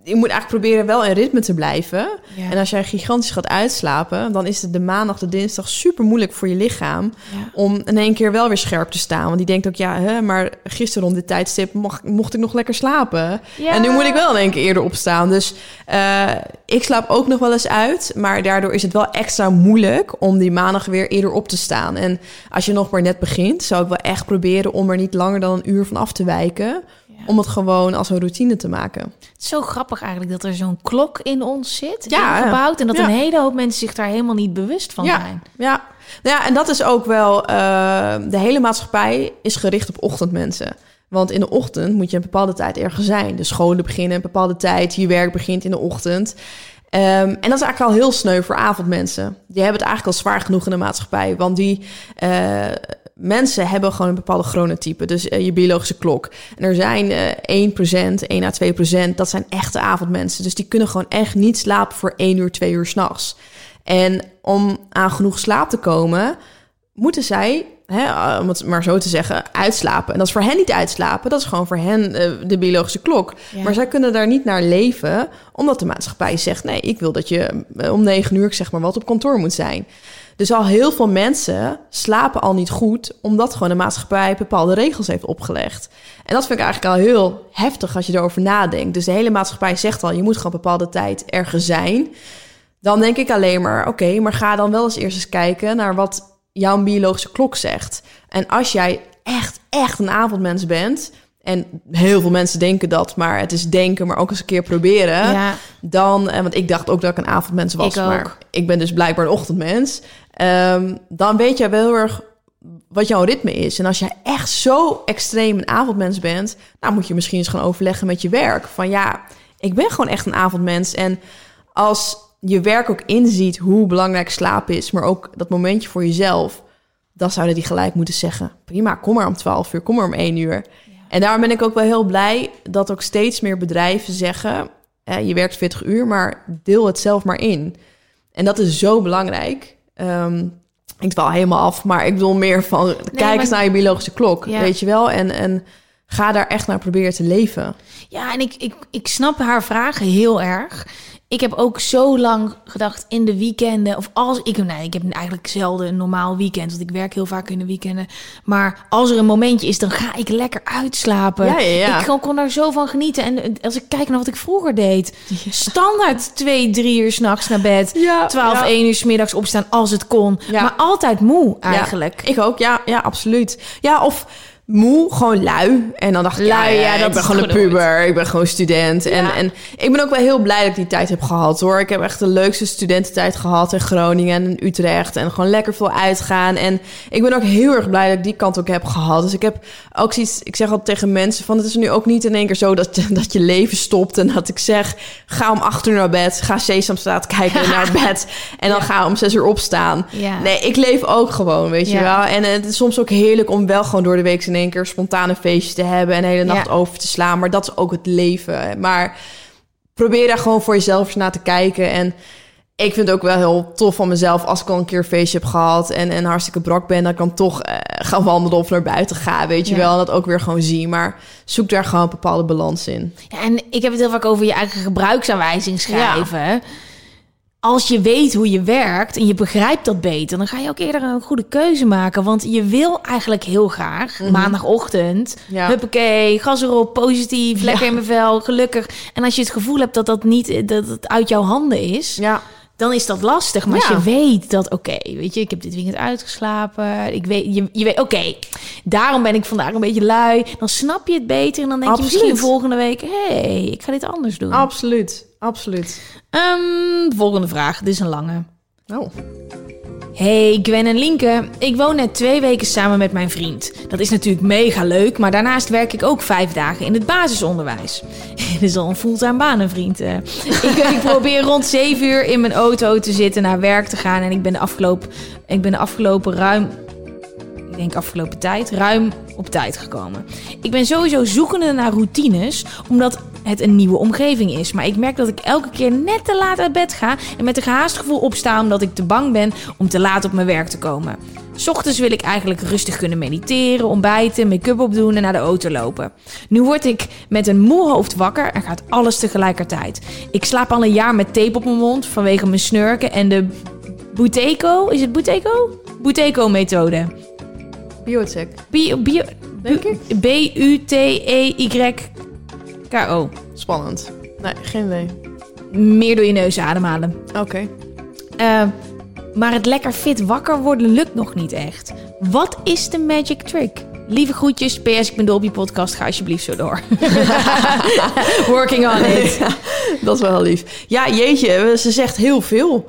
Speaker 3: je moet eigenlijk proberen wel in ritme te blijven.
Speaker 2: Ja.
Speaker 3: En als jij gigantisch gaat uitslapen, dan is het de maandag, de dinsdag super moeilijk voor je lichaam
Speaker 2: Ja.
Speaker 3: om in één keer wel weer scherp te staan. Want die denkt ook, ja, hè, maar gisteren om dit tijdstip mocht, mocht ik nog lekker slapen.
Speaker 2: Ja.
Speaker 3: En nu moet ik wel in één keer eerder opstaan. Dus eh, ik slaap ook nog wel eens uit, maar daardoor is het wel extra moeilijk om die maandag weer eerder op te staan. En als je nog maar net begint, zou ik wel echt proberen om er niet langer dan een uur van af te wijken. Om het gewoon als een routine te maken.
Speaker 2: Het is zo grappig eigenlijk dat er zo'n klok in ons zit,
Speaker 3: Ja,
Speaker 2: ingebouwd. En dat
Speaker 3: ja.
Speaker 2: een hele hoop mensen zich daar helemaal niet bewust van
Speaker 3: ja,
Speaker 2: zijn.
Speaker 3: Ja. Nou ja, en dat is ook wel. eh, de hele maatschappij is gericht op ochtendmensen. Want in de ochtend moet je een bepaalde tijd ergens zijn. De scholen beginnen een bepaalde tijd, je werk begint in de ochtend. Ehm, en dat is eigenlijk al heel sneu voor avondmensen. Die hebben het eigenlijk al zwaar genoeg in de maatschappij. Want die eh, mensen hebben gewoon een bepaalde chronotype. Dus eh, je biologische klok. En er zijn eh 1%, 1 à 2%, dat zijn echte avondmensen. Dus die kunnen gewoon echt niet slapen voor 1 uur, 2 uur s'nachts. En om aan genoeg slaap te komen, moeten zij, hè, om het maar zo te zeggen, uitslapen. En dat is voor hen niet uitslapen, dat is gewoon voor hen eh, de biologische klok.
Speaker 2: Ja.
Speaker 3: Maar zij kunnen daar niet naar leven, omdat de maatschappij zegt: nee, ik wil dat je eh, om negen uur, zeg maar wat, op kantoor moet zijn. Dus al heel veel mensen slapen al niet goed, omdat gewoon de maatschappij bepaalde regels heeft opgelegd. En dat vind ik eigenlijk al heel heftig als je erover nadenkt. Dus de hele maatschappij zegt al: je moet gewoon bepaalde tijd ergens zijn. Dan denk ik alleen maar: oké, maar ga dan wel eens eerst eens kijken naar wat jouw biologische klok zegt. En als jij echt, echt een avondmens bent. En heel veel mensen denken dat, maar het is denken, maar ook eens een keer proberen.
Speaker 2: Ja.
Speaker 3: Dan, eh, want ik dacht ook dat ik een avondmens was,
Speaker 2: Ik
Speaker 3: maar ik ben dus blijkbaar een ochtendmens. Ehm, dan weet jij wel heel erg wat jouw ritme is. En als jij echt zo extreem een avondmens bent, dan moet je misschien eens gaan overleggen met je werk. Van ja, ik ben gewoon echt een avondmens. En als je werk ook inziet hoe belangrijk slaap is, maar ook dat momentje voor jezelf, dan zouden die gelijk moeten zeggen: prima, kom maar om 12 uur, kom maar om 1 uur. En daarom ben ik ook wel heel blij dat ook steeds meer bedrijven zeggen: eh, je werkt 40 uur, maar deel het zelf maar in. En dat is zo belangrijk. Ehm, ik dwaal helemaal af, maar ik bedoel meer van... kijk eens
Speaker 2: maar-
Speaker 3: naar je biologische klok,
Speaker 2: Ja.
Speaker 3: weet je wel? En, en ga daar echt naar proberen te leven.
Speaker 2: Ja, en ik, ik, ik snap haar vragen heel erg. Ik heb ook zo lang gedacht in de weekenden. Of als ik. Nee, ik heb eigenlijk zelden een normaal weekend. Want ik werk heel vaak in de weekenden. Maar als er een momentje is, dan ga ik lekker uitslapen.
Speaker 3: Ja, ja, ja.
Speaker 2: Ik kon, kon daar zo van genieten. En eh, als ik kijk naar wat ik vroeger deed. Standaard twee, drie uur s'nachts naar bed.
Speaker 3: Ja,
Speaker 2: 12,
Speaker 3: ja.
Speaker 2: 1 uur 's middags opstaan als het kon.
Speaker 3: Ja.
Speaker 2: Maar altijd moe eigenlijk.
Speaker 3: Ik ook, ja, ja, absoluut. Ja, of moe, gewoon lui. En dan dacht ik,
Speaker 2: Lui,
Speaker 3: ja,
Speaker 2: ja,
Speaker 3: ja,
Speaker 2: dat
Speaker 3: ik ben gewoon een puber, ik ben gewoon student. En,
Speaker 2: Ja.
Speaker 3: en ik ben ook wel heel blij dat ik die tijd heb gehad, hoor. Ik heb echt de leukste studententijd gehad in Groningen en in Utrecht. En gewoon lekker veel uitgaan. En ik ben ook heel erg blij dat ik die kant ook heb gehad. Dus ik heb ook zoiets, ik zeg altijd tegen mensen van... het is nu ook niet in één keer zo dat, dat je leven stopt... en dat ik zeg, ga om acht uur naar bed, ga Sesamstraat kijken en naar bed... en dan ga om zes uur opstaan. Nee, ik leef ook gewoon, weet je wel. En het is soms ook heerlijk om wel gewoon door de week in één keer spontane feestjes te hebben en de hele nacht
Speaker 2: Ja.
Speaker 3: over te slaan. Maar dat is ook het leven. Maar probeer daar gewoon voor jezelf eens naar te kijken. En ik vind het ook wel heel tof van mezelf als ik al een keer een feestje heb gehad en, en hartstikke brak ben, dat ik dan toch eh, gaan wandelen of naar buiten ga, weet je
Speaker 2: Ja.
Speaker 3: wel. En dat ook weer gewoon zie. Maar zoek daar gewoon een bepaalde balans in.
Speaker 2: Ja, en ik heb het heel vaak over je eigen gebruiksaanwijzing schrijven. Als je weet hoe je werkt en je begrijpt dat beter, dan ga je ook eerder een goede keuze maken. Want je wil eigenlijk heel graag maandagochtend,
Speaker 3: Mhm. Ja.
Speaker 2: huppakee, gas erop, positief, lekker
Speaker 3: Ja.
Speaker 2: in mijn vel, gelukkig. En als je het gevoel hebt dat dat niet dat het uit jouw handen is,
Speaker 3: Ja,
Speaker 2: dan is dat lastig. Maar als
Speaker 3: Ja.
Speaker 2: je weet dat, oké, weet je, ik heb dit weekend uitgeslapen. Ik weet, je, je weet, oké, daarom ben ik vandaag een beetje lui. Dan snap je het beter en dan denk je misschien volgende week, hé, hey, ik ga dit anders doen.
Speaker 3: absoluut. Absoluut.
Speaker 2: Ehm, volgende vraag, dit is een lange.
Speaker 3: Oh.
Speaker 2: Hey Gwen en Linke, ik woon net twee weken samen met mijn vriend. Dat is natuurlijk mega leuk, maar daarnaast werk ik ook vijf dagen in het basisonderwijs. Dit is al een fulltime baan, een vriend. eh. Ik, ik probeer rond zeven uur in mijn auto te zitten, naar werk te gaan. En ik ben de afgelopen, ik ben de afgelopen ruim ik denk afgelopen tijd, ruim op tijd gekomen. Ik ben sowieso zoekende naar routines, omdat het een nieuwe omgeving is. Maar ik merk dat ik elke keer net te laat uit bed ga en met een gehaast gevoel opsta omdat ik te bang ben om te laat op mijn werk te komen. Ochtends wil ik eigenlijk rustig kunnen mediteren, ontbijten, make-up opdoen en naar de auto lopen. Nu word ik met een moe hoofd wakker en gaat alles tegelijkertijd. Ik slaap al een jaar met tape op mijn mond vanwege mijn snurken en de Buteco, is het Buteco? Buteco-methode.
Speaker 3: Biocheck.
Speaker 2: Bio, bio,
Speaker 3: Denk
Speaker 2: bu- B-U-T-E-Y-K-O.
Speaker 3: Spannend. Nee, geen idee.
Speaker 2: Meer door je neus ademhalen.
Speaker 3: Oké.
Speaker 2: Eh, maar het lekker fit wakker worden lukt nog niet echt. Wat is de magic trick? Lieve groetjes, PS, ik ben dol op je podcast. Ga alsjeblieft zo door. Working on it.
Speaker 3: Ja, dat is wel lief. Ja, jeetje, ze zegt heel veel.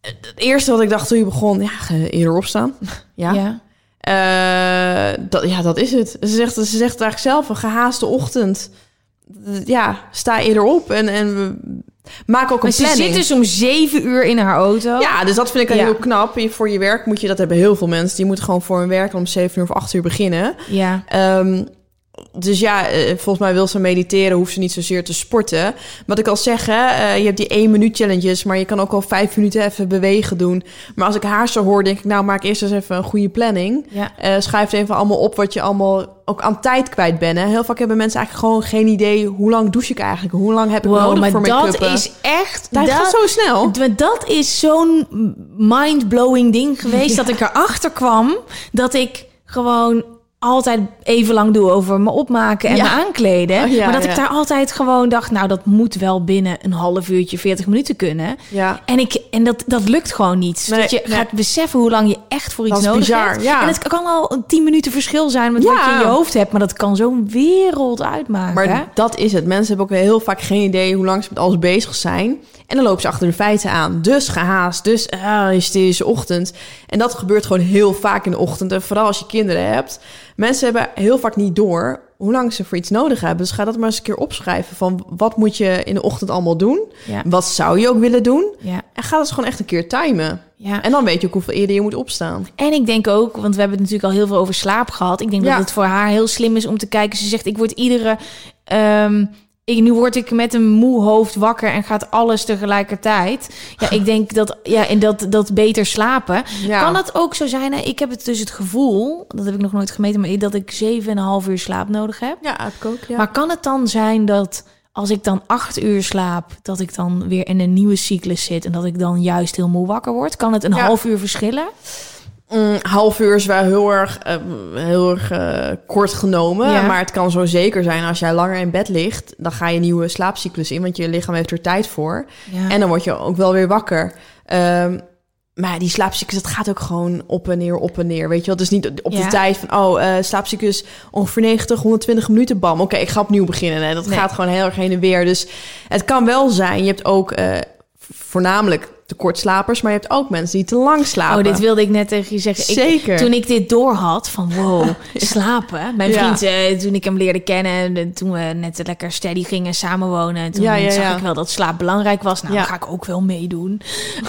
Speaker 3: Het eerste wat ik dacht toen je begon, ja, eerder opstaan. Ja.
Speaker 2: Ja.
Speaker 3: Eh, dat, ja, dat is het. Ze zegt, ze zegt eigenlijk zelf, een gehaaste ochtend. Ja, sta eerder op en, en we maak ook
Speaker 2: Maar
Speaker 3: een
Speaker 2: ze
Speaker 3: planning.
Speaker 2: zit dus om zeven uur in haar auto.
Speaker 3: Ja, dus dat vind ik
Speaker 2: Ja.
Speaker 3: heel knap. Voor je werk moet je, dat hebben heel veel mensen. Die moeten gewoon voor hun werk om 7 uur of 8 uur beginnen.
Speaker 2: Ja.
Speaker 3: Ehm, dus ja, eh, volgens mij wil ze mediteren, hoeft ze niet zozeer te sporten. Wat ik al zeg, hè, eh, je hebt die 1 minuut challenges, maar je kan ook al 5 minuten even bewegen doen. Maar als ik haar zo hoor, denk ik, nou maak eerst eens even een goede planning.
Speaker 2: Ja.
Speaker 3: Eh, schrijf even allemaal op wat je allemaal ook aan tijd kwijt bent. Hè. Heel vaak hebben mensen eigenlijk gewoon geen idee hoe lang douche ik eigenlijk, hoe lang heb ik
Speaker 2: Wow,
Speaker 3: nodig
Speaker 2: maar
Speaker 3: voor
Speaker 2: dat
Speaker 3: make-up.
Speaker 2: is echt...
Speaker 3: dat gaat zo snel.
Speaker 2: Dat is zo'n mind-blowing ding geweest dat ik erachter kwam dat ik gewoon altijd even lang doe over me opmaken en
Speaker 3: Ja.
Speaker 2: me aankleden.
Speaker 3: Oh, ja,
Speaker 2: maar dat
Speaker 3: ja.
Speaker 2: ik daar altijd gewoon dacht, nou dat moet wel binnen een half uurtje, 40 minuten kunnen.
Speaker 3: Ja.
Speaker 2: En, ik, en dat, dat lukt gewoon niet.
Speaker 3: Nee,
Speaker 2: dat je
Speaker 3: nee.
Speaker 2: gaat beseffen hoe lang je echt voor iets
Speaker 3: Dat is
Speaker 2: nodig
Speaker 3: bizar,
Speaker 2: hebt.
Speaker 3: ja.
Speaker 2: En het kan al een 10 minuten verschil zijn met wat je in je hoofd hebt. Maar dat kan zo'n wereld uitmaken.
Speaker 3: Maar dat is het. Mensen hebben ook heel vaak geen idee hoe lang ze met alles bezig zijn. En dan lopen ze achter de feiten aan. Dus gehaast, dus ah, hysterische ochtend. En dat gebeurt gewoon heel vaak in de ochtend. En vooral als je kinderen hebt. Mensen hebben heel vaak niet door hoe lang ze voor iets nodig hebben. Dus ga dat maar eens een keer opschrijven. Van wat moet je in de ochtend allemaal doen?
Speaker 2: Ja.
Speaker 3: Wat zou je ook willen doen?
Speaker 2: Ja.
Speaker 3: En ga dat gewoon echt een keer timen.
Speaker 2: Ja.
Speaker 3: En dan weet je ook hoeveel eerder je moet opstaan.
Speaker 2: En ik denk ook, want we hebben het natuurlijk al heel veel over slaap gehad. Ik denk
Speaker 3: Ja.
Speaker 2: dat het voor haar heel slim is om te kijken. Ze zegt, ik word iedere... ehm, ik, nu word ik met een moe hoofd wakker en gaat alles tegelijkertijd. Ja, ik denk dat, ja, en dat, dat beter slapen.
Speaker 3: Ja.
Speaker 2: Kan het ook zo zijn? Hè? Ik heb het dus het gevoel, dat heb ik nog nooit gemeten, maar dat ik 7,5 uur slaap nodig heb.
Speaker 3: Ja, ik ook. Ja.
Speaker 2: Maar kan het dan zijn dat als ik dan acht uur slaap, dat ik dan weer in een nieuwe cyclus zit en dat ik dan juist heel moe wakker word? Kan het een
Speaker 3: Ja.
Speaker 2: half uur verschillen?
Speaker 3: Mm, half uur is wel heel erg, eh, heel erg eh, kort genomen.
Speaker 2: Ja.
Speaker 3: Maar het kan zo zeker zijn als jij langer in bed ligt, dan ga je een nieuwe slaapcyclus in, want je lichaam heeft er tijd voor.
Speaker 2: Ja.
Speaker 3: En dan word je ook wel weer wakker. Ehm, maar die slaapcyclus, dat gaat ook gewoon op en neer, op en neer. Weet je wel, is niet op
Speaker 2: Ja.
Speaker 3: de tijd van, oh, eh slaapcyclus ongeveer 90, 120 minuten, bam. Oké, ik ga opnieuw beginnen. En dat
Speaker 2: Nee.
Speaker 3: gaat gewoon heel erg heen en weer. Dus het kan wel zijn, je hebt ook voornamelijk tekortslapers, maar je hebt ook mensen die te lang slapen.
Speaker 2: Oh, dit wilde ik net tegen je zeggen. Ik-
Speaker 3: Zeker.
Speaker 2: toen ik dit door had van wow, slapen. Mijn vriend, eh, toen ik hem leerde kennen, toen we net lekker steady gingen samenwonen, toen
Speaker 3: Ja, ja,
Speaker 2: zag ik wel dat slaap belangrijk was. Nou, ga ik ook wel meedoen.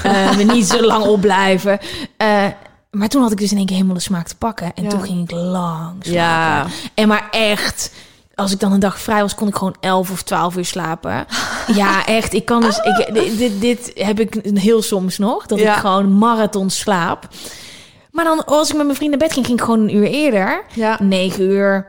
Speaker 2: Eh, maar niet zo lang opblijven. Eh, maar toen had ik dus in één keer helemaal de smaak te pakken. En toen ging ik lang slapen.
Speaker 3: Ja.
Speaker 2: En maar echt, als ik dan een dag vrij was, kon ik gewoon 11 of 12 uur slapen. Ja, echt. Ik kan dus. Ik, dit, dit, dit heb ik heel soms nog. Dat
Speaker 3: Ja.
Speaker 2: ik gewoon marathon slaap. Maar dan, als ik met mijn vriend naar bed ging, ging ik gewoon een uur eerder.
Speaker 3: Ja.
Speaker 2: 9 uur,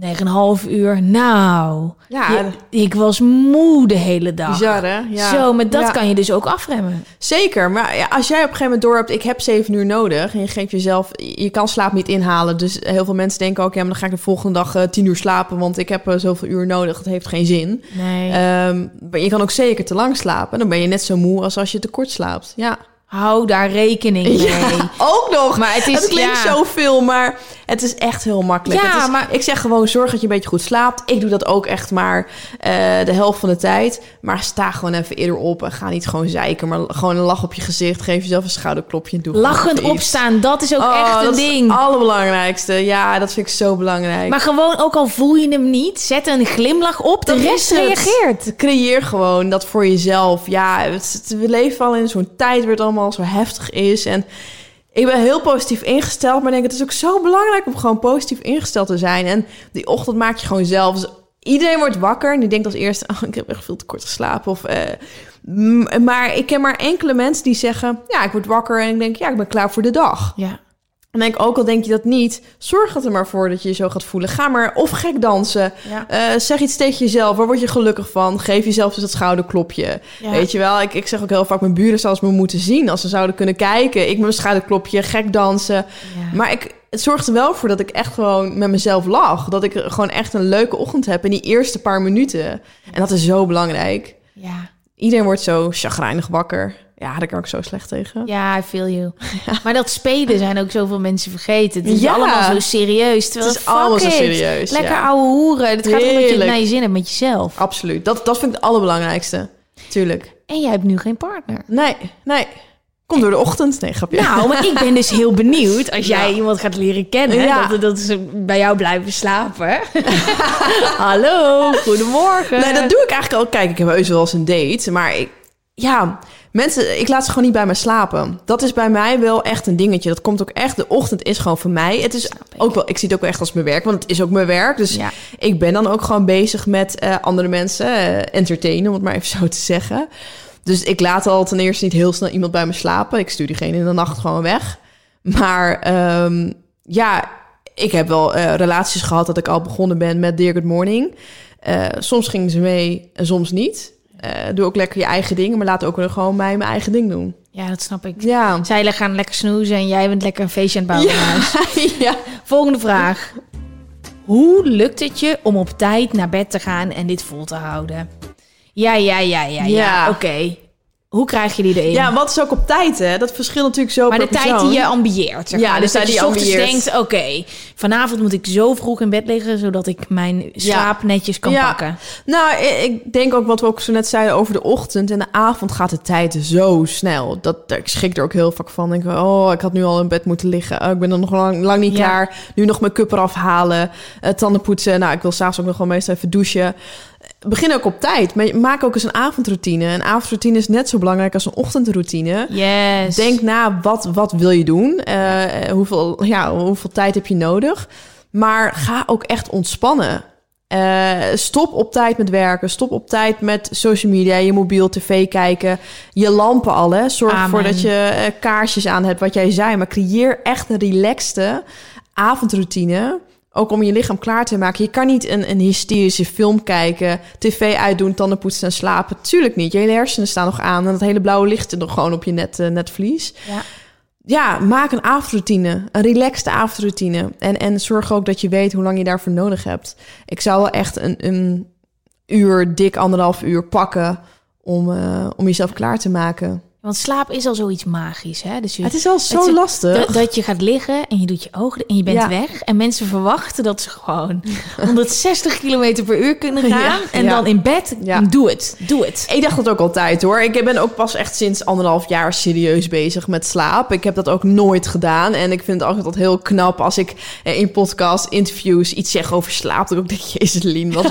Speaker 2: 9,5 uur. Nou,
Speaker 3: Ja,
Speaker 2: je- ik was moe de hele dag.
Speaker 3: bizar hè? Ja.
Speaker 2: Zo, met dat
Speaker 3: Ja.
Speaker 2: kan je dus ook afremmen.
Speaker 3: Zeker, maar ja, als jij op een gegeven moment door hebt, ik heb zeven uur nodig en je geeft jezelf, je kan slaap niet inhalen. Dus heel veel mensen denken ook, ja, maar dan ga ik de volgende dag eh, tien uur slapen, want ik heb eh, zoveel uur nodig. Dat heeft geen zin.
Speaker 2: Nee.
Speaker 3: Ehm, maar je kan ook zeker te lang slapen. Dan ben je net zo moe als als je te kort slaapt. Ja.
Speaker 2: Hou daar rekening mee.
Speaker 3: Ja, ook nog.
Speaker 2: Maar het is-
Speaker 3: het klinkt
Speaker 2: ja.
Speaker 3: zoveel, maar het is echt heel makkelijk.
Speaker 2: Ja,
Speaker 3: Het is-
Speaker 2: maar-
Speaker 3: ik zeg gewoon zorg dat je een beetje goed slaapt. Ik doe dat ook echt maar eh, de helft van de tijd. Maar sta gewoon even eerder op en ga niet gewoon zeiken, maar gewoon een lach op je gezicht. Geef jezelf een schouderklopje en doe
Speaker 2: Lachend opstaan, dat is ook
Speaker 3: Oh,
Speaker 2: echt een
Speaker 3: dat
Speaker 2: ding.
Speaker 3: is het allerbelangrijkste. Ja, dat vind ik zo belangrijk.
Speaker 2: Maar gewoon, ook al voel je hem niet, zet een glimlach op. De
Speaker 3: Dat
Speaker 2: rest reageert.
Speaker 3: Creëer gewoon dat voor jezelf. Ja, het- het- we leven al in zo'n tijd waar het allemaal zo heftig is. En ik ben heel positief ingesteld. Maar denk, het is ook zo belangrijk om gewoon positief ingesteld te zijn. En die ochtend maak je gewoon zelf. Dus iedereen wordt wakker en die denkt als eerste... Oh, ik heb echt veel te kort geslapen. Of, eh, maar ik ken maar enkele mensen die zeggen... Ja, ik word wakker en ik denk, ja, ik ben klaar voor de dag.
Speaker 2: Ja.
Speaker 3: En denk ook al denk je dat niet, zorg er maar voor dat je je zo gaat voelen. Ga maar of gek dansen.
Speaker 2: Ja.
Speaker 3: Eh, zeg iets tegen jezelf. Waar word je gelukkig van? Geef jezelf dus dat schouderklopje.
Speaker 2: Ja.
Speaker 3: Weet je wel? Ik, ik zeg ook heel vaak, mijn buren zouden me moeten zien. Als ze zouden kunnen kijken. Ik mijn schouderklopje, gek dansen.
Speaker 2: Ja.
Speaker 3: Maar ik, het zorgt er wel voor dat ik echt gewoon met mezelf lach. Dat ik gewoon echt een leuke ochtend heb in die eerste paar minuten. En dat is zo belangrijk.
Speaker 2: Ja.
Speaker 3: Iedereen wordt zo chagrijnig wakker. Ja, daar kan ik zo slecht tegen.
Speaker 2: Ja, I feel you. Maar dat spelen zijn ook zoveel mensen vergeten. Het is
Speaker 3: Ja.
Speaker 2: allemaal zo serieus. Terwijl,
Speaker 3: Het is allemaal zo serieus,
Speaker 2: Lekker
Speaker 3: ja.
Speaker 2: ouwe hoeren. Het gaat om dat je naar je zin hebt met jezelf.
Speaker 3: Absoluut. Dat, dat vind ik het allerbelangrijkste. Tuurlijk.
Speaker 2: En jij hebt nu geen partner.
Speaker 3: Nee, nee. Kom door de ochtend. Nee, grapje.
Speaker 2: Nou, maar ik ben dus heel benieuwd als jij
Speaker 3: Ja.
Speaker 2: iemand gaat leren kennen.
Speaker 3: Ja.
Speaker 2: Dat, dat ze bij jou blijven slapen. Hallo, goedemorgen.
Speaker 3: Nee, dat doe ik eigenlijk al. Kijk, ik heb heus wel eens een date. Maar ik, ja, mensen, ik laat ze gewoon niet bij me slapen. Dat is bij mij wel echt een dingetje. Dat komt ook echt. De ochtend is gewoon voor mij. Het is ook wel, ik zie het ook wel echt als mijn werk. Want het is ook mijn werk. Dus
Speaker 2: Ja.
Speaker 3: ik ben dan ook gewoon bezig met eh, andere mensen eh, entertainen, om het maar even zo te zeggen. Dus ik laat al ten eerste niet heel snel iemand bij me slapen. Ik stuur diegene in de nacht gewoon weg. Maar ehm, ja, ik heb wel eh, relaties gehad dat ik al begonnen ben met Dear Good Morning. Soms gingen ze mee en soms niet. Eh, doe ook lekker je eigen dingen, maar laat ook gewoon mij mijn eigen ding doen.
Speaker 2: Ja, dat snap ik.
Speaker 3: Ja.
Speaker 2: Zij gaan lekker snoezen en jij bent lekker een feestje aan het bouwen
Speaker 3: ja.
Speaker 2: Volgende vraag. Hoe lukt het je om op tijd naar bed te gaan en dit vol te houden? Ja, ja, ja, ja, ja.
Speaker 3: Ja.
Speaker 2: Oké. Hoe krijg je die erin?
Speaker 3: ja, wat is ook op tijd, hè? Dat verschilt natuurlijk zo
Speaker 2: maar de tijd die je ambieert. Zeg
Speaker 3: Ja,
Speaker 2: maar. dus dat je
Speaker 3: die je
Speaker 2: ochtends
Speaker 3: ambieert.
Speaker 2: denkt, oké, vanavond moet ik zo vroeg in bed liggen... zodat ik mijn slaap netjes kan
Speaker 3: Ja.
Speaker 2: pakken.
Speaker 3: Nou, ik denk ook wat we ook zo net zeiden over de ochtend. En de avond gaat de tijd zo snel. Dat, ik schrik er ook heel vaak van. Denk, oh, ik had nu al in bed moeten liggen. Oh, ik ben er nog lang, lang niet
Speaker 2: Ja.
Speaker 3: klaar. Nu nog mijn cup eraf halen. eh, tanden poetsen. Nou, ik wil s'avonds ook nog wel meestal even douchen. Begin ook op tijd. Maar maak ook eens een avondroutine. Een avondroutine is net zo belangrijk als een ochtendroutine.
Speaker 2: Yes.
Speaker 3: Denk na, wat, wat wil je doen? Eh, hoeveel, ja, hoeveel tijd heb je nodig? Maar ga ook echt ontspannen. Eh, stop op tijd met werken. Stop op tijd met social media, je mobiel, tv kijken. Je lampen al, hè. Zorg ervoor dat je eh, kaarsjes aan hebt, wat jij zei. Maar creëer echt een relaxte avondroutine. Ook om je lichaam klaar te maken. Je kan niet een, een hysterische film kijken, tv uitdoen, tanden poetsen en slapen. Tuurlijk niet. Je hele hersenen staan nog aan en dat hele blauwe licht er nog gewoon op je net, eh, netvlies.
Speaker 2: Ja.
Speaker 3: Ja, maak een avondroutine. Een relaxte avondroutine. En, en zorg ook dat je weet hoe lang je daarvoor nodig hebt. Ik zou wel echt een, een uur, dik anderhalf uur pakken om, eh, om jezelf klaar te maken.
Speaker 2: Want slaap is al zoiets magisch, hè? Dus je,
Speaker 3: Het is al zo lastig.
Speaker 2: Dat, dat je gaat liggen en je doet je ogen en je bent
Speaker 3: Ja.
Speaker 2: weg. En mensen verwachten dat ze gewoon 160 km per uur kunnen gaan.
Speaker 3: Ja,
Speaker 2: en
Speaker 3: ja.
Speaker 2: dan in bed,
Speaker 3: Ja.
Speaker 2: doe het. Doe het.
Speaker 3: Ik dacht dat ook altijd hoor. Ik ben ook pas echt sinds anderhalf jaar serieus bezig met slaap. Ik heb dat ook nooit gedaan. En ik vind het altijd heel knap als ik eh, in podcast, interviews iets zeg over slaap. Dat ik denk, jezus Lien, wat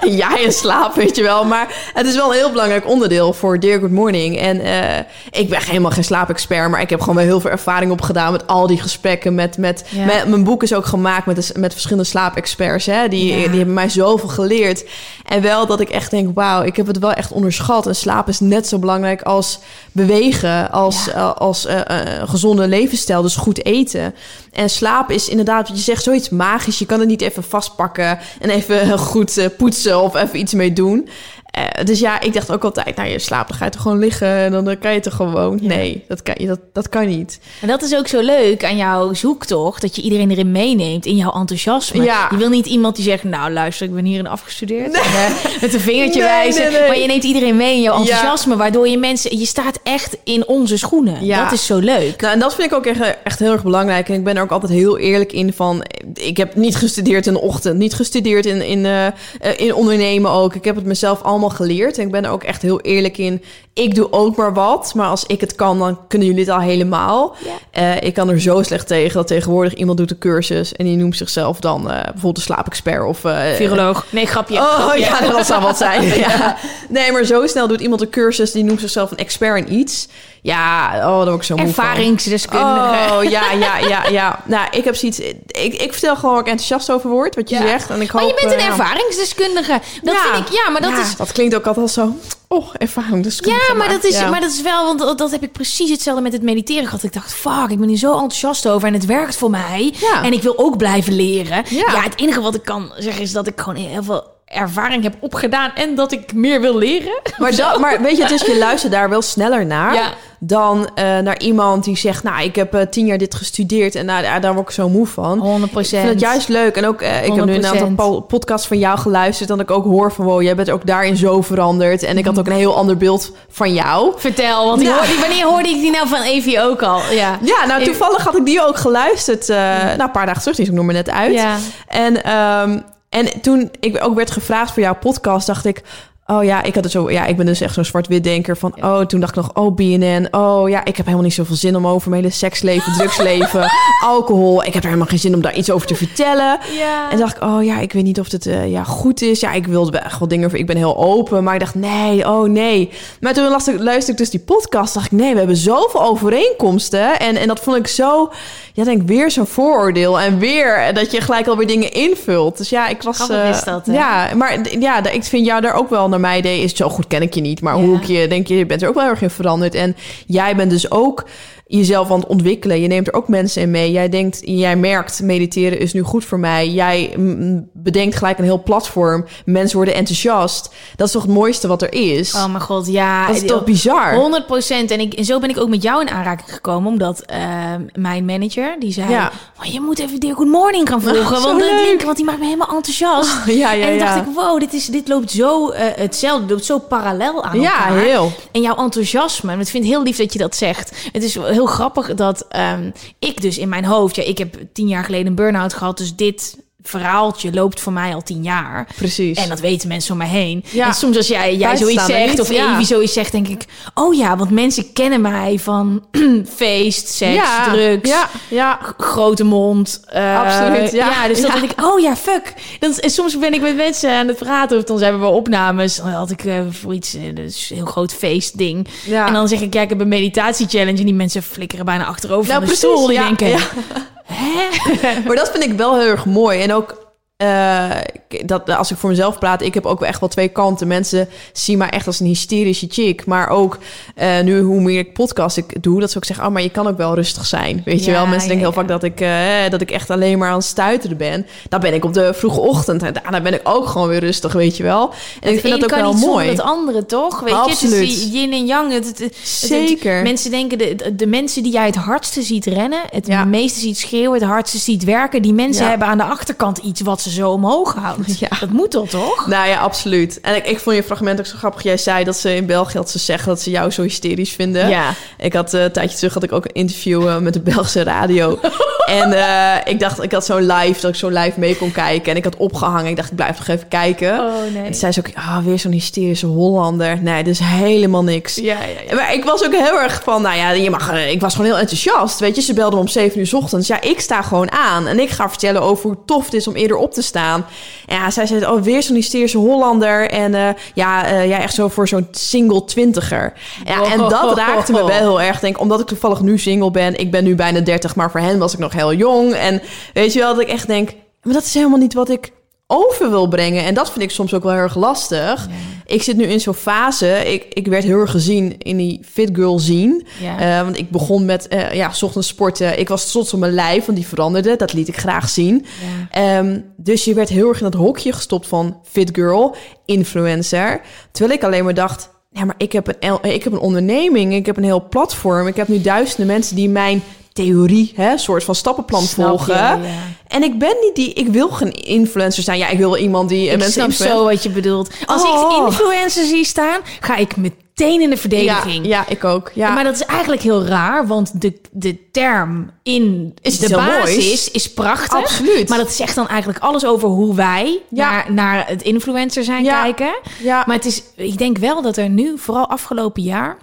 Speaker 3: jij en slaap, weet je wel. Maar het is wel een heel belangrijk onderdeel voor Dear Good Morning. En eh, ik ben helemaal geen slaapexpert, maar ik heb gewoon wel heel veel ervaring opgedaan met al die gesprekken. Met, met,
Speaker 2: Ja.
Speaker 3: met- mijn boek is ook gemaakt met, met verschillende slaapexperts. Hè? Die,
Speaker 2: Ja.
Speaker 3: die hebben mij zoveel geleerd. En wel dat ik echt denk, wauw, ik heb het wel echt onderschat. En slaap is net zo belangrijk als bewegen, als,
Speaker 2: Ja.
Speaker 3: eh, als eh, eh, een gezonde levensstijl, dus goed eten. En slaap is inderdaad, wat je zegt, zoiets magisch. Je kan het niet even vastpakken en even goed eh, poetsen of even iets mee doen. Eh, dus ja, ik dacht ook altijd, nou je slaapt, dan ga je toch gewoon liggen en dan eh, kan je toch gewoon. Nee, dat kan, je- dat, dat kan niet.
Speaker 2: En dat is ook zo leuk aan jouw zoektocht. Dat je iedereen erin meeneemt in jouw enthousiasme.
Speaker 3: Ja.
Speaker 2: Je wil niet iemand die zegt, nou luister, ik ben hierin afgestudeerd. En, eh, met een vingertje
Speaker 3: Nee,
Speaker 2: wijzen.
Speaker 3: nee.
Speaker 2: Maar je neemt iedereen mee in jouw
Speaker 3: Ja.
Speaker 2: enthousiasme. Waardoor je mensen, je staat echt in onze schoenen. Dat is zo leuk.
Speaker 3: Nou, en dat vind ik ook echt, echt heel erg belangrijk. En ik ben er ook altijd heel eerlijk in van... Ik heb niet gestudeerd in de ochtend. Niet gestudeerd in, in, eh, eh, in ondernemen ook. Ik heb het mezelf allemaal geleerd. En ik ben er ook echt heel eerlijk in. Ik doe ook maar wat. Maar als ik het kan, dan kunnen jullie het al helemaal. Eh, ik kan er zo slecht tegen dat tegenwoordig iemand doet een cursus... en die noemt zichzelf dan eh, bijvoorbeeld een slaapexpert of... eh,
Speaker 2: Viroloog. Nee, grapje.
Speaker 3: Oh
Speaker 2: grapje.
Speaker 3: ja, dat zou wat zijn. ja. Nee, maar zo snel doet iemand een cursus... die noemt zichzelf een expert in iets. Ja, oh, word ik zo moe.
Speaker 2: Ervaringsdeskundige.
Speaker 3: Oh, ja, ja, ja, ja. Nou, ik heb zoiets... Ik, ik vertel gewoon waar ik enthousiast over word, wat je
Speaker 2: Ja.
Speaker 3: zegt. En ik hoop,
Speaker 2: maar je bent een ervaringsdeskundige. Dat
Speaker 3: ja.
Speaker 2: vind ik, ja, maar dat
Speaker 3: Ja,
Speaker 2: is...
Speaker 3: Dat klinkt ook altijd zo... Oh, ervaringsdeskundige.
Speaker 2: Ja, maar dat, is,
Speaker 3: ja.
Speaker 2: maar dat is wel, want dat, dat heb ik precies hetzelfde met het mediteren gehad. Ik dacht, fuck, ik ben hier zo enthousiast over en het werkt voor mij.
Speaker 3: Ja.
Speaker 2: En ik wil ook blijven leren.
Speaker 3: Ja.
Speaker 2: Ja. het enige wat ik kan zeggen is dat ik gewoon heel veel ervaring heb opgedaan en dat ik meer wil leren.
Speaker 3: Maar, dat, maar weet je, het is, je luistert daar wel sneller naar
Speaker 2: Ja.
Speaker 3: dan eh, naar iemand die zegt... Nou, ik heb eh, tien jaar dit gestudeerd en nou, daar, word ik zo moe van.
Speaker 2: 100
Speaker 3: Ik vind het juist leuk. En ook, ik heb nu een
Speaker 2: 100%.
Speaker 3: aantal po- podcasts van jou geluisterd... en ik ook hoor van, wow, jij bent ook daarin zo veranderd. En ik had ook een heel ander beeld van jou.
Speaker 2: Vertel, want
Speaker 3: Nou.
Speaker 2: hoorde- wanneer hoorde ik die nou van Evie ook al? Ja,
Speaker 3: Ja, nou,
Speaker 2: Ik-
Speaker 3: toevallig had ik die ook geluisterd. eh, nou, een paar dagen terug, die is ook nog maar net uit.
Speaker 2: Ja.
Speaker 3: En, ehm, en toen ik ook werd gevraagd voor jouw podcast, dacht ik... Oh ja, ik had het zo. Ja, ik ben dus echt zo'n zwart-wit denker van. Oh, toen dacht ik nog, oh BNN. Oh ja, ik heb helemaal niet zoveel zin om over mijn hele seksleven, drugsleven, alcohol. Ik heb er helemaal geen zin om daar iets over te vertellen.
Speaker 2: Ja.
Speaker 3: En dacht ik, oh ja, ik weet niet of het eh, ja, goed is. Ja, ik wilde echt wel dingen. Ik ben heel open, maar ik dacht, nee, oh nee. Maar toen las ik, luisterde ik dus die podcast, dacht ik, nee, we hebben zoveel overeenkomsten. En, en dat vond ik zo, ja, denk weer zo'n vooroordeel. En weer dat je gelijk alweer dingen invult. Dus ja, ik was.
Speaker 2: Is dat,
Speaker 3: ja, maar ja, ik vind jou daar ook wel naar mij deed. Is zo goed ken ik je niet, maar
Speaker 2: Ja.
Speaker 3: hoe ik je denk je, je bent er ook wel heel erg in veranderd. En jij bent dus ook jezelf aan het ontwikkelen. Je neemt er ook mensen in mee. Jij denkt, jij merkt, mediteren is nu goed voor mij. Jij bedenkt gelijk een heel platform. Mensen worden enthousiast. Dat is toch het mooiste wat er is.
Speaker 2: Oh mijn god, ja.
Speaker 3: dat is toch bizar?
Speaker 2: 100 procent. En, ik, en zo ben ik ook met jou in aanraking gekomen. Omdat eh, mijn manager, die zei...
Speaker 3: Ja.
Speaker 2: Oh, je moet even Dear Good Morning gaan volgen. Want, dat
Speaker 3: leuk.
Speaker 2: link, want die maakt me helemaal enthousiast.
Speaker 3: Ja, ja,
Speaker 2: en toen
Speaker 3: ja.
Speaker 2: dacht ik, wow, dit, is, dit loopt zo eh, hetzelfde. Loopt zo parallel aan
Speaker 3: Ja,
Speaker 2: elkaar.
Speaker 3: heel.
Speaker 2: En jouw enthousiasme. En ik vind het heel lief dat je dat zegt. Het is wel heel grappig dat ehm, ik dus in mijn hoofd... Ja, ik heb tien jaar geleden een burn-out gehad. Dus dit verhaaltje loopt voor mij al tien jaar.
Speaker 3: Precies.
Speaker 2: En dat weten mensen om mij heen.
Speaker 3: Ja.
Speaker 2: En soms als jij, jij zoiets zegt of
Speaker 3: ja.
Speaker 2: Evie zoiets zegt, denk ik... Oh ja, want mensen kennen mij van feest, seks,
Speaker 3: ja,
Speaker 2: drugs,
Speaker 3: Ja, ja.
Speaker 2: grote mond. eh,
Speaker 3: Absoluut, ja.
Speaker 2: dus dat
Speaker 3: Ja.
Speaker 2: denk ik, oh ja, fuck. Dan, en soms ben ik met mensen aan het praten of dan zijn we opnames. Dan had ik eh, voor iets, dus een heel groot feestding.
Speaker 3: Ja.
Speaker 2: En dan zeg ik, ja, ik heb een meditatie-challenge. En die mensen flikkeren bijna achterover
Speaker 3: Nou,
Speaker 2: van de
Speaker 3: precies,
Speaker 2: stoel. Die denken,
Speaker 3: ja.
Speaker 2: hè?
Speaker 3: Maar dat vind ik wel heel erg mooi. En ook eh, dat als ik voor mezelf praat, ik heb ook wel echt wel twee kanten. Mensen zien mij echt als een hysterische chick. Maar ook eh, nu hoe meer ik podcast ik doe, dat ze ook zeggen, oh, maar je kan ook wel rustig zijn. Weet je wel? Mensen
Speaker 2: ja,
Speaker 3: denken heel
Speaker 2: ja.
Speaker 3: vaak dat ik, eh, dat ik echt alleen maar aan het stuiteren ben. Dan ben ik op de vroege ochtend en daarna ben ik ook gewoon weer rustig, weet je wel. En ik vind dat ook
Speaker 2: kan
Speaker 3: wel
Speaker 2: niet
Speaker 3: mooi.
Speaker 2: het andere, toch? Weet je, het is yin en yang. Het, het-
Speaker 3: Zeker.
Speaker 2: mensen denken, de, de, mensen die jij het hardste ziet rennen... het meeste ziet schreeuwen, het hardste ziet werken... die mensen hebben aan de achterkant iets wat ze zo omhoog houdt.
Speaker 3: Ja.
Speaker 2: Dat moet toch, toch?
Speaker 3: Nou ja, absoluut. En ik, ik vond je fragment ook zo grappig. Jij zei dat ze in België dat ze zeggen dat ze jou zo hysterisch vinden.
Speaker 2: Ja.
Speaker 3: Ik had eh, een tijdje terug had ik ook een interview eh, met de Belgische radio. en eh, ik dacht, ik had zo'n live, dat ik zo live mee kon kijken. En ik had opgehangen. Ik dacht, ik blijf nog even kijken.
Speaker 2: Oh, nee.
Speaker 3: En zei ze ook, ah, weer zo'n hysterische Hollander. Nee, dat is helemaal niks.
Speaker 2: Ja, ja, ja.
Speaker 3: Maar ik was ook heel erg van, nou ja, je mag, ik was gewoon heel enthousiast. Weet je, ze belden me om 7 uur 's ochtends. Ja, ik sta gewoon aan. En ik ga vertellen over hoe tof het is om eerder op te staan. En ja, zij zei, oh, weer zo'n hysterische Hollander. En eh, ja, eh, ja, echt zo voor zo'n single twintiger. Ja, en dat raakte me wel heel erg. Denk, omdat ik toevallig nu single ben. Ik ben nu bijna 30, maar voor hen was ik nog heel jong. En weet je wel, dat ik echt denk, maar dat is helemaal niet wat ik over wil brengen. En dat vind ik soms ook wel heel erg lastig. Ik zit nu in zo'n fase. Ik, ik werd heel erg gezien in die fit girl zien.
Speaker 2: Ja.
Speaker 3: Eh, want ik begon met eh, ja, 's ochtends sporten. Ik was trots op mijn lijf, want die veranderde. Dat liet ik graag zien. Ehm, dus je werd heel erg in dat hokje gestopt van fit girl, influencer. Terwijl ik alleen maar dacht... Ja, maar ik heb, een, ik heb een onderneming. Ik heb een heel platform. Ik heb nu duizenden mensen die mijn theorie, hè, soort van stappenplan
Speaker 2: Snap je,
Speaker 3: volgen.
Speaker 2: ja.
Speaker 3: En ik ben niet die, ik wil geen influencer zijn. Ja, ik wil iemand die eh,
Speaker 2: Ik
Speaker 3: mensen
Speaker 2: snap zo wat je bedoelt. Als
Speaker 3: Oh.
Speaker 2: ik influencers zie staan, ga ik meteen in de
Speaker 3: Ja,
Speaker 2: verdediging.
Speaker 3: ja, ik ook. Ja.
Speaker 2: Maar dat is eigenlijk heel raar, want de, de term in
Speaker 3: Is
Speaker 2: de basis
Speaker 3: moois.
Speaker 2: is prachtig.
Speaker 3: Absoluut.
Speaker 2: Maar dat zegt dan eigenlijk alles over hoe wij
Speaker 3: Ja.
Speaker 2: naar, naar het influencer zijn
Speaker 3: Ja.
Speaker 2: kijken.
Speaker 3: ja.
Speaker 2: Maar het is, ik denk wel dat er nu, vooral afgelopen jaar...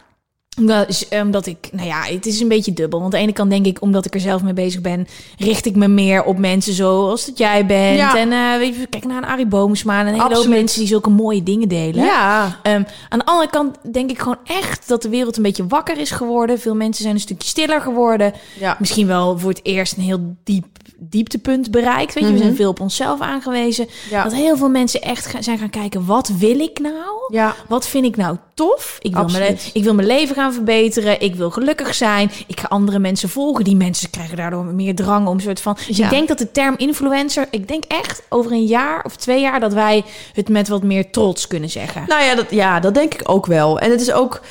Speaker 2: Omdat, omdat ik, nou ja, het is een beetje dubbel. Want aan de ene kant denk ik, omdat ik er zelf mee bezig ben, richt ik me meer op mensen zoals dat jij bent.
Speaker 3: Ja.
Speaker 2: En eh, weet je, kijk naar een Arie Boomsma en een hele hoop
Speaker 3: Absoluut.
Speaker 2: mensen die zulke mooie dingen delen.
Speaker 3: ja.
Speaker 2: Ehm, aan de andere kant denk ik gewoon echt dat de wereld een beetje wakker is geworden. Veel mensen zijn een stukje stiller geworden.
Speaker 3: Ja.
Speaker 2: Misschien wel voor het eerst een heel diep dieptepunt bereikt. Weet je, we zijn veel op onszelf aangewezen.
Speaker 3: Mhm. Ja.
Speaker 2: Dat heel veel mensen echt gaan, zijn gaan kijken, wat wil ik nou?
Speaker 3: Ja.
Speaker 2: Wat vind ik nou tof? Ik wil, mijn, ik wil mijn leven gaan verbeteren. Ik wil gelukkig zijn. Ik ga andere mensen volgen. Die mensen krijgen daardoor meer drang om soort van... Dus
Speaker 3: Ja.
Speaker 2: ik denk dat de term influencer... Ik denk echt over een jaar of twee jaar... dat wij het met wat meer trots kunnen zeggen.
Speaker 3: Nou ja dat, ja, dat denk ik ook wel. En het is ook,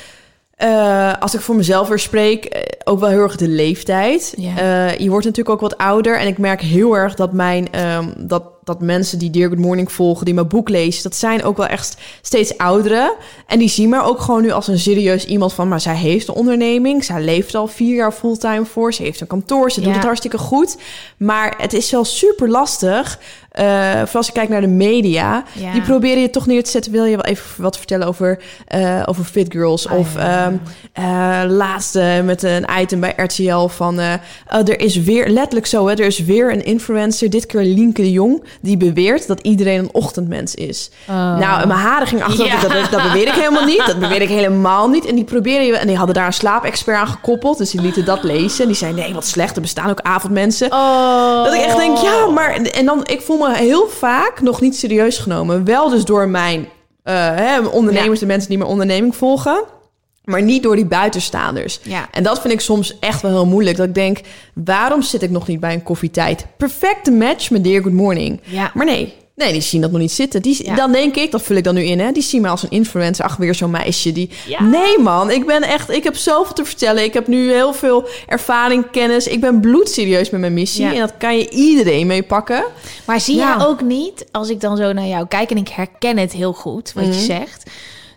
Speaker 3: eh, als ik voor mezelf weer spreek, eh, ook wel heel erg de leeftijd.
Speaker 2: Ja.
Speaker 3: Eh, je wordt natuurlijk ook wat ouder. En ik merk heel erg dat mijn ehm, dat, dat mensen die Dear Good Morning volgen, die mijn boek lezen, dat zijn ook wel echt steeds ouderen. En die zien me ook gewoon nu als een serieus iemand van, maar zij heeft een onderneming. Zij leeft al vier jaar fulltime voor. Ze heeft een kantoor. Ze doet het hartstikke goed. Maar het is wel super lastig. Eh vooral als je kijkt naar de media.
Speaker 2: Ja.
Speaker 3: Die proberen je toch neer te zetten. Wil je wel even wat vertellen over, eh, over Fit Girls?
Speaker 2: Ah,
Speaker 3: of
Speaker 2: ja.
Speaker 3: ehm, eh, laatste met een item bij RTL van... oh, er is weer, letterlijk zo, hè, er is weer een influencer, dit keer Lienke de Jong... die beweert dat iedereen een ochtendmens is. Nou, en mijn haren gingen achter.
Speaker 2: Ja.
Speaker 3: Dat, dat, beweer ik helemaal niet. Dat beweer ik helemaal niet. En die proberen je... En die hadden daar een slaapexpert aan gekoppeld. Dus die lieten dat lezen. En die zei, nee, wat slecht. Er bestaan ook avondmensen.
Speaker 2: Oh.
Speaker 3: Dat ik echt denk, ja, maar... En dan, ik voel me heel vaak nog niet serieus genomen. Wel dus door mijn eh, hè, ondernemers, de mensen die mijn onderneming volgen. Maar niet door die buitenstaanders.
Speaker 2: Ja.
Speaker 3: En dat vind ik soms echt wel heel moeilijk. Dat ik denk, waarom zit ik nog niet bij een koffietijd? Perfecte match met Dear Good Morning.
Speaker 2: Ja.
Speaker 3: Maar nee, nee, die zien dat nog niet zitten. Die,
Speaker 2: Ja.
Speaker 3: Dan denk ik, dat vul ik dan nu in, hè. Die zien me als een influencer. Ach, weer zo'n meisje die...
Speaker 2: Ja.
Speaker 3: Nee man, ik ben echt... Ik heb zoveel te vertellen. Ik heb nu heel veel ervaring, kennis. Ik ben bloedserieus met mijn missie.
Speaker 2: Ja.
Speaker 3: En dat kan je iedereen mee pakken.
Speaker 2: Maar zie jij ook niet, als ik dan zo naar jou kijk en ik herken het heel goed wat
Speaker 3: Mhm.
Speaker 2: je zegt,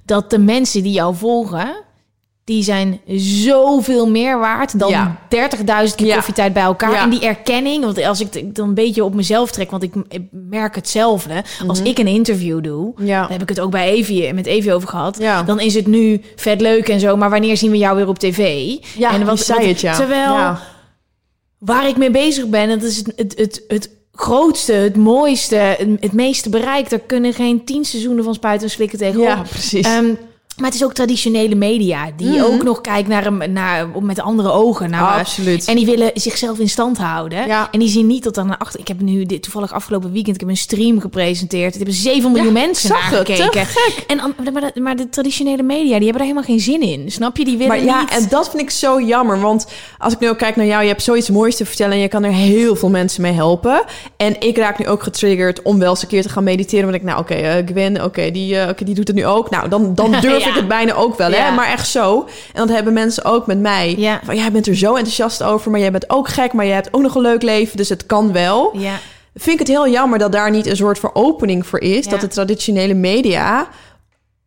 Speaker 2: dat de mensen die jou volgen, die zijn zoveel meer waard dan
Speaker 3: Ja.
Speaker 2: 30.000 keer
Speaker 3: Ja.
Speaker 2: koffietijd bij elkaar.
Speaker 3: Ja.
Speaker 2: En die erkenning, want als ik dan een beetje op mezelf trek, want ik, merk hetzelfde. Als ik een interview doe,
Speaker 3: Mhm.
Speaker 2: Daar heb ik het ook bij Evie, met Evie over gehad. Dan is het nu vet leuk en zo, maar wanneer zien we jou weer op tv?
Speaker 3: Ja,
Speaker 2: en
Speaker 3: je zei het, ja.
Speaker 2: Terwijl waar ik mee bezig ben, dat is het, het, het, het grootste, het mooiste, het, het meeste bereikt. Er kunnen geen tien seizoenen van spuiten en slikken tegenop.
Speaker 3: Ja, precies.
Speaker 2: Ehm, Maar het is ook traditionele media die ook nog kijkt naar hem naar, met andere ogen. Naar,
Speaker 3: Ah, absoluut.
Speaker 2: En die willen zichzelf in stand houden.
Speaker 3: Ja.
Speaker 2: En die zien niet tot aan de achter. Ik heb nu dit, toevallig afgelopen weekend ik heb een stream gepresenteerd. Er hebben 7 miljoen mensen
Speaker 3: zag
Speaker 2: naar
Speaker 3: het,
Speaker 2: gekeken.
Speaker 3: gek.
Speaker 2: En maar de, maar de traditionele media die hebben daar helemaal geen zin in. Snap je? Die willen
Speaker 3: Maar ja,
Speaker 2: niet.
Speaker 3: en dat vind ik zo jammer. Want als ik nu ook kijk naar jou, je hebt zoiets moois te vertellen en je kan er heel veel mensen mee helpen. En ik raak nu ook getriggerd om wel eens een keer te gaan mediteren. Want ik, nou oké, eh, Gwen, oké, die, eh, die doet het nu ook. Nou, dan, dan durf
Speaker 2: Ja.
Speaker 3: ik het bijna ook wel, hè? Maar echt zo. En dat hebben mensen ook met mij.
Speaker 2: Ja.
Speaker 3: Van, jij bent er zo enthousiast over, maar jij bent ook gek, maar je hebt ook nog een leuk leven, dus het kan wel.
Speaker 2: ja.
Speaker 3: Vind ik het heel jammer dat daar niet een soort van opening voor is. Dat de traditionele media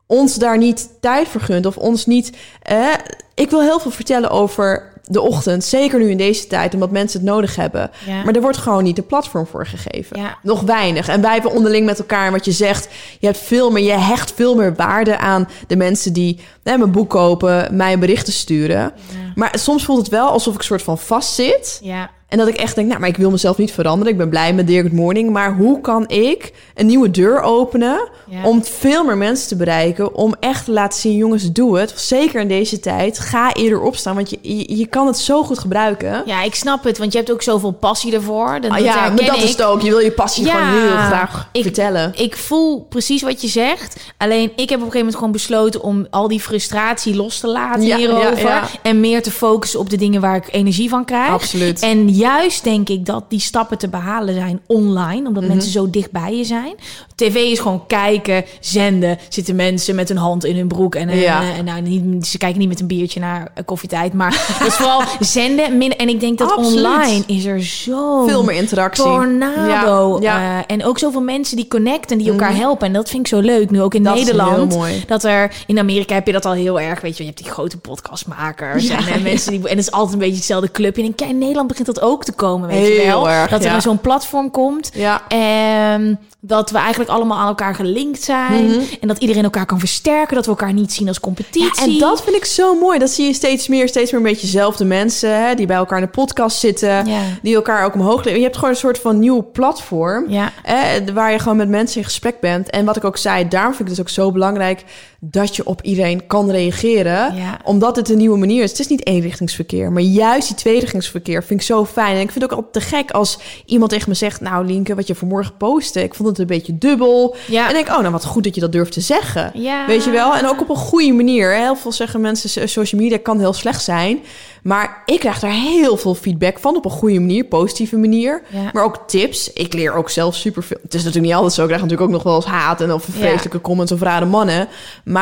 Speaker 3: ons daar niet tijd voor gunt. Of ons niet... eh, ik wil heel veel vertellen over de ochtend. Zeker nu in deze tijd, omdat mensen het nodig hebben.
Speaker 2: Ja.
Speaker 3: Maar er wordt gewoon niet de platform voor gegeven.
Speaker 2: Ja.
Speaker 3: Nog weinig. En wij hebben onderling met elkaar, wat je zegt... je hebt veel meer, je hecht veel meer waarde aan de mensen die hè, mijn boek kopen... mij berichten sturen. Maar soms voelt het wel alsof ik soort van vastzit...
Speaker 2: ja.
Speaker 3: En dat ik echt denk, nou, maar ik wil mezelf niet veranderen. Ik ben blij met Dear Good Morning. Maar hoe kan ik een nieuwe deur openen...
Speaker 2: Ja.
Speaker 3: om veel meer mensen te bereiken... om echt te laten zien, jongens, doe het. Zeker in deze tijd. Ga eerder opstaan, want je, je, je kan het zo goed gebruiken.
Speaker 2: ja, ik snap het, want je hebt ook zoveel passie ervoor. Dat,
Speaker 3: Ah,
Speaker 2: dat
Speaker 3: ja, maar dat
Speaker 2: ik.
Speaker 3: is het ook. Je wil je passie
Speaker 2: Ja,
Speaker 3: gewoon heel graag
Speaker 2: ik-
Speaker 3: vertellen.
Speaker 2: Ik voel precies wat je zegt. Alleen ik heb op een gegeven moment gewoon besloten om al die frustratie los te laten
Speaker 3: Ja,
Speaker 2: hierover. En meer te focussen op de dingen waar ik energie van krijg.
Speaker 3: Absoluut.
Speaker 2: En juist denk ik dat die stappen te behalen zijn online. Omdat
Speaker 3: Mhm.
Speaker 2: mensen zo dicht bij je zijn. TV is gewoon kijken, zenden. Zitten mensen met hun hand in hun broek. En, eh,
Speaker 3: Ja.
Speaker 2: en nou, niet, ze kijken niet met een biertje naar eh, koffietijd. Maar dat is vooral zenden. min- En ik denk dat
Speaker 3: Absoluut.
Speaker 2: online is er zo
Speaker 3: Veel meer interactie.
Speaker 2: tornado.
Speaker 3: Ja, ja.
Speaker 2: Eh, en ook zoveel mensen die connecten, die elkaar helpen. En dat vind ik zo leuk. Nu ook in
Speaker 3: Dat is
Speaker 2: Nederland.
Speaker 3: heel mooi.
Speaker 2: Dat er in Amerika heb je dat al heel erg. Weet je, je hebt die grote podcastmakers. En, eh, mensen die. En het is altijd een beetje hetzelfde clubje. En in Nederland begint dat ook te komen. Weet je
Speaker 3: Heel
Speaker 2: wel.
Speaker 3: erg,
Speaker 2: dat er
Speaker 3: ja.
Speaker 2: zo'n platform komt.
Speaker 3: Ja.
Speaker 2: En dat we eigenlijk allemaal aan elkaar gelinkt zijn. En dat iedereen elkaar kan versterken. Dat we elkaar niet zien als competitie.
Speaker 3: Ja, en dat vind ik zo mooi. Dat zie je steeds meer, steeds meer een beetje dezelfde mensen hè, die bij elkaar in de podcast zitten,
Speaker 2: Ja.
Speaker 3: die elkaar ook omhoog leven. Je hebt gewoon een soort van nieuw platform
Speaker 2: Ja.
Speaker 3: hè, waar je gewoon met mensen in gesprek bent. En wat ik ook zei, daarom vind ik het dus ook zo belangrijk dat je op iedereen kan reageren,
Speaker 2: Ja.
Speaker 3: omdat het een nieuwe manier is. Het is niet eenrichtingsverkeer, maar juist die tweerichtingsverkeer vind ik zo fijn. En ik vind het ook altijd te gek als iemand tegen me zegt, nou Lienke, wat je vanmorgen postte, ik vond het een beetje dubbel.
Speaker 2: Ja.
Speaker 3: En denk, oh, nou wat goed dat je dat durft te zeggen.
Speaker 2: Ja.
Speaker 3: Weet je wel? En ook op een goede manier. Heel veel zeggen mensen, so- social media kan heel slecht zijn. Maar ik krijg daar heel veel feedback van. Op een goede manier, positieve manier.
Speaker 2: Ja.
Speaker 3: Maar ook tips. Ik leer ook zelf superveel. Het is natuurlijk niet altijd zo. Ik krijg natuurlijk ook nog wel eens haat en of vreselijke comments of rare mannen. Maar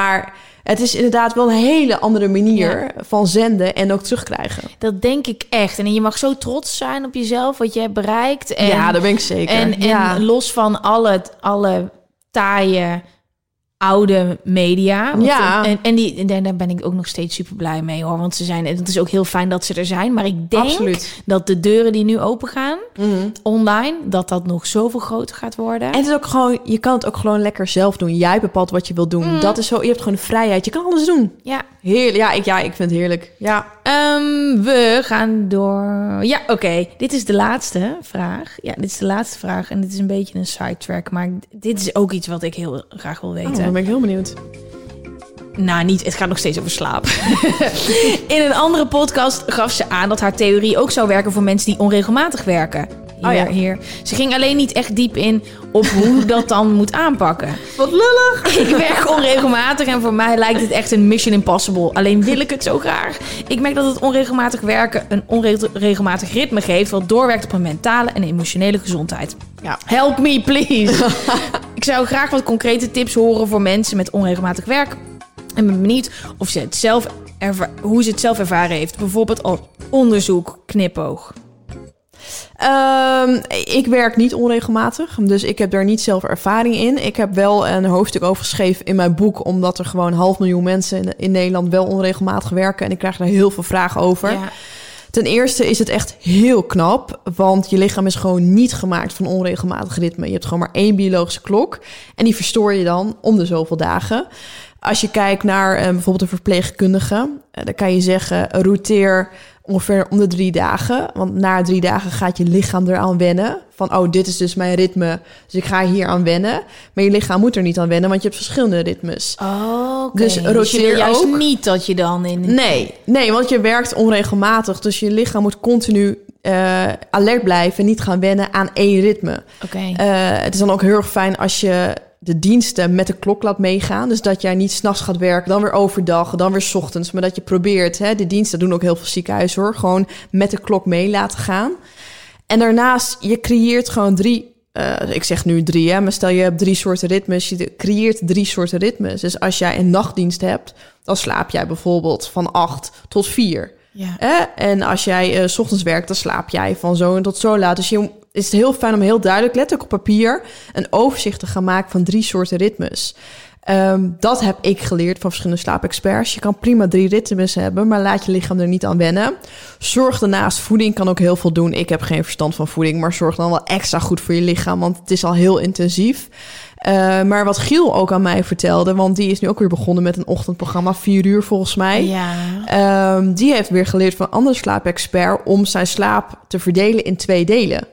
Speaker 3: het is inderdaad wel een hele andere manier van zenden en ook terugkrijgen.
Speaker 2: Dat denk ik echt. En je mag zo trots zijn op jezelf, wat je hebt bereikt. En,
Speaker 3: ja, dat ben ik zeker.
Speaker 2: En, en
Speaker 3: ja.
Speaker 2: los van alle, alle taaie oude media. Want-
Speaker 3: Ja.
Speaker 2: En, en, die, en daar ben ik ook nog steeds super blij mee hoor. Want ze zijn, het is ook heel fijn dat ze er zijn. Maar ik denk
Speaker 3: Absoluut.
Speaker 2: dat de deuren die nu open gaan
Speaker 3: Mhm.
Speaker 2: online, dat dat nog zoveel groter gaat worden.
Speaker 3: En het is ook gewoon, je kan het ook gewoon lekker zelf doen. Jij bepaalt wat je wil doen.
Speaker 2: Mm.
Speaker 3: Dat is zo, je hebt gewoon de vrijheid. Je kan alles doen.
Speaker 2: ja.
Speaker 3: Heerlijk. Ja, ik, ja, ik vind het heerlijk. Ja.
Speaker 2: Ehm, we gaan door. Ja, oké. Dit is de laatste vraag. Ja, dit is de laatste vraag. En dit is een beetje een sidetrack. Maar dit is ook iets wat ik heel graag wil
Speaker 3: Oh,
Speaker 2: weten.
Speaker 3: dan ben ik heel benieuwd.
Speaker 2: Nou, niet. Het gaat nog steeds over slaap. In een andere podcast gaf ze aan dat haar theorie ook zou werken voor mensen die onregelmatig werken. Hier,
Speaker 3: Oh ja.
Speaker 2: hier. Ze ging alleen niet echt diep in op hoe dat dan moet aanpakken.
Speaker 3: Wat lullig.
Speaker 2: Ik werk onregelmatig en voor mij lijkt het echt een mission impossible. Alleen wil ik het zo graag. Ik merk dat het onregelmatig werken een onregelmatig ritme geeft... wat doorwerkt op mijn mentale en emotionele gezondheid.
Speaker 3: Ja.
Speaker 2: Help me, please. ik zou graag wat concrete tips horen voor mensen met onregelmatig werk. En ben benieuwd of ze het zelf hoe ze het zelf ervaren heeft. Bijvoorbeeld al onderzoek, knipoog.
Speaker 3: Ehm, ik werk niet onregelmatig, dus ik heb daar niet zelf ervaring in. Ik heb wel een hoofdstuk over geschreven in mijn boek, omdat er gewoon half miljoen mensen in, in Nederland wel onregelmatig werken. En ik krijg daar heel veel vragen over.
Speaker 2: Ja.
Speaker 3: Ten eerste is het echt heel knap, want je lichaam is gewoon niet gemaakt van onregelmatig ritme. Je hebt gewoon maar één biologische klok en die verstoor je dan om de zoveel dagen. als je kijkt naar eh, bijvoorbeeld een verpleegkundige, eh, dan kan je zeggen, roteer ongeveer om de drie dagen. Want na drie dagen gaat je lichaam eraan wennen. Van, oh, dit is dus mijn ritme, dus ik ga hier aan wennen. Maar je lichaam moet er niet aan wennen, want je hebt verschillende ritmes.
Speaker 2: Oh, oké.
Speaker 3: Dus
Speaker 2: je
Speaker 3: roteer
Speaker 2: wil juist
Speaker 3: ook.
Speaker 2: niet dat je dan in...
Speaker 3: Nee, nee, want je werkt onregelmatig. Dus je lichaam moet continu eh, alert blijven en niet gaan wennen aan één ritme.
Speaker 2: Oké.
Speaker 3: Eh, het is dan ook heel erg fijn als je de diensten met de klok laat meegaan. Dus dat jij niet s'nachts gaat werken, dan weer overdag, dan weer 's ochtends. Maar dat je probeert, hè, de diensten doen ook heel veel ziekenhuizen hoor, gewoon met de klok mee laten gaan. En daarnaast, je creëert gewoon drie, eh, ik zeg nu drie, hè, maar stel je hebt drie soorten ritmes, je creëert drie soorten ritmes. Dus als jij een nachtdienst hebt, dan slaap jij bijvoorbeeld van 8 tot 4.
Speaker 2: Ja.
Speaker 3: Hè? En als jij eh, s ochtends werkt, dan slaap jij van zo en tot zo laat. Dus je, is het heel fijn om heel duidelijk, letterlijk op papier, een overzicht te gaan maken van drie soorten ritmes. Ehm, dat heb ik geleerd van verschillende slaapexperts. Je kan prima drie ritmes hebben, maar laat je lichaam er niet aan wennen. Zorg daarnaast, voeding kan ook heel veel doen. Ik heb geen verstand van voeding, maar zorg dan wel extra goed voor je lichaam, want het is al heel intensief. Eh, maar wat Giel ook aan mij vertelde, want die is nu ook weer begonnen met een ochtendprogramma, vier uur volgens mij.
Speaker 2: Ja.
Speaker 3: Ehm, die heeft weer geleerd van een andere slaapexpert om zijn slaap te verdelen in twee delen.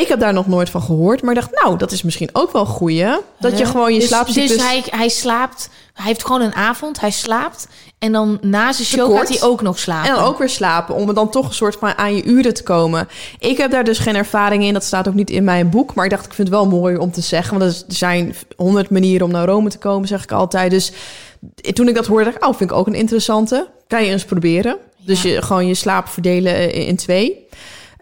Speaker 3: Ik heb daar nog nooit van gehoord, maar dacht, nou, dat is misschien ook wel een goeie. Dat je gewoon je
Speaker 2: dus,
Speaker 3: slaapcyclus...
Speaker 2: Dus hij, hij slaapt, hij heeft gewoon een avond, hij slaapt. En dan na zijn show
Speaker 3: Tekort.
Speaker 2: gaat hij ook nog slapen.
Speaker 3: En dan ook weer slapen, om er dan toch een soort van aan je uren te komen. Ik heb daar dus geen ervaring in, dat staat ook niet in mijn boek. Maar ik dacht, ik vind het wel mooi om te zeggen. Want er zijn honderd manieren om naar Rome te komen, zeg ik altijd. Dus toen ik dat hoorde, dacht ik, oh, vind ik ook een interessante. Kan je eens proberen. Dus je, gewoon je slaap verdelen in twee.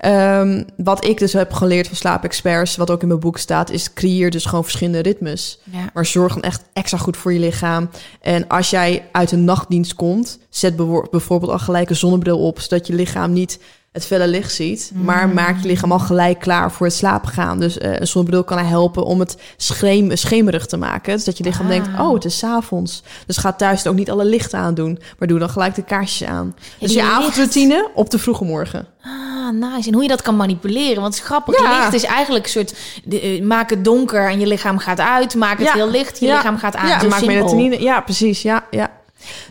Speaker 3: Ehm, wat ik dus heb geleerd van slaapexperts, wat ook in mijn boek staat, is creëer dus gewoon verschillende ritmes.
Speaker 2: Ja.
Speaker 3: Maar zorg dan echt extra goed voor je lichaam. En als jij uit een nachtdienst komt, zet bijvoorbeeld al gelijk een zonnebril op, zodat je lichaam niet het felle licht ziet. Maar maak je lichaam al gelijk klaar voor het slapen gaan. Dus eh, een zonnebril kan helpen om het schemerig te maken. Dus dat je lichaam
Speaker 2: Ah.
Speaker 3: denkt, oh, het is 's avonds. Dus ga thuis ook niet alle lichten aandoen. Maar doe dan gelijk de kaarsjes aan. Dus je
Speaker 2: licht-
Speaker 3: avondroutine op de vroege morgen.
Speaker 2: Ah, nice. En hoe je dat kan manipuleren. Want het is grappig.
Speaker 3: Ja.
Speaker 2: Licht is eigenlijk een soort... Eh, maak het donker en je lichaam gaat uit. Maak het
Speaker 3: Ja.
Speaker 2: heel licht, je lichaam gaat aan.
Speaker 3: Ja, maak melatonine. Ja, precies. Ja, ja.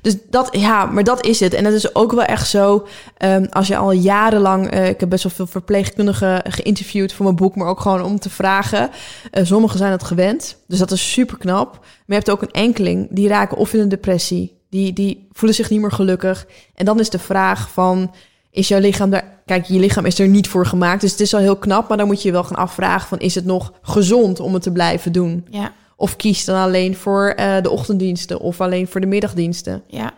Speaker 3: Dus dat, ja, maar dat is het. En het is ook wel echt zo, ehm, als je al jarenlang, eh, ik heb best wel veel verpleegkundigen geïnterviewd voor mijn boek, maar ook gewoon om te vragen. Eh, sommigen zijn het gewend, dus dat is super knap. Maar je hebt ook een enkeling, die raken of in een depressie, die, die voelen zich niet meer gelukkig. En dan is de vraag van, is jouw lichaam daar... Kijk, je lichaam is er niet voor gemaakt, dus het is al heel knap, maar dan moet je je wel gaan afvragen van, is het nog gezond om het te blijven doen?
Speaker 2: Ja,
Speaker 3: Of kies dan alleen voor eh, de ochtenddiensten of alleen voor de middagdiensten.
Speaker 2: ja.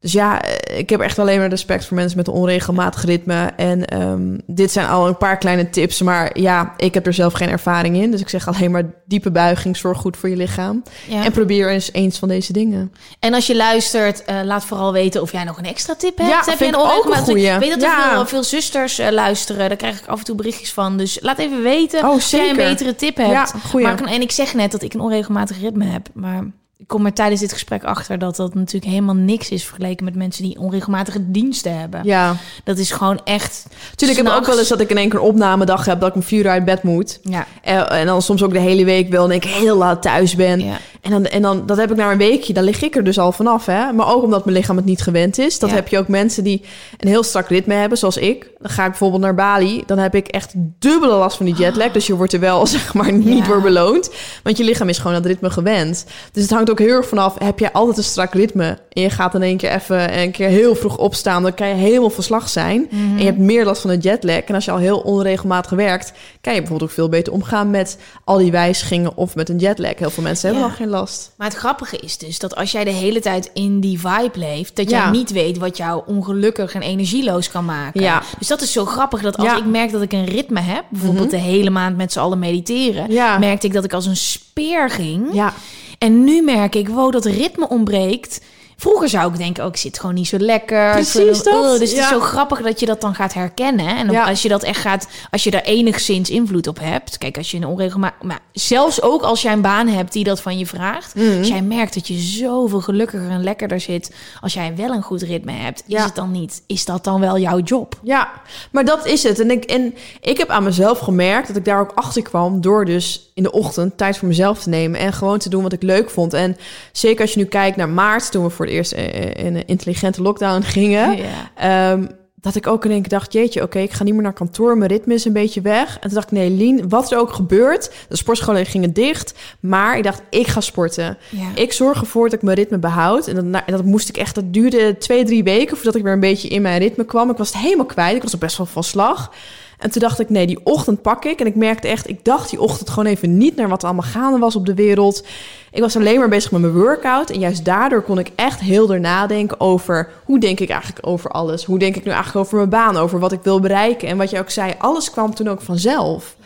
Speaker 3: Dus ja, eh, ik heb echt alleen maar respect voor mensen met een onregelmatig ritme. En ehm, dit zijn al een paar kleine tips. Maar ja, ik heb er zelf geen ervaring in. Dus ik zeg alleen maar diepe buiging. Zorg goed voor je lichaam.
Speaker 2: ja.
Speaker 3: En probeer eens eens van deze dingen.
Speaker 2: En als je luistert, eh, laat vooral weten of jij nog een extra tip hebt.
Speaker 3: Ja,
Speaker 2: Heb
Speaker 3: vind
Speaker 2: je
Speaker 3: ik ook een goeie.
Speaker 2: Ik weet dat er
Speaker 3: Ja.
Speaker 2: veel, veel zusters eh, luisteren. Daar krijg ik af en toe berichtjes van. Dus laat even weten
Speaker 3: Oh,
Speaker 2: of jij een betere tip hebt.
Speaker 3: Ja, goeie.
Speaker 2: Maar en ik zeg net dat ik een onregelmatig ritme heb. Maar ik kom er tijdens dit gesprek achter dat dat natuurlijk helemaal niks is vergeleken met mensen die onregelmatige diensten hebben.
Speaker 3: Ja,
Speaker 2: Dat is gewoon echt.
Speaker 3: natuurlijk heb ik ook
Speaker 2: s'nachts-
Speaker 3: wel eens dat ik in één keer een opnamedag heb... dat ik om vier uur uit bed moet.
Speaker 2: Ja,
Speaker 3: En, en dan soms ook de hele week wel en ik heel laat thuis ben.
Speaker 2: ja.
Speaker 3: En dan, en dan, dat heb ik na een weekje, dan lig ik er dus al vanaf. Hè? Maar ook omdat mijn lichaam het niet gewend is. Dat
Speaker 2: Ja.
Speaker 3: heb je ook mensen die een heel strak ritme hebben, zoals ik. Dan ga ik bijvoorbeeld naar Bali. Dan heb ik echt dubbele last van die jetlag. Dus je wordt er wel, zeg maar, niet
Speaker 2: Ja.
Speaker 3: voor beloond. Want je lichaam is gewoon dat ritme gewend. Dus het hangt ook heel erg vanaf, heb jij altijd een strak ritme? En je gaat in één keer even een keer heel vroeg opstaan. Dan kan je helemaal verslag zijn. En je hebt meer last van de jetlag. En als je al heel onregelmatig werkt... kan je bijvoorbeeld ook veel beter omgaan met al die wijzigingen... of met een jetlag. Heel veel mensen hebben
Speaker 2: Ja.
Speaker 3: dan geen last.
Speaker 2: Maar het grappige is dus dat als jij de hele tijd in die vibe leeft, dat
Speaker 3: Ja.
Speaker 2: jij niet weet wat jou ongelukkig en energieloos kan maken.
Speaker 3: Ja.
Speaker 2: Dus dat is zo grappig dat als
Speaker 3: Ja. Mhm.
Speaker 2: ik merk dat ik een ritme heb, bijvoorbeeld de hele maand met z'n allen mediteren,
Speaker 3: Ja.
Speaker 2: merkte ik dat ik als een speer ging.
Speaker 3: Ja,
Speaker 2: En nu merk ik, wow, dat ritme ontbreekt. Vroeger zou ik denken, oh, ik zit gewoon niet zo lekker.
Speaker 3: Precies dat,
Speaker 2: oh, dus het is zo grappig dat je dat dan gaat herkennen. En dan-
Speaker 3: Ja.
Speaker 2: als je dat echt gaat, als je daar enigszins invloed op hebt. Kijk, als je een onregelmatig, maar zelfs ook als jij een baan hebt die dat van je vraagt.
Speaker 3: Mhm.
Speaker 2: Als jij merkt dat je zoveel gelukkiger en lekkerder zit, als jij wel een goed ritme hebt,
Speaker 3: Ja.
Speaker 2: is het dan niet? Is dat dan wel jouw job?
Speaker 3: Ja, maar dat is het. En ik, en ik heb aan mezelf gemerkt dat ik daar ook achter kwam door dus in de ochtend tijd voor mezelf te nemen en gewoon te doen wat ik leuk vond. En zeker als je nu kijkt naar maart, toen we voor het eerst in een intelligente lockdown gingen,
Speaker 2: Ja.
Speaker 3: ehm, dat ik ook in één keer dacht, jeetje, oké, ik ga niet meer naar kantoor, mijn ritme is een beetje weg. En toen dacht ik, nee, Lien, wat er ook gebeurt, de sportscholen gingen dicht, maar ik dacht, ik ga sporten.
Speaker 2: Ja.
Speaker 3: Ik zorg ervoor dat ik mijn ritme behoud. En dat, na- dat moest ik echt, dat duurde twee, drie weken voordat ik weer een beetje in mijn ritme kwam. Ik was het helemaal kwijt. Ik was er best wel van slag. En toen dacht ik, nee, die ochtend pak ik. En ik merkte echt, ik dacht die ochtend gewoon even niet naar wat er allemaal gaande was op de wereld. Ik was alleen maar bezig met mijn workout. En juist daardoor kon ik echt heel er nadenken over hoe denk ik eigenlijk over alles. Hoe denk ik nu eigenlijk over mijn baan, over wat ik wil bereiken. En wat je ook zei, alles kwam toen ook vanzelf.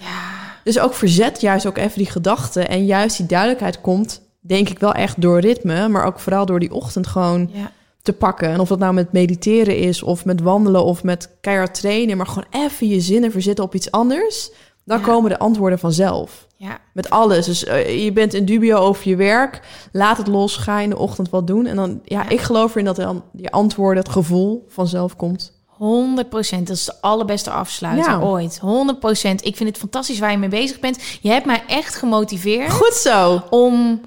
Speaker 3: Dus ook verzet juist ook even die gedachten. En juist die duidelijkheid komt, denk ik wel echt door ritme. Maar ook vooral door die ochtend gewoon
Speaker 2: Ja.
Speaker 3: Te pakken. En of dat nou met mediteren is, of met wandelen, of met keihard trainen. Maar gewoon even je zinnen verzetten op iets anders. Dan
Speaker 2: Ja.
Speaker 3: komen de antwoorden vanzelf.
Speaker 2: Ja.
Speaker 3: Met alles. Dus eh, je bent in dubio over je werk. Laat het los. Ga in de ochtend wat doen. En dan, ja,
Speaker 2: Ja.
Speaker 3: ik geloof erin dat dan die antwoorden, het gevoel vanzelf komt.
Speaker 2: 100 procent. Dat is de allerbeste afsluiter
Speaker 3: Ja.
Speaker 2: ooit. 100 procent. Ik vind het fantastisch waar je mee bezig bent. Je hebt mij echt gemotiveerd
Speaker 3: Goed zo.
Speaker 2: om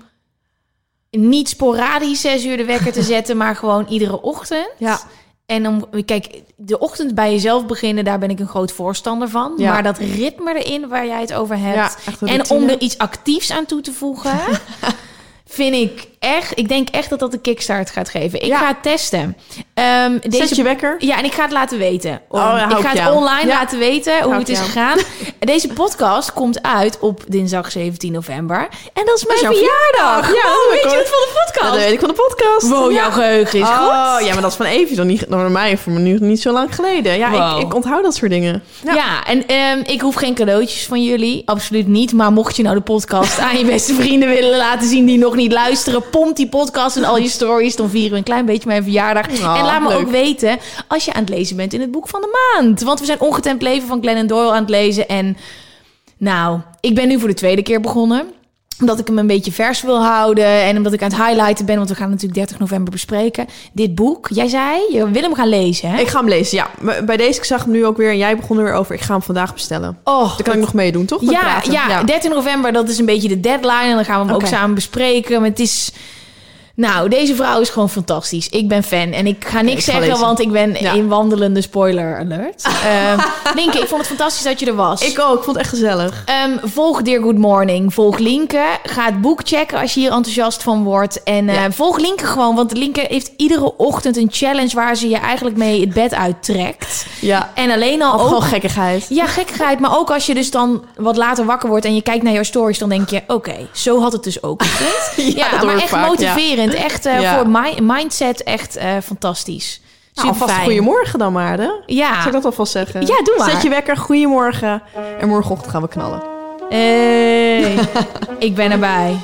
Speaker 2: niet sporadisch zes uur de wekker te zetten, maar gewoon iedere ochtend.
Speaker 3: Ja.
Speaker 2: En om, kijk, de ochtend bij jezelf beginnen, daar ben ik een groot voorstander van.
Speaker 3: Ja.
Speaker 2: Maar dat ritme erin waar jij het over hebt.
Speaker 3: Ja,
Speaker 2: en om er iets actiefs aan toe te voegen, vind ik echt. Ik denk echt dat dat een kickstart gaat geven. Ik
Speaker 3: Ja.
Speaker 2: ga het testen. Ehm,
Speaker 3: Zet je wekker.
Speaker 2: ja, en ik ga het laten weten.
Speaker 3: Oh, ja, hou
Speaker 2: ik ga het
Speaker 3: jou.
Speaker 2: online
Speaker 3: Ja.
Speaker 2: laten weten hoe het is
Speaker 3: jou.
Speaker 2: gegaan. Deze podcast komt uit op dinsdag 17 november. En dat is mijn verjaardag.
Speaker 3: Ja,
Speaker 2: weet je het van de podcast?
Speaker 3: dat weet ik van de podcast.
Speaker 2: Wow, jouw geheugen is
Speaker 3: oh,
Speaker 2: goed.
Speaker 3: ja, maar dat is van Evie dan niet, dan voor mij voor me nu niet zo lang geleden. Ja,
Speaker 2: Wow.
Speaker 3: ik, ik onthoud dat soort dingen.
Speaker 2: Ja, en ehm, ik hoef geen cadeautjes van jullie. Absoluut niet. Maar mocht je nou de podcast aan je beste vrienden willen laten zien die nog niet luisteren, pomp die podcast en al je stories. Dan vieren we een klein beetje mijn verjaardag.
Speaker 3: Oh,
Speaker 2: en laat me
Speaker 3: leuk.
Speaker 2: ook weten als je aan het lezen bent in het boek van de maand. Want we zijn Ongetemd Leven van Glennon Doyle aan het lezen. En nou, ik ben nu voor de tweede keer begonnen omdat ik hem een beetje vers wil houden. En omdat ik aan het highlighten ben. Want we gaan natuurlijk 30 november bespreken. Dit boek. Jij zei, je wil hem gaan lezen, hè?
Speaker 3: Ik ga hem lezen, ja. Maar Bij deze, ik zag hem nu ook weer en jij begon er weer over. Ik ga hem vandaag bestellen.
Speaker 2: Oh,
Speaker 3: Dan kan ik nog meedoen, toch?
Speaker 2: Ja, ja, 13 november, dat is een beetje de deadline. En dan gaan we hem ook samen bespreken. Maar het is... Nou, deze vrouw is gewoon fantastisch. Ik ben fan. En ik ga niks
Speaker 3: ik
Speaker 2: zeggen, want ik ben
Speaker 3: Ja.
Speaker 2: een wandelende spoiler alert. Ehm Linke, ik vond het fantastisch dat je er was.
Speaker 3: Ik ook, ik vond het echt gezellig.
Speaker 2: Ehm, volg Dear Good Morning. Volg Linke. Ga het boek checken als je hier enthousiast van wordt. En eh,
Speaker 3: Ja.
Speaker 2: volg Linke gewoon. Want Linke heeft iedere ochtend een challenge... waar ze je eigenlijk mee het bed uittrekt.
Speaker 3: Ja,
Speaker 2: En alleen al
Speaker 3: of
Speaker 2: ook...
Speaker 3: gewoon gekkigheid.
Speaker 2: Ja, gekkigheid. Maar ook als je dus dan wat later wakker wordt en je kijkt naar jouw stories, dan denk je: oké, zo had het dus ook ja,
Speaker 3: dat hoor
Speaker 2: maar echt
Speaker 3: vaak,
Speaker 2: motiverend. Echt eh,
Speaker 3: Ja.
Speaker 2: voor mi- mindset, echt eh, fantastisch.
Speaker 3: Nou,
Speaker 2: Super
Speaker 3: alvast
Speaker 2: fijn.
Speaker 3: goedemorgen dan maar, hè?
Speaker 2: Ja.
Speaker 3: Zal ik dat alvast zeggen?
Speaker 2: Ja, doe maar.
Speaker 3: Zet je wekker, goedemorgen. En morgenochtend gaan we knallen.
Speaker 2: Hey, ik ben erbij.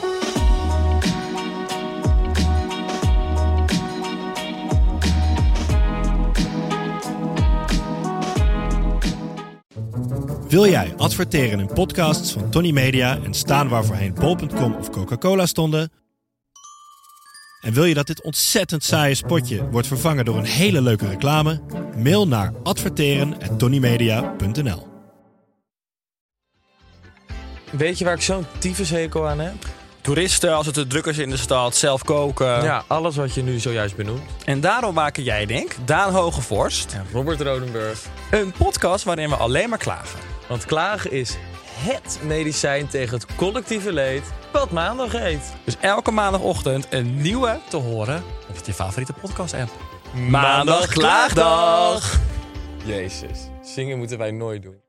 Speaker 6: Wil jij adverteren in podcasts van Tony Media en staan waar voorheen bol.com of Coca-Cola stonden? En wil je dat dit ontzettend saaie spotje wordt vervangen door een hele leuke reclame? Mail naar adverteren@tonymedia.nl.
Speaker 7: Weet je waar ik zo'n tyfushekel aan heb?
Speaker 8: Toeristen, als het te druk is in de stad, zelf koken.
Speaker 7: Ja, alles wat je nu zojuist benoemt.
Speaker 8: En daarom maken jij, denk Daan Hogevorst,
Speaker 7: En Robert Rodenburg.
Speaker 8: een podcast waarin we alleen maar klagen.
Speaker 7: Want klagen is HET medicijn tegen het collectieve leed wat maandag heet.
Speaker 8: Dus elke maandagochtend een nieuwe te horen op je favoriete podcast-app.
Speaker 7: Maandag Klaagdag! Jezus, zingen moeten wij nooit doen.